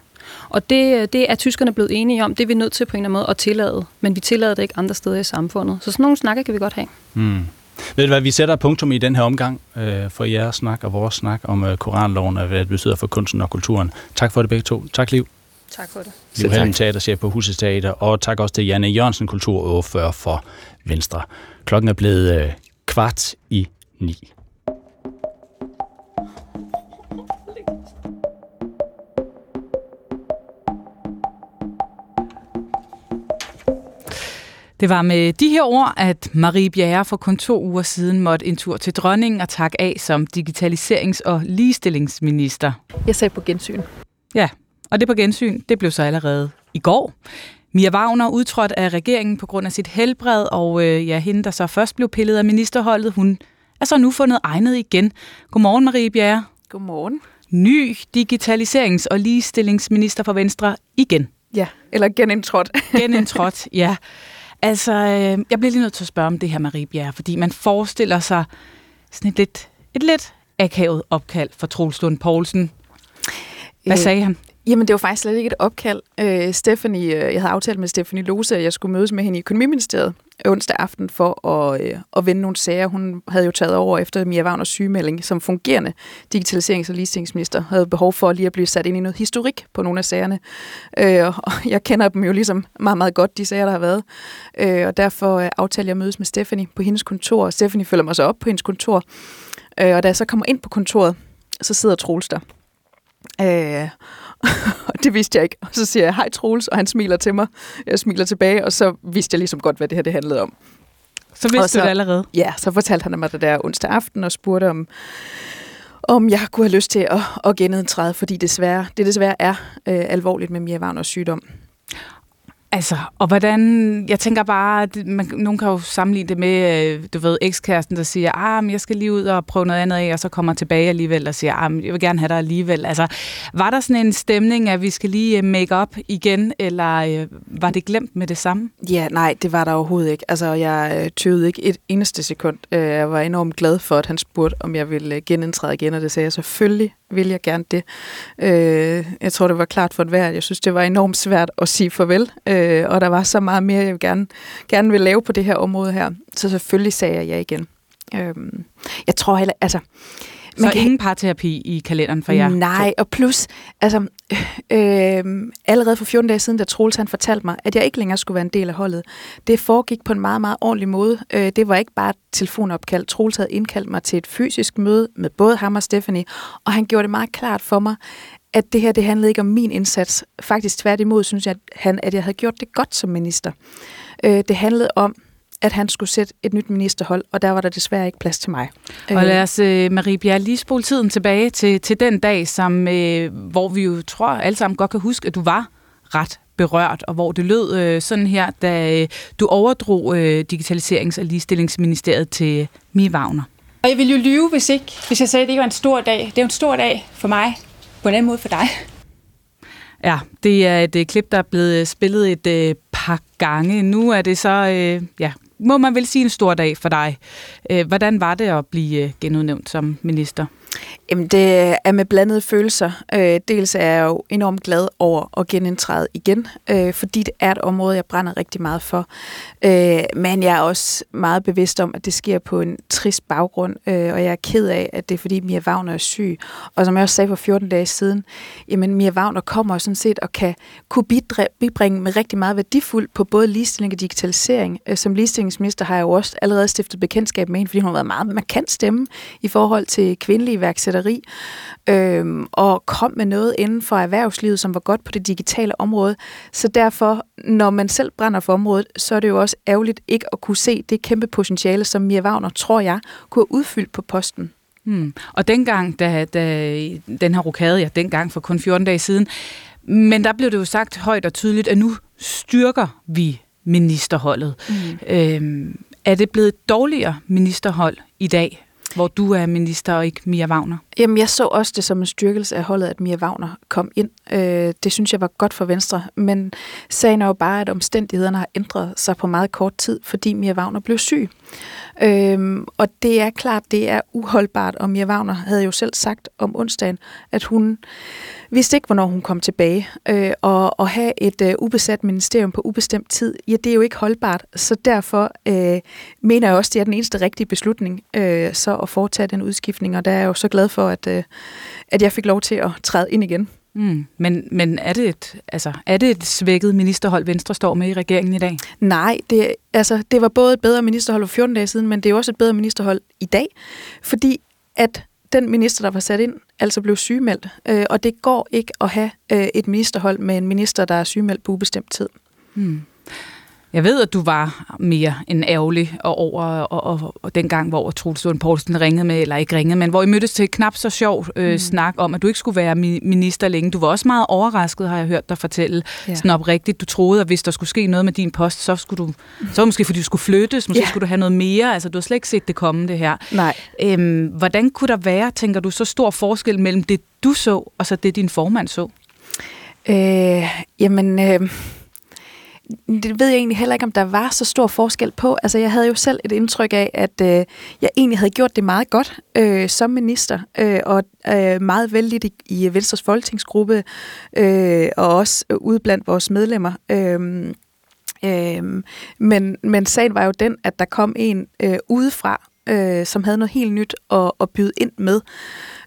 Og det, det er tyskerne blevet enige om. Det er vi nødt til på en eller anden måde at tillade. Men vi tillader det ikke andre steder i samfundet. Så sådan nogle snakker kan vi godt have. Mm. Ved du hvad, vi sætter punktum i den her omgang øh, for jeres snak og vores snak om øh, Koranloven og hvad det betyder for kunsten og kulturen. Tak for det begge to. Tak, Liv. Tak for det. Liv Helm, teaterchef på Husets Teater, og tak også til Janne Jørgensen, kulturordfører for Venstre. Klokken er blevet øh, kvart i ni. Det var med de her ord, at Marie Bjerre for kun to uger siden måtte en tur til dronningen og takke af som digitaliserings- og ligestillingsminister. Jeg sagde på gensyn. Ja, og det på gensyn, det blev så allerede i går. Mia Wagner udtrådte af regeringen på grund af sit helbred, og øh, ja, hende, der så først blev pillet af ministerholdet, hun er så nu fundet egnet igen. Godmorgen, Marie Bjerre. Godmorgen. Ny digitaliserings- og ligestillingsminister for Venstre igen. Ja, eller genindtrådt. genindtrådt, [LAUGHS] ja. Altså, øh, jeg bliver lige nødt til at spørge om det her, Marie Bjerre, fordi man forestiller sig sådan et lidt, et lidt akavet opkald fra Troels Lund Poulsen. Hvad øh, sagde han? Jamen, det var faktisk slet ikke et opkald. Øh, Stephanie, øh, jeg havde aftalt med Stephanie Lose, at jeg skulle mødes med hende i Økonomiministeriet onsdag aften for at, øh, at vende nogle sager. Hun havde jo taget over efter Mia Wagners sygemelding som fungerende digitaliserings- og ligestillingsminister. Havde behov for lige at blive sat ind i noget historik på nogle af sagerne. Øh, og [LAUGHS] jeg kender dem jo ligesom meget, meget godt, de sager, der har været. Øh, og derfor øh, aftalte jeg at mødes med Stephanie på hendes kontor. Stephanie følger mig så op på hendes kontor. Øh, og da jeg så kommer ind på kontoret, så sidder Troels der. Øh, [LAUGHS] og det vidste jeg ikke. Og så siger jeg, hej Troels, og han smiler til mig. Jeg smiler tilbage, og så vidste jeg ligesom godt, hvad det her det handlede om. Så vidste så, du det allerede? Ja, så fortalte han mig det der onsdag aften og spurgte om, om jeg kunne have lyst til at, at genindtræde, fordi desværre, det desværre er øh, alvorligt med Mia Wagners sygdom. Altså, og hvordan, jeg tænker bare, at man, nogen kan jo sammenligne det med, øh, du ved, ekskæresten, der siger, ah, men jeg skal lige ud og prøve noget andet af, og så kommer tilbage alligevel og siger, ah, men jeg vil gerne have dig alligevel. Altså, var der sådan en stemning, at vi skal lige øh, make up igen, eller øh, var det glemt med det samme? Ja, nej, det var der overhovedet ikke. Altså, jeg øh, tøvede ikke et eneste sekund. Jeg var enormt glad for, at han spurgte, om jeg ville genindtræde igen, og det sagde jeg selvfølgelig vil jeg gerne det. Øh, jeg tror, det var klart for et værd. Jeg synes, det var enormt svært at sige farvel, øh, og der var så meget mere, jeg gerne, gerne vil lave på det her område her. Så selvfølgelig sagde jeg ja igen. Øh, jeg tror heller, altså... Man så kan... ingen parterapi i kalenderen for jer? Nej, og plus, altså, øh, allerede for 14 dage siden, da Troels han fortalte mig, at jeg ikke længere skulle være en del af holdet, det foregik på en meget, meget ordentlig måde. Øh, det var ikke bare et telefonopkald. Troels havde indkaldt mig til et fysisk møde med både ham og Stephanie, og han gjorde det meget klart for mig, at det her, det handlede ikke om min indsats. Faktisk tværtimod synes jeg, at, han, at jeg havde gjort det godt som minister. Øh, det handlede om, at han skulle sætte et nyt ministerhold, og der var der desværre ikke plads til mig. Og lad os, øh, Marie Bjerre, lige spole tiden tilbage til, til den dag, som, øh, hvor vi jo tror alle sammen godt kan huske, at du var ret berørt, og hvor det lød øh, sådan her, da øh, du overdrog øh, Digitaliserings- og Ligestillingsministeriet til Mie Wagner. Og jeg ville jo lyve, hvis, ikke, hvis jeg sagde, at det ikke var en stor dag. Det er jo en stor dag for mig, på en anden måde for dig. Ja, det er et øh, klip, der er blevet spillet et øh, par gange. Nu er det så øh, ja, må man vel sige en stor dag for dig. Øh, hvordan var det at blive øh, genudnævnt som minister? Jamen, det er med blandede følelser. Øh, dels er jeg jo enormt glad over at genindtræde igen, øh, fordi det er et område, jeg brænder rigtig meget for. Øh, men jeg er også meget bevidst om, at det sker på en trist baggrund, øh, og jeg er ked af, at det er fordi Mia Wagner er syg. Og som jeg også sagde for 14 dage siden, jamen Mia Wagner kommer sådan set og kan kunne bibringe med rigtig meget værdifuldt på både ligestilling og digitalisering. Øh, som ligestillingsminister har jeg jo også allerede stiftet bekendtskab med hende, fordi hun har været meget markant stemme i forhold til kvindelige iværksætteri, øh, og kom med noget inden for erhvervslivet, som var godt på det digitale område. Så derfor, når man selv brænder for området, så er det jo også ærgerligt ikke at kunne se det kæmpe potentiale, som Mia Wagner, tror jeg, kunne have udfyldt på posten. Hmm. Og dengang, da, da den her rokade, ja, dengang for kun 14 dage siden, men der blev det jo sagt højt og tydeligt, at nu styrker vi ministerholdet. Mm. Øhm, er det blevet et dårligere ministerhold i dag, hvor du er minister og ikke Mia Wagner? Jamen, jeg så også det som en styrkelse af holdet, at Mia Wagner kom ind. Øh, det synes jeg var godt for Venstre, men sagen er jo bare, at omstændighederne har ændret sig på meget kort tid, fordi Mia Wagner blev syg. Øhm, og det er klart, det er uholdbart, og Mia Wagner havde jo selv sagt om onsdagen, at hun vidste ikke, hvornår hun kom tilbage. Øh, og at have et øh, ubesat ministerium på ubestemt tid, ja, det er jo ikke holdbart. Så derfor øh, mener jeg også, det er den eneste rigtige beslutning, øh, så at foretage den udskiftning. Og der er jeg jo så glad for, at, øh, at jeg fik lov til at træde ind igen. Mm. Men, men er, det et, altså, er det et svækket ministerhold, Venstre står med i regeringen i dag? Nej, det, altså, det var både et bedre ministerhold for 14 dage siden, men det er også et bedre ministerhold i dag, fordi at den minister, der var sat ind, altså blev sygemeldt, øh, og det går ikke at have øh, et ministerhold med en minister, der er sygemeldt på ubestemt tid. Mm. Jeg ved, at du var mere end ærgerlig over og, og, og den gang, hvor Troels Lund Poulsen ringede med, eller ikke ringede, men hvor I mødtes til knap så sjov øh, mm. snak om, at du ikke skulle være minister længe. Du var også meget overrasket, har jeg hørt dig fortælle, ja. sådan oprigtigt. Du troede, at hvis der skulle ske noget med din post, så skulle du, så måske fordi du skulle flyttes, måske ja. skulle du have noget mere. Altså, du har slet ikke set det komme, det her. Nej. Øhm, hvordan kunne der være, tænker du, så stor forskel mellem det, du så, og så det, din formand så? Øh, jamen... Øh det ved jeg egentlig heller ikke, om der var så stor forskel på. Altså, jeg havde jo selv et indtryk af, at øh, jeg egentlig havde gjort det meget godt øh, som minister, øh, og øh, meget vældigt i, i Venstres folketingsgruppe, øh, og også ude blandt vores medlemmer. Øh, øh, men, men sagen var jo den, at der kom en øh, udefra, øh, som havde noget helt nyt at, at byde ind med.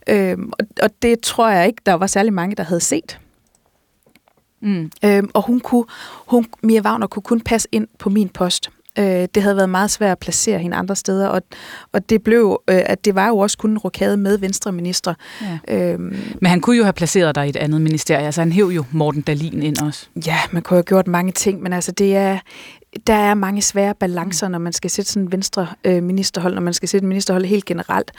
Øh, og, og det tror jeg ikke, der var særlig mange, der havde set. Mm. Øhm, og hun kunne, hun, Mia Wagner kunne kun passe ind på min post. Øh, det havde været meget svært at placere hende andre steder, og, og det blev, øh, at det var jo også kun en rokade med venstreminister. Ja. Øhm, Men han kunne jo have placeret dig i et andet ministerie, altså han hæv jo Morten Dalin ind også. Ja, man kunne have gjort mange ting, men altså det er, der er mange svære balancer, når man skal sætte sådan en venstre øh, ministerhold, når man skal sætte en ministerhold helt generelt.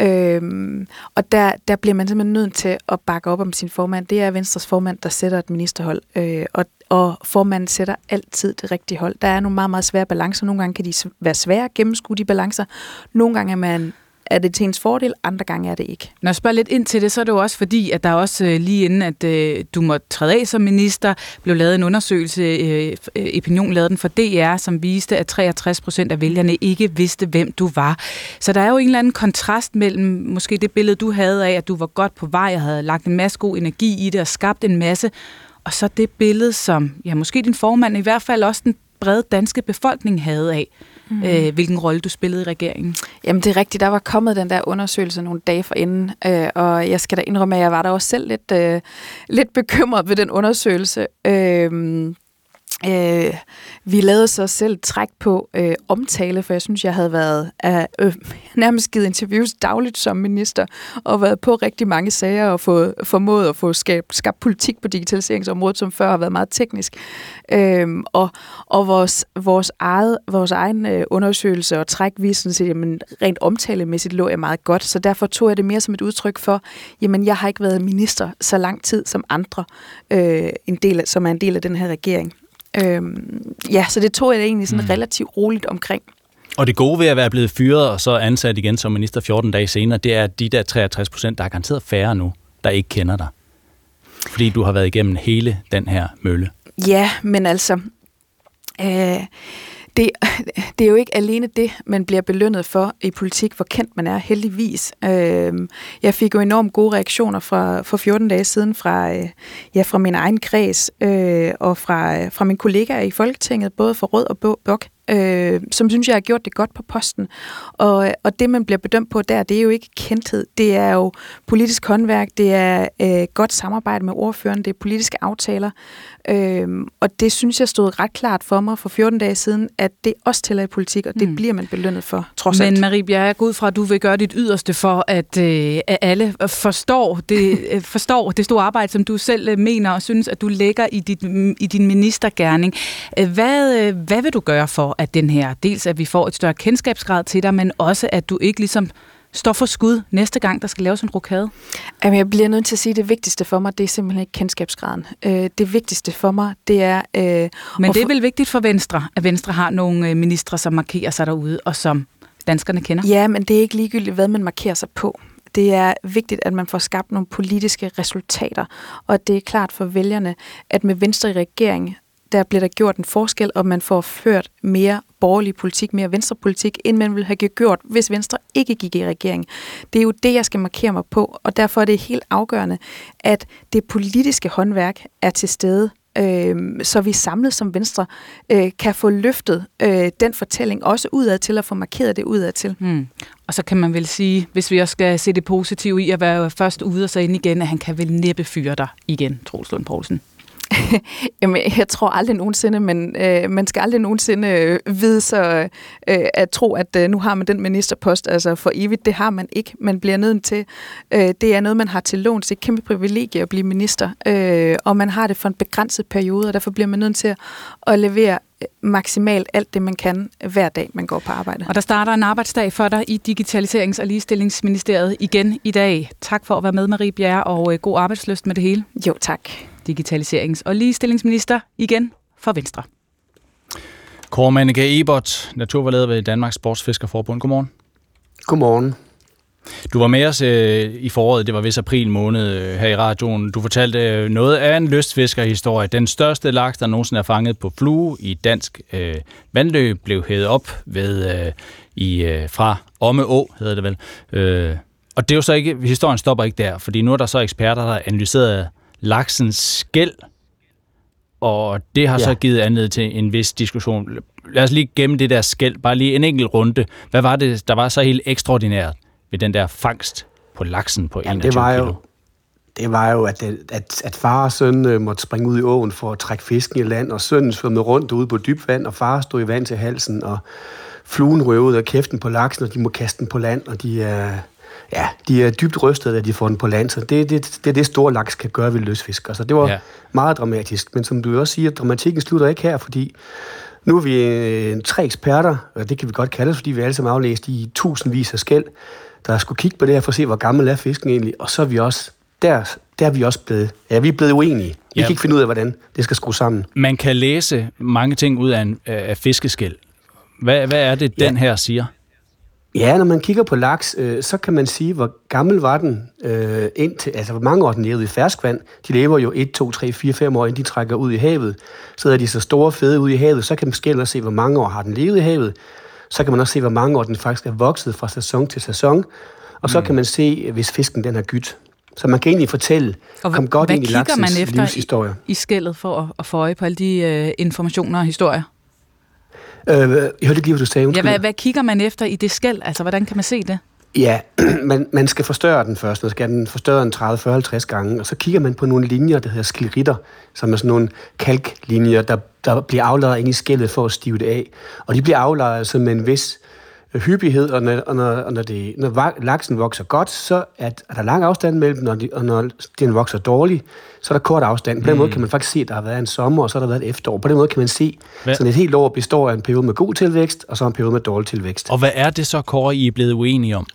Øhm, og der, der bliver man simpelthen nødt til at bakke op om sin formand. Det er Venstres formand, der sætter et ministerhold, øh, og, og formanden sætter altid det rigtige hold. Der er nogle meget, meget svære balancer. Nogle gange kan de være svære at gennemskue de balancer. Nogle gange er man er det til ens fordel, andre gange er det ikke. Når jeg spørger lidt ind til det, så er det jo også fordi, at der også øh, lige inden, at øh, du måtte træde af som minister, blev lavet en undersøgelse, øh, øh Opinion lavede den for DR, som viste, at 63 procent af vælgerne ikke vidste, hvem du var. Så der er jo en eller anden kontrast mellem måske det billede, du havde af, at du var godt på vej og havde lagt en masse god energi i det og skabt en masse, og så det billede, som ja, måske din formand, i hvert fald også den brede danske befolkning havde af, mm. øh, hvilken rolle du spillede i regeringen. Jamen det er rigtigt, der var kommet den der undersøgelse nogle dage forinden, øh, og jeg skal da indrømme, at jeg var der også selv lidt, øh, lidt bekymret ved den undersøgelse. Øh, Øh, vi lavede så selv træk på øh, omtale, for jeg synes, jeg havde været øh, øh, nærmest givet interviews dagligt som minister, og været på rigtig mange sager og få, formået at få skabt, skabt politik på digitaliseringsområdet, som før har været meget teknisk. Øh, og og vores, vores, eget, vores egen øh, undersøgelse og træk viste sådan set, jamen, rent omtalemæssigt lå jeg meget godt, så derfor tog jeg det mere som et udtryk for, jamen jeg har ikke været minister så lang tid som andre, øh, en del af, som er en del af den her regering. Øhm, ja, så det tog jeg egentlig sådan mm. relativt roligt omkring. Og det gode ved at være blevet fyret og så ansat igen som minister 14 dage senere, det er, at de der 63 procent, der er garanteret færre nu, der ikke kender dig. Fordi du har været igennem hele den her mølle. Ja, men altså... Øh, det, [LAUGHS] det er jo ikke alene det, man bliver belønnet for i politik, hvor kendt man er, heldigvis. Øh, jeg fik jo enormt gode reaktioner fra, for 14 dage siden fra, øh, ja, fra min egen kreds øh, og fra, øh, fra mine kollegaer i Folketinget, både for Rød og Bok, øh, som synes, jeg har gjort det godt på posten. Og, og det, man bliver bedømt på der, det er jo ikke kendthed. Det er jo politisk håndværk, det er øh, godt samarbejde med ordføreren, det er politiske aftaler. Øh, og det synes jeg stod ret klart for mig for 14 dage siden, at det også tæller i politik, og det mm. bliver man belønnet for, trods Men alt. Marie Bjerre, jeg går ud fra, at du vil gøre dit yderste for, at, øh, at alle forstår det, øh, forstår det store arbejde, som du selv øh, mener og synes, at du lægger i, dit, i din ministergærning. Øh, hvad, øh, hvad vil du gøre for, at den her, dels at vi får et større kendskabsgrad til dig, men også at du ikke ligesom står for skud næste gang, der skal laves en rokade? Jamen, jeg bliver nødt til at sige, at det vigtigste for mig, det er simpelthen ikke kendskabsgraden. Øh, det vigtigste for mig, det er... Øh, Men det er vel vigtigt for Venstre, at Venstre har nogle øh, ministre, som markerer sig derude, og som danskerne kender? Ja, men det er ikke ligegyldigt, hvad man markerer sig på. Det er vigtigt, at man får skabt nogle politiske resultater, og det er klart for vælgerne, at med Venstre i regering, der bliver der gjort en forskel, og man får ført mere borgerlig politik, mere venstrepolitik, end man ville have gjort, hvis Venstre ikke gik i regering. Det er jo det, jeg skal markere mig på, og derfor er det helt afgørende, at det politiske håndværk er til stede, øh, så vi samlet som Venstre øh, kan få løftet øh, den fortælling også udad til, og få markeret det udad til. Hmm. Og så kan man vel sige, hvis vi også skal se det positive i at være først ude og så ind igen, at han kan vel næppe fyre dig igen, Troels Lund Poulsen. [LAUGHS] Jamen, jeg tror aldrig nogensinde, men øh, man skal aldrig nogensinde øh, vide så øh, at tro, at øh, nu har man den ministerpost altså for evigt. Det har man ikke. Man bliver nødt til. Øh, det er noget, man har til lån. Det er et kæmpe privilegie at blive minister, øh, og man har det for en begrænset periode, og derfor bliver man nødt til at, at levere øh, maksimalt alt det, man kan hver dag, man går på arbejde. Og der starter en arbejdsdag for dig i Digitaliserings- og Ligestillingsministeriet igen i dag. Tak for at være med, Marie Bjerre, og øh, god arbejdsløst med det hele. Jo, tak digitaliserings- og ligestillingsminister igen for Venstre. Kåre Manneke Ebert, naturvejleder ved Danmarks Sportsfiskerforbund. Godmorgen. Godmorgen. Du var med os øh, i foråret, det var vist april måned øh, her i radioen. Du fortalte øh, noget af en lystfiskerhistorie. Den største laks, der nogensinde er fanget på flue i dansk øh, vandløb, blev hævet op ved øh, i øh, fra Omme Å, hedder det vel. Øh, og det er jo så ikke, historien stopper ikke der, fordi nu er der så eksperter, der har analyseret laksens skæld, og det har ja. så givet anledning til en vis diskussion. Lad os lige gemme det der skæld, bare lige en enkelt runde. Hvad var det, der var så helt ekstraordinært ved den der fangst på laksen på Jamen, 21 det var jo, kilo? Det var jo, at, at, at far og søn øh, måtte springe ud i åen for at trække fisken i land, og sønnen svømmede rundt ude på dybt vand, og far stod i vand til halsen, og fluen røvede af kæften på laksen, og de må kaste den på land, og de er, ja, de er dybt rystet, da de får den på land. Så det, det, det er det, store laks kan gøre ved løsfisk. Altså, det var ja. meget dramatisk. Men som du også siger, dramatikken slutter ikke her, fordi nu er vi øh, tre eksperter, og det kan vi godt kalde fordi vi alle sammen aflæst i tusindvis af skæld, der skulle kigge på det her for at se, hvor gammel er fisken egentlig. Og så er vi også, der, der er vi også blevet, ja, vi er blevet uenige. Vi ja. kan ikke finde ud af, hvordan det skal skrues sammen. Man kan læse mange ting ud af, en, af fiskeskæld. Hvad, hvad er det, den ja. her siger? Ja, når man kigger på laks, øh, så kan man sige, hvor gammel var den øh, indtil, altså hvor mange år den levede i ferskvand. De lever jo 1, 2, 3, 4, 5 år, inden de trækker ud i havet. Så er de så store fede ud i havet, så kan man skille se, hvor mange år har den levet i havet. Så kan man også se, hvor mange år den faktisk er vokset fra sæson til sæson. Og så mm. kan man se, hvis fisken den er gyt. Så man kan egentlig fortælle, og kom godt ind i laksens man efter livshistorie. i, i skældet for at, at få øje på alle de øh, informationer og historier? Øh, jeg hørte ikke lige, hvad du sagde. Ja, hvad, hvad kigger man efter i det skæld? Altså, hvordan kan man se det? Ja, [CLEARS THROAT] man, man skal forstørre den først. Man skal den forstørre den 30, 40, 50 gange. Og så kigger man på nogle linjer, der hedder skilritter, som er sådan nogle kalklinjer, der, der bliver aflejret ind i skældet for at stive det af. Og de bliver aflejret som en vis hyppighed, og når, og når, og når, det, når laksen vokser godt, så er, er der lang afstand mellem og, de, og når den vokser dårligt, så er der kort afstand. På den mm. måde kan man faktisk se, at der har været en sommer, og så har der været et efterår. På den måde kan man se, at et helt år består af en periode med god tilvækst, og så en periode med dårlig tilvækst. Og hvad er det så, Kåre, I er blevet uenige om?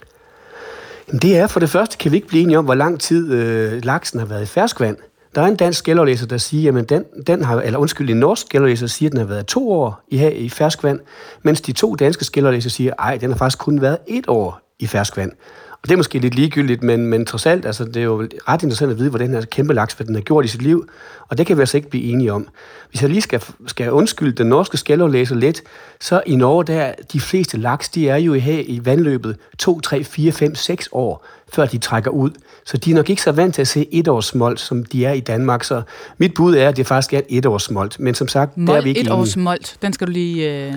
Jamen, det er for det første, kan vi ikke blive enige om, hvor lang tid øh, laksen har været i ferskvand. Der er en dansk skælderlæser, der siger, jamen den, den har, eller undskyld, en norsk skælderlæser siger, at den har været to år i, i ferskvand, mens de to danske skælderlæser siger, ej, den har faktisk kun været et år i ferskvand. Og det er måske lidt ligegyldigt, men, men trods alt, altså, det er jo ret interessant at vide, hvordan den her kæmpe laks, hvad den har gjort i sit liv, og det kan vi altså ikke blive enige om. Hvis jeg lige skal, skal undskylde den norske skælderlæser lidt, så i Norge, der de fleste laks, de er jo i, i vandløbet 2, 3, 4, 5, 6 år før de trækker ud. Så de er nok ikke så vant til at se et års smolt, som de er i Danmark. Så mit bud er, at det faktisk er et års smolt. Men som sagt, Mold, der er vi ikke et års smolt, den skal du lige... Øh...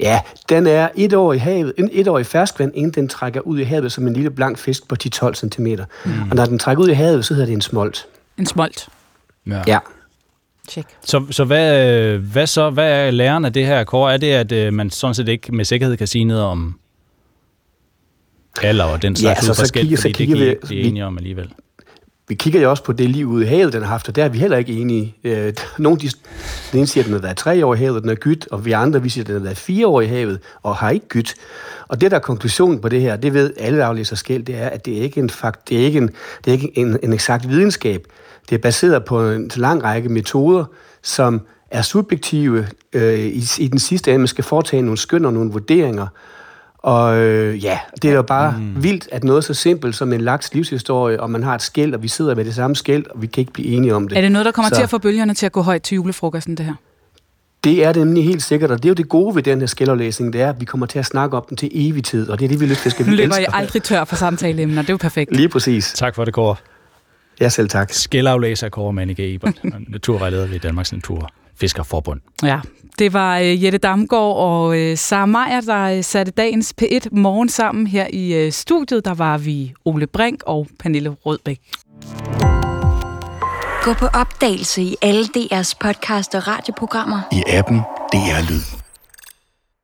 Ja, den er et år i havet, en et år i ferskvand, inden den trækker ud i havet som en lille blank fisk på 10-12 cm. Mm. Og når den trækker ud i havet, så hedder det en smolt. En smolt? Ja. ja. Check. Så, så hvad, hvad så? Hvad er læren af det her, Kåre? Er det, at øh, man sådan set ikke med sikkerhed kan sige noget om alder og den slags ja, altså, så kigger, så kigger det vi, vi, enige om alligevel. Vi kigger jo også på det liv ude i havet, den har haft, og der er vi heller ikke enige. Øh, [LAUGHS] nogle de, den ene siger, at den har været tre år i havet, og den er gyt, og vi andre vi siger, at den har været fire år i havet, og har ikke gyt. Og det, der er konklusionen på det her, det ved alle aflæser skæld, det er, at det er ikke en, fakt, det er ikke en, det er ikke en, en eksakt videnskab. Det er baseret på en lang række metoder, som er subjektive øh, i, i den sidste ende. Man skal foretage nogle skøn og nogle vurderinger, og øh, ja, det er jo bare mm. vildt, at noget så simpelt som en laks livshistorie, og man har et skæld, og vi sidder med det samme skæld, og vi kan ikke blive enige om det. Er det noget, der kommer så, til at få bølgerne til at gå højt til julefrokosten, det her? Det er det nemlig helt sikkert, og det er jo det gode ved den her skælderlæsning, det er, at vi kommer til at snakke om den til evig tid, og det er det, vi lytter skal vi løber I aldrig tør for samtaleemner, det er jo perfekt. Lige præcis. Tak for det, Kåre. Ja, selv tak. Skælderaflæser Kåre Manike Ebert, naturvejleder ved Danmarks Natur. Fiskerforbund. Ja, det var uh, Jette Damgaard og uh, Sara Meier, der uh, satte dagens P1 morgen sammen her i uh, studiet. Der var vi Ole Brink og Pernille Rødbæk. Gå på opdagelse i alle DR's podcast og radioprogrammer. I appen DR Lyd.